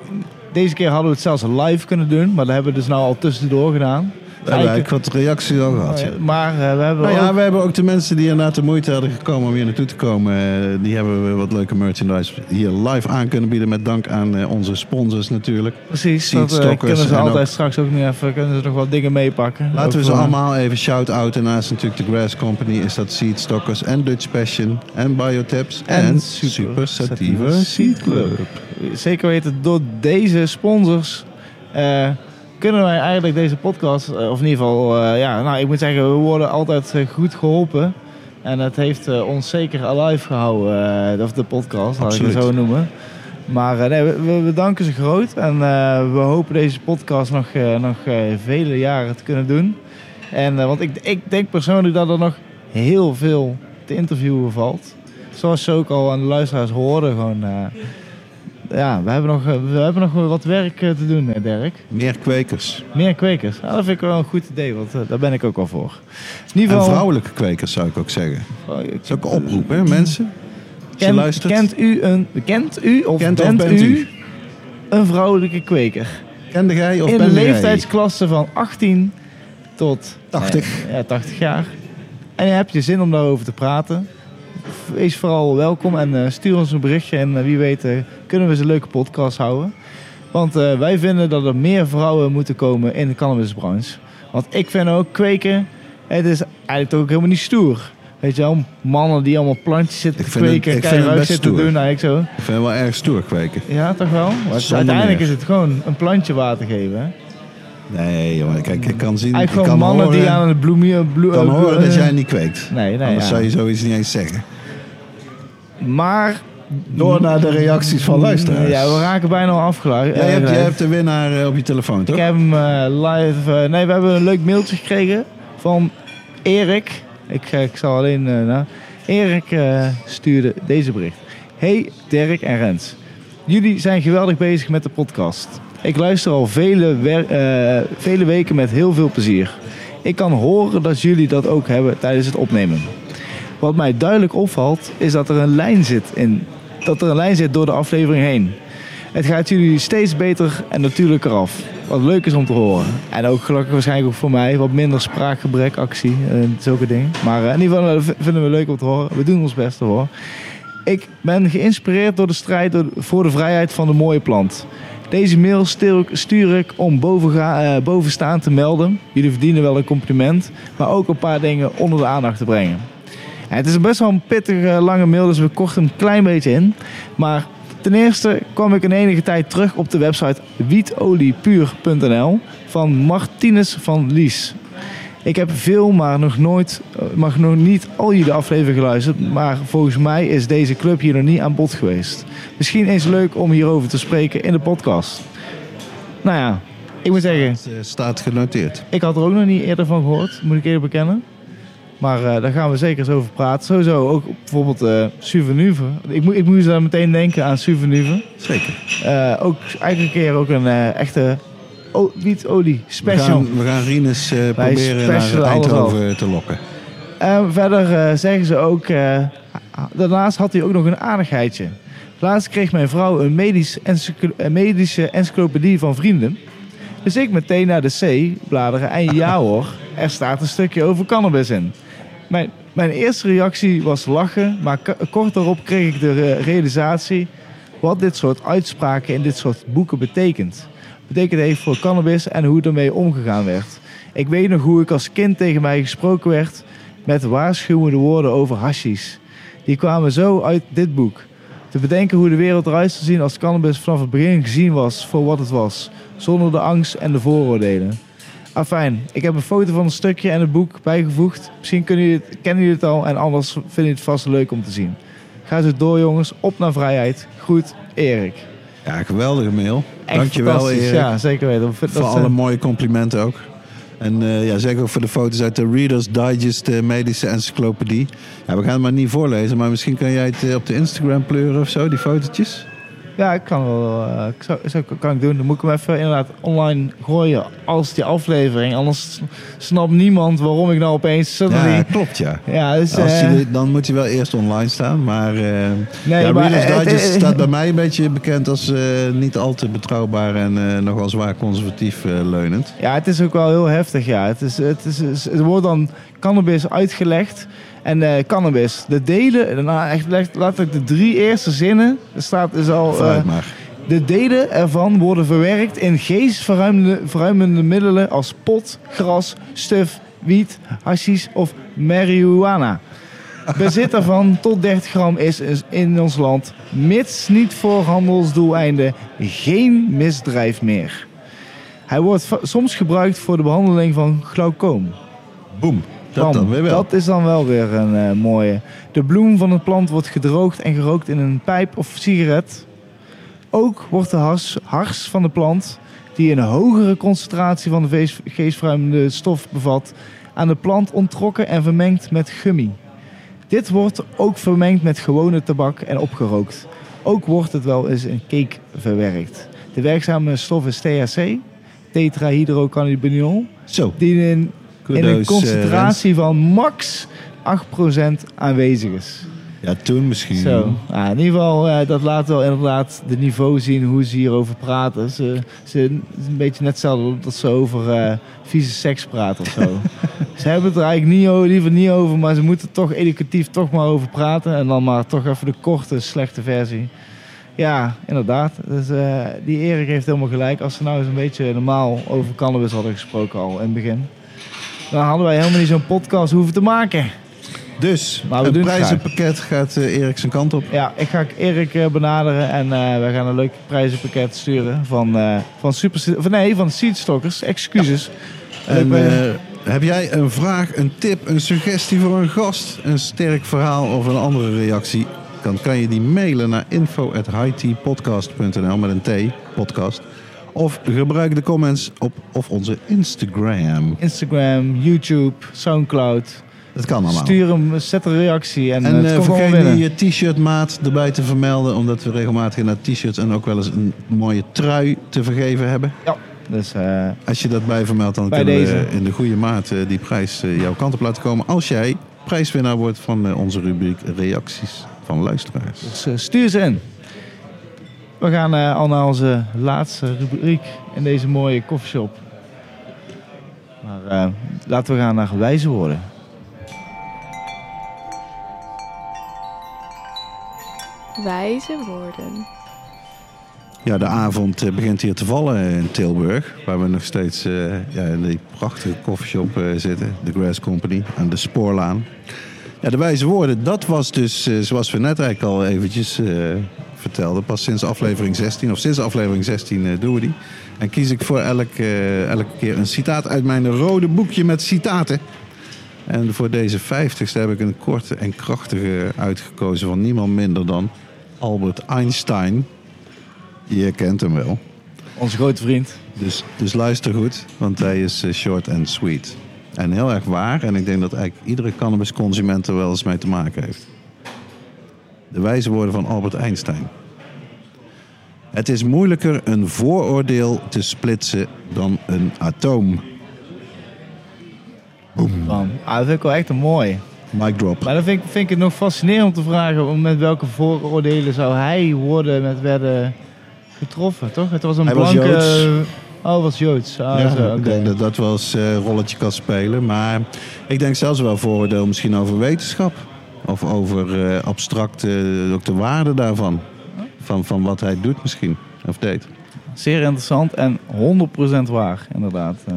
deze keer hadden we het zelfs live kunnen doen, maar dat hebben we dus nou al tussendoor gedaan. Eigenlijk wat reacties al gehad. ja. Maar eh, we hebben Nou ja, ook- we hebben ook de mensen die inderdaad de moeite hadden gekomen om hier naartoe te komen. eh, Die hebben we wat leuke merchandise hier live aan kunnen bieden. Met dank aan eh, onze sponsors natuurlijk. precies, dat kunnen ze altijd ook- straks ook nu even, kunnen ze nog wat dingen meepakken. Laten we ze voor- allemaal even shout-outen. Naast natuurlijk de Grass Company is dat Seedstockers en Dutch Passion en Biotips en, En Super, Sativa Seed Club. Zeker weten, door deze sponsors eh, kunnen wij eigenlijk deze podcast, eh, of in ieder geval, eh, ja, nou ik moet zeggen, we worden altijd eh, goed geholpen. En het heeft ons zeker alive gehouden, eh, of de podcast, laat ik het zo noemen. Maar nee, we, we bedanken ze groot en we hopen deze podcast nog, nog vele jaren te kunnen doen. En, want ik, ik denk persoonlijk dat er nog heel veel te interviewen valt. Zoals ze ook al aan de luisteraars hoorden, gewoon... ja, we hebben nog, eh, we hebben nog wat werk eh, te doen, eh, Dirk. Meer kwekers. Meer kwekers. Nou, dat vind ik wel een goed idee, want daar ben ik ook wel voor. In ieder En geval, vrouwelijke kwekers zou ik ook zeggen. Oh, Dat is ook een oproep, hè, mensen? Ken- luistert. kent u een, kent u of Kent of bent, u, u? een vrouwelijke kweker? Kende jij of In de jij? leeftijdsklasse van 18 tot 80. eh, ja, 80 jaar. En je hebt je zin om daarover te praten. Wees vooral welkom en eh, stuur ons een berichtje. En eh, wie weet eh, kunnen we eens een leuke podcast houden. Want wij vinden dat er meer vrouwen moeten komen in de cannabisbranche. Want ik vind ook kweken, het is eigenlijk toch ook helemaal niet stoer. Weet je wel, mannen die allemaal plantjes zitten Ik te kweken en ik vind het keihard zitten stoer. doen. Eigenlijk zo. Ik vind het wel erg stoer kweken. Ja, toch wel? Maar uiteindelijk meer. is het gewoon een plantje water geven. Hè? Nee, jongen, kijk, ik kan zien... ik Eigenlijk kan gewoon mannen horen, die aan het bloemen... Bloe, kan horen dat jij niet kweekt. Nee, nee, Anders ja. zou je zoiets niet eens zeggen. Maar... Door naar de reacties van luisteraars. Ja, we raken bijna al afgeleid. Jij hebt, Eh, hebt de winnaar eh, op je telefoon, toch? Ik heb hem eh, live... nee, we hebben een leuk mailtje gekregen van Erik. Ik, ik zal alleen... eh, nou, Erik stuurde deze bericht. Hey Dirk en Rens. Jullie zijn geweldig bezig met de podcast. Ik luister al vele, vele weken met heel veel plezier. Ik kan horen dat jullie dat ook hebben tijdens het opnemen. Wat mij duidelijk opvalt is dat er een lijn zit in dat er een lijn zit door de aflevering heen. Het gaat jullie steeds beter en natuurlijker af. Wat leuk is om te horen. En ook gelukkig waarschijnlijk ook voor mij wat minder spraakgebrek, actie en zulke dingen. Maar eh, in ieder geval eh, vinden we leuk om te horen. We doen ons best hoor. Ik ben geïnspireerd door de strijd voor de vrijheid van de mooie plant. Deze mail stuur ik, om eh, bovenstaan te melden. Jullie verdienen wel een compliment, maar ook een paar dingen onder de aandacht te brengen. Het is best wel een pittige lange mail, dus we korten hem een klein beetje in. Maar ten eerste kwam ik in enige tijd terug op de website wietoliepuur.nl van Martinus van Lies. Ik heb veel, maar nog nooit, eh, maar nog niet al jullie afleveringen geluisterd. Maar volgens mij is deze club hier nog niet aan bod geweest. Misschien eens leuk om hierover te spreken in de podcast. Nou ja, ik moet zeggen, Het eh, staat genoteerd. ik had er ook nog niet eerder van gehoord, moet ik eerlijk bekennen. Maar eh, daar gaan we zeker eens over praten. Sowieso ook bijvoorbeeld Suvenuve. Ik, moet, ik moest daar meteen denken aan Suvenuve. Zeker. Eh ook eigenlijk een keer ook een echte wietolie We special. gaan, we gaan Rinus eh, proberen naar Eindhoven te lokken. En verder zeggen ze ook... daarnaast had hij ook nog een aardigheidje. Laatst kreeg mijn vrouw een, medisch medische encyclopedie van vrienden. Dus ik meteen naar de C bladeren en ja hoor, er staat een stukje over cannabis in. Mijn, mijn eerste reactie was lachen, maar kort daarop kreeg ik de realisatie wat dit soort uitspraken in dit soort boeken betekent. Betekent heeft voor cannabis en hoe ermee omgegaan werd. Ik weet nog hoe ik als kind tegen mij gesproken werd met waarschuwende woorden over hashies. Die kwamen zo uit dit boek. Te bedenken hoe de wereld eruit zou zien als cannabis vanaf het begin gezien was voor wat het was. Zonder de angst en de vooroordelen. Afijn, ik heb een foto van een stukje en het boek bijgevoegd. Misschien kunnen jullie het, kennen jullie het al en anders vinden jullie het vast leuk om te zien. Ga zo door jongens, op naar vrijheid. Groet, Erik. Ja, geweldige mail. Echt Dankjewel Erik. Ja, zeker weten. Voor dat, alle eh, mooie complimenten ook. En eh, ja, zeker ook voor de foto's uit de Reader's Digest eh, medische encyclopedie. Ja, we gaan het maar niet voorlezen, maar misschien kan jij het op de Instagram pleuren of zo, die fotootjes. Ja, ik kan wel. eh, ik zou, zou, kan ik doen. Dan moet ik hem even inderdaad online gooien als die aflevering. Anders snapt niemand waarom ik nou opeens suddenly... Ja, klopt ja. Ja, dus... Als eh, dan moet hij wel eerst online staan, maar... nee, ja, maar, Reader's Digest staat bij mij een beetje bekend als niet al te betrouwbaar en nogal zwaar conservatief leunend. Ja, het is ook wel heel heftig, ja. Het, is, het, is, het wordt dan cannabis uitgelegd. En eh, cannabis, de delen, nou echt letterlijk de drie eerste zinnen, er staat dus al... eh, Vooruit maar. de delen ervan worden verwerkt in geestverruimende verruimende middelen als pot, gras, stuf, wiet, hashish of marihuana. Bezit ervan tot 30 gram is is in ons land, mits niet voor handelsdoeleinden, geen misdrijf meer. Hij wordt soms gebruikt voor de behandeling van glaucoom. Boom. Dat Bam. dan weer wel. Dat is dan wel weer een eh, mooie. De bloem van het plant wordt gedroogd en gerookt in een pijp of sigaret. Ook wordt de hars, hars van de plant, die een hogere concentratie van de geestverruimende stof bevat, aan de plant onttrokken en vermengd met gummi. Dit wordt ook vermengd met gewone tabak en opgerookt. Ook wordt het wel eens in cake verwerkt. De werkzame stof is THC, tetrahydrocannabinol, Zo, die in, in een eh, concentratie van max 8% aanwezig is. Ja, toen misschien. Zo. Nou, in ieder geval, eh, dat laat wel inderdaad de niveau zien hoe ze hierover praten. Ze, ze, het is een beetje net hetzelfde dat ze over eh, vieze seks praten of zo. ze hebben het er eigenlijk niet, liever niet over, maar ze moeten toch educatief toch maar over praten. En dan maar toch even de korte, slechte versie. Ja, inderdaad. Dus, eh, die Erik heeft helemaal gelijk. Als ze nou eens een beetje normaal over cannabis hadden gesproken al in het begin. Dan hadden wij helemaal niet zo'n podcast hoeven te maken. Dus, Maar we doen het prijzenpakket gaat eh, Erik zijn kant op. Ja, ik ga Erik eh, benaderen en eh, we gaan een leuk prijzenpakket sturen van, van Super... Van, nee, van Seedstockers. Excuses. En, heb jij een vraag, een tip, een suggestie voor een gast, een sterk verhaal of een andere reactie? Dan kan je die mailen naar info.hightpodcast.nl met een T, podcast. Of gebruik de comments op of onze Instagram. Instagram, YouTube, Soundcloud. Dat kan allemaal. Stuur hem, zet een reactie en, En het eh, komt gewoon vergeet niet je t-shirt maat erbij te vermelden, omdat we regelmatig naar t-shirts en ook wel eens een mooie trui te vergeven hebben. Ja, dus eh, Als je dat bij vermeldt, dan Bij kunnen deze. we in de goede maat eh, die prijs eh, jouw kant op laten komen. Als jij prijswinnaar wordt van eh, onze rubriek reacties van luisteraars. dus, eh, stuur ze in. We gaan eh, al naar onze laatste rubriek in deze mooie koffieshop. Maar eh, laten we gaan naar wijze woorden. Wijze woorden. Ja, de avond eh, begint hier te vallen in Tilburg. Waar we nog steeds eh, ja, in die prachtige koffieshop eh, zitten. De Grass Company aan de Spoorlaan. Ja, de wijze woorden, dat was dus, eh, zoals we net eigenlijk al eventjes vertelden, pas sinds aflevering 16, of sinds aflevering 16 eh, doen we die. En kies ik voor elk, eh, elke keer een citaat uit mijn rode boekje met citaten. En voor deze 50ste heb ik een korte en krachtige uitgekozen van niemand minder dan Albert Einstein. Je kent hem wel. Onze grote vriend. Dus, dus luister goed, want hij is eh, short and sweet. En heel erg waar. En ik denk dat eigenlijk iedere cannabisconsument er wel eens mee te maken heeft. De wijze woorden van Albert Einstein. Het is moeilijker een vooroordeel te splitsen dan een atoom. Van, ah, dat vind ik wel echt een mooi. Mic drop. Maar dan vind ik, vind ik het nog fascinerend om te vragen met welke vooroordelen zou hij worden met werden getroffen, toch? Het was een Hij was blanke... Joods. Oh, was Joods. Ah, Ja, zo, ik denk dat dat wel eens eh, een rolletje kan spelen. Maar ik denk zelfs wel vooroordeel misschien over wetenschap. Of over eh, abstracte, ook de waarde daarvan. Van, van wat hij doet misschien. Of deed. Zeer interessant en 100% waar, inderdaad. Eh,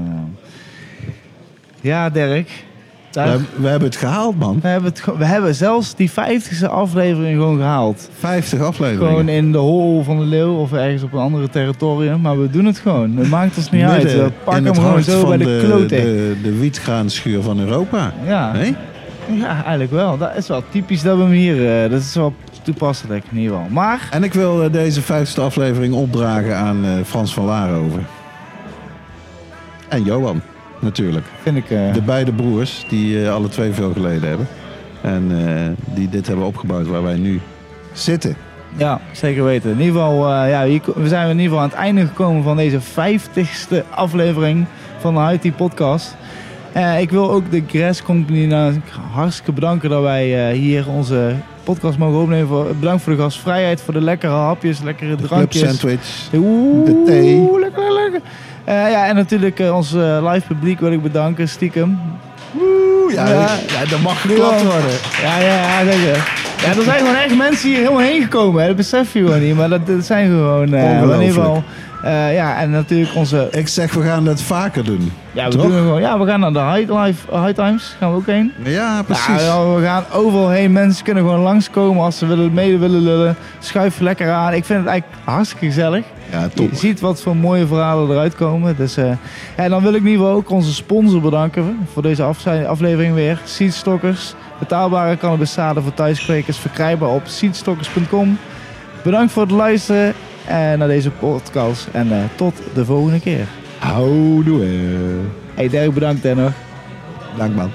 Ja, Dirk. Daar- We, we hebben het gehaald, man. we, hebben het, we hebben zelfs die 50ste aflevering gewoon gehaald. 50 afleveringen. Gewoon in de hol van de leeuw of ergens op een andere territorium. Maar we doen het gewoon. Het maakt ons niet uit. We pakken in hem het gewoon zo van bij de, de, klote. de, de wietgraanschuur van Europa. Ja. Nee? Ja, eigenlijk wel. Dat is wel typisch dat we hem hier... eh, dat is wel toepasselijk in ieder geval. Maar En ik wil eh, deze 50ste aflevering opdragen aan eh, Frans van Laarhoven. En Johan, natuurlijk. vind ik... De beide broers, die alle twee veel geleden hebben. En die dit hebben opgebouwd waar wij nu zitten. Ja, zeker weten. In ieder geval, eh, ja, hier, we zijn in ieder geval aan het einde gekomen van deze 50ste aflevering van de IT Podcast. Eh, ik wil ook de Grass Company nou hartstikke bedanken dat wij eh, hier onze podcast mogen opnemen. Voor- Bedankt voor de gastvrijheid, voor de lekkere hapjes, lekkere De drankjes. sandwich. Oeh, de thee. Lekker, lekker. Eh, ja, en natuurlijk ons live publiek wil ik bedanken, stiekem. Oeh, ja, Ja. ja, dat mag geklapt worden. Ja, ja, ja, zeker. Ja, er zijn gewoon echt mensen hier helemaal heen gekomen. Hè. Dat besef je gewoon niet. Maar dat, dat zijn gewoon... in ieder geval... eh, ja, en natuurlijk onze... Ik zeg, we gaan dat vaker doen. Ja, we, Toch? doen het gewoon, ja, we gaan naar de High, Life, high Times. Gaan we ook heen. Ja, precies. Ja, we gaan overal heen. Mensen kunnen gewoon langskomen als ze willen, mede willen lullen. Schuif lekker aan. Ik vind het eigenlijk hartstikke gezellig. Ja, top. Je ziet wat voor mooie verhalen eruit komen. Dus, eh, en dan wil ik in ieder geval ook onze sponsor bedanken voor deze af- aflevering weer. Seedstockers. Betaalbare cannabiszaden voor thuiskwekers verkrijgbaar op seedstockers.com. Bedankt voor het luisteren eh, naar deze podcast. En eh, tot de volgende keer. Houdoe. Hey Dirk, bedankt hè nog. Dank man.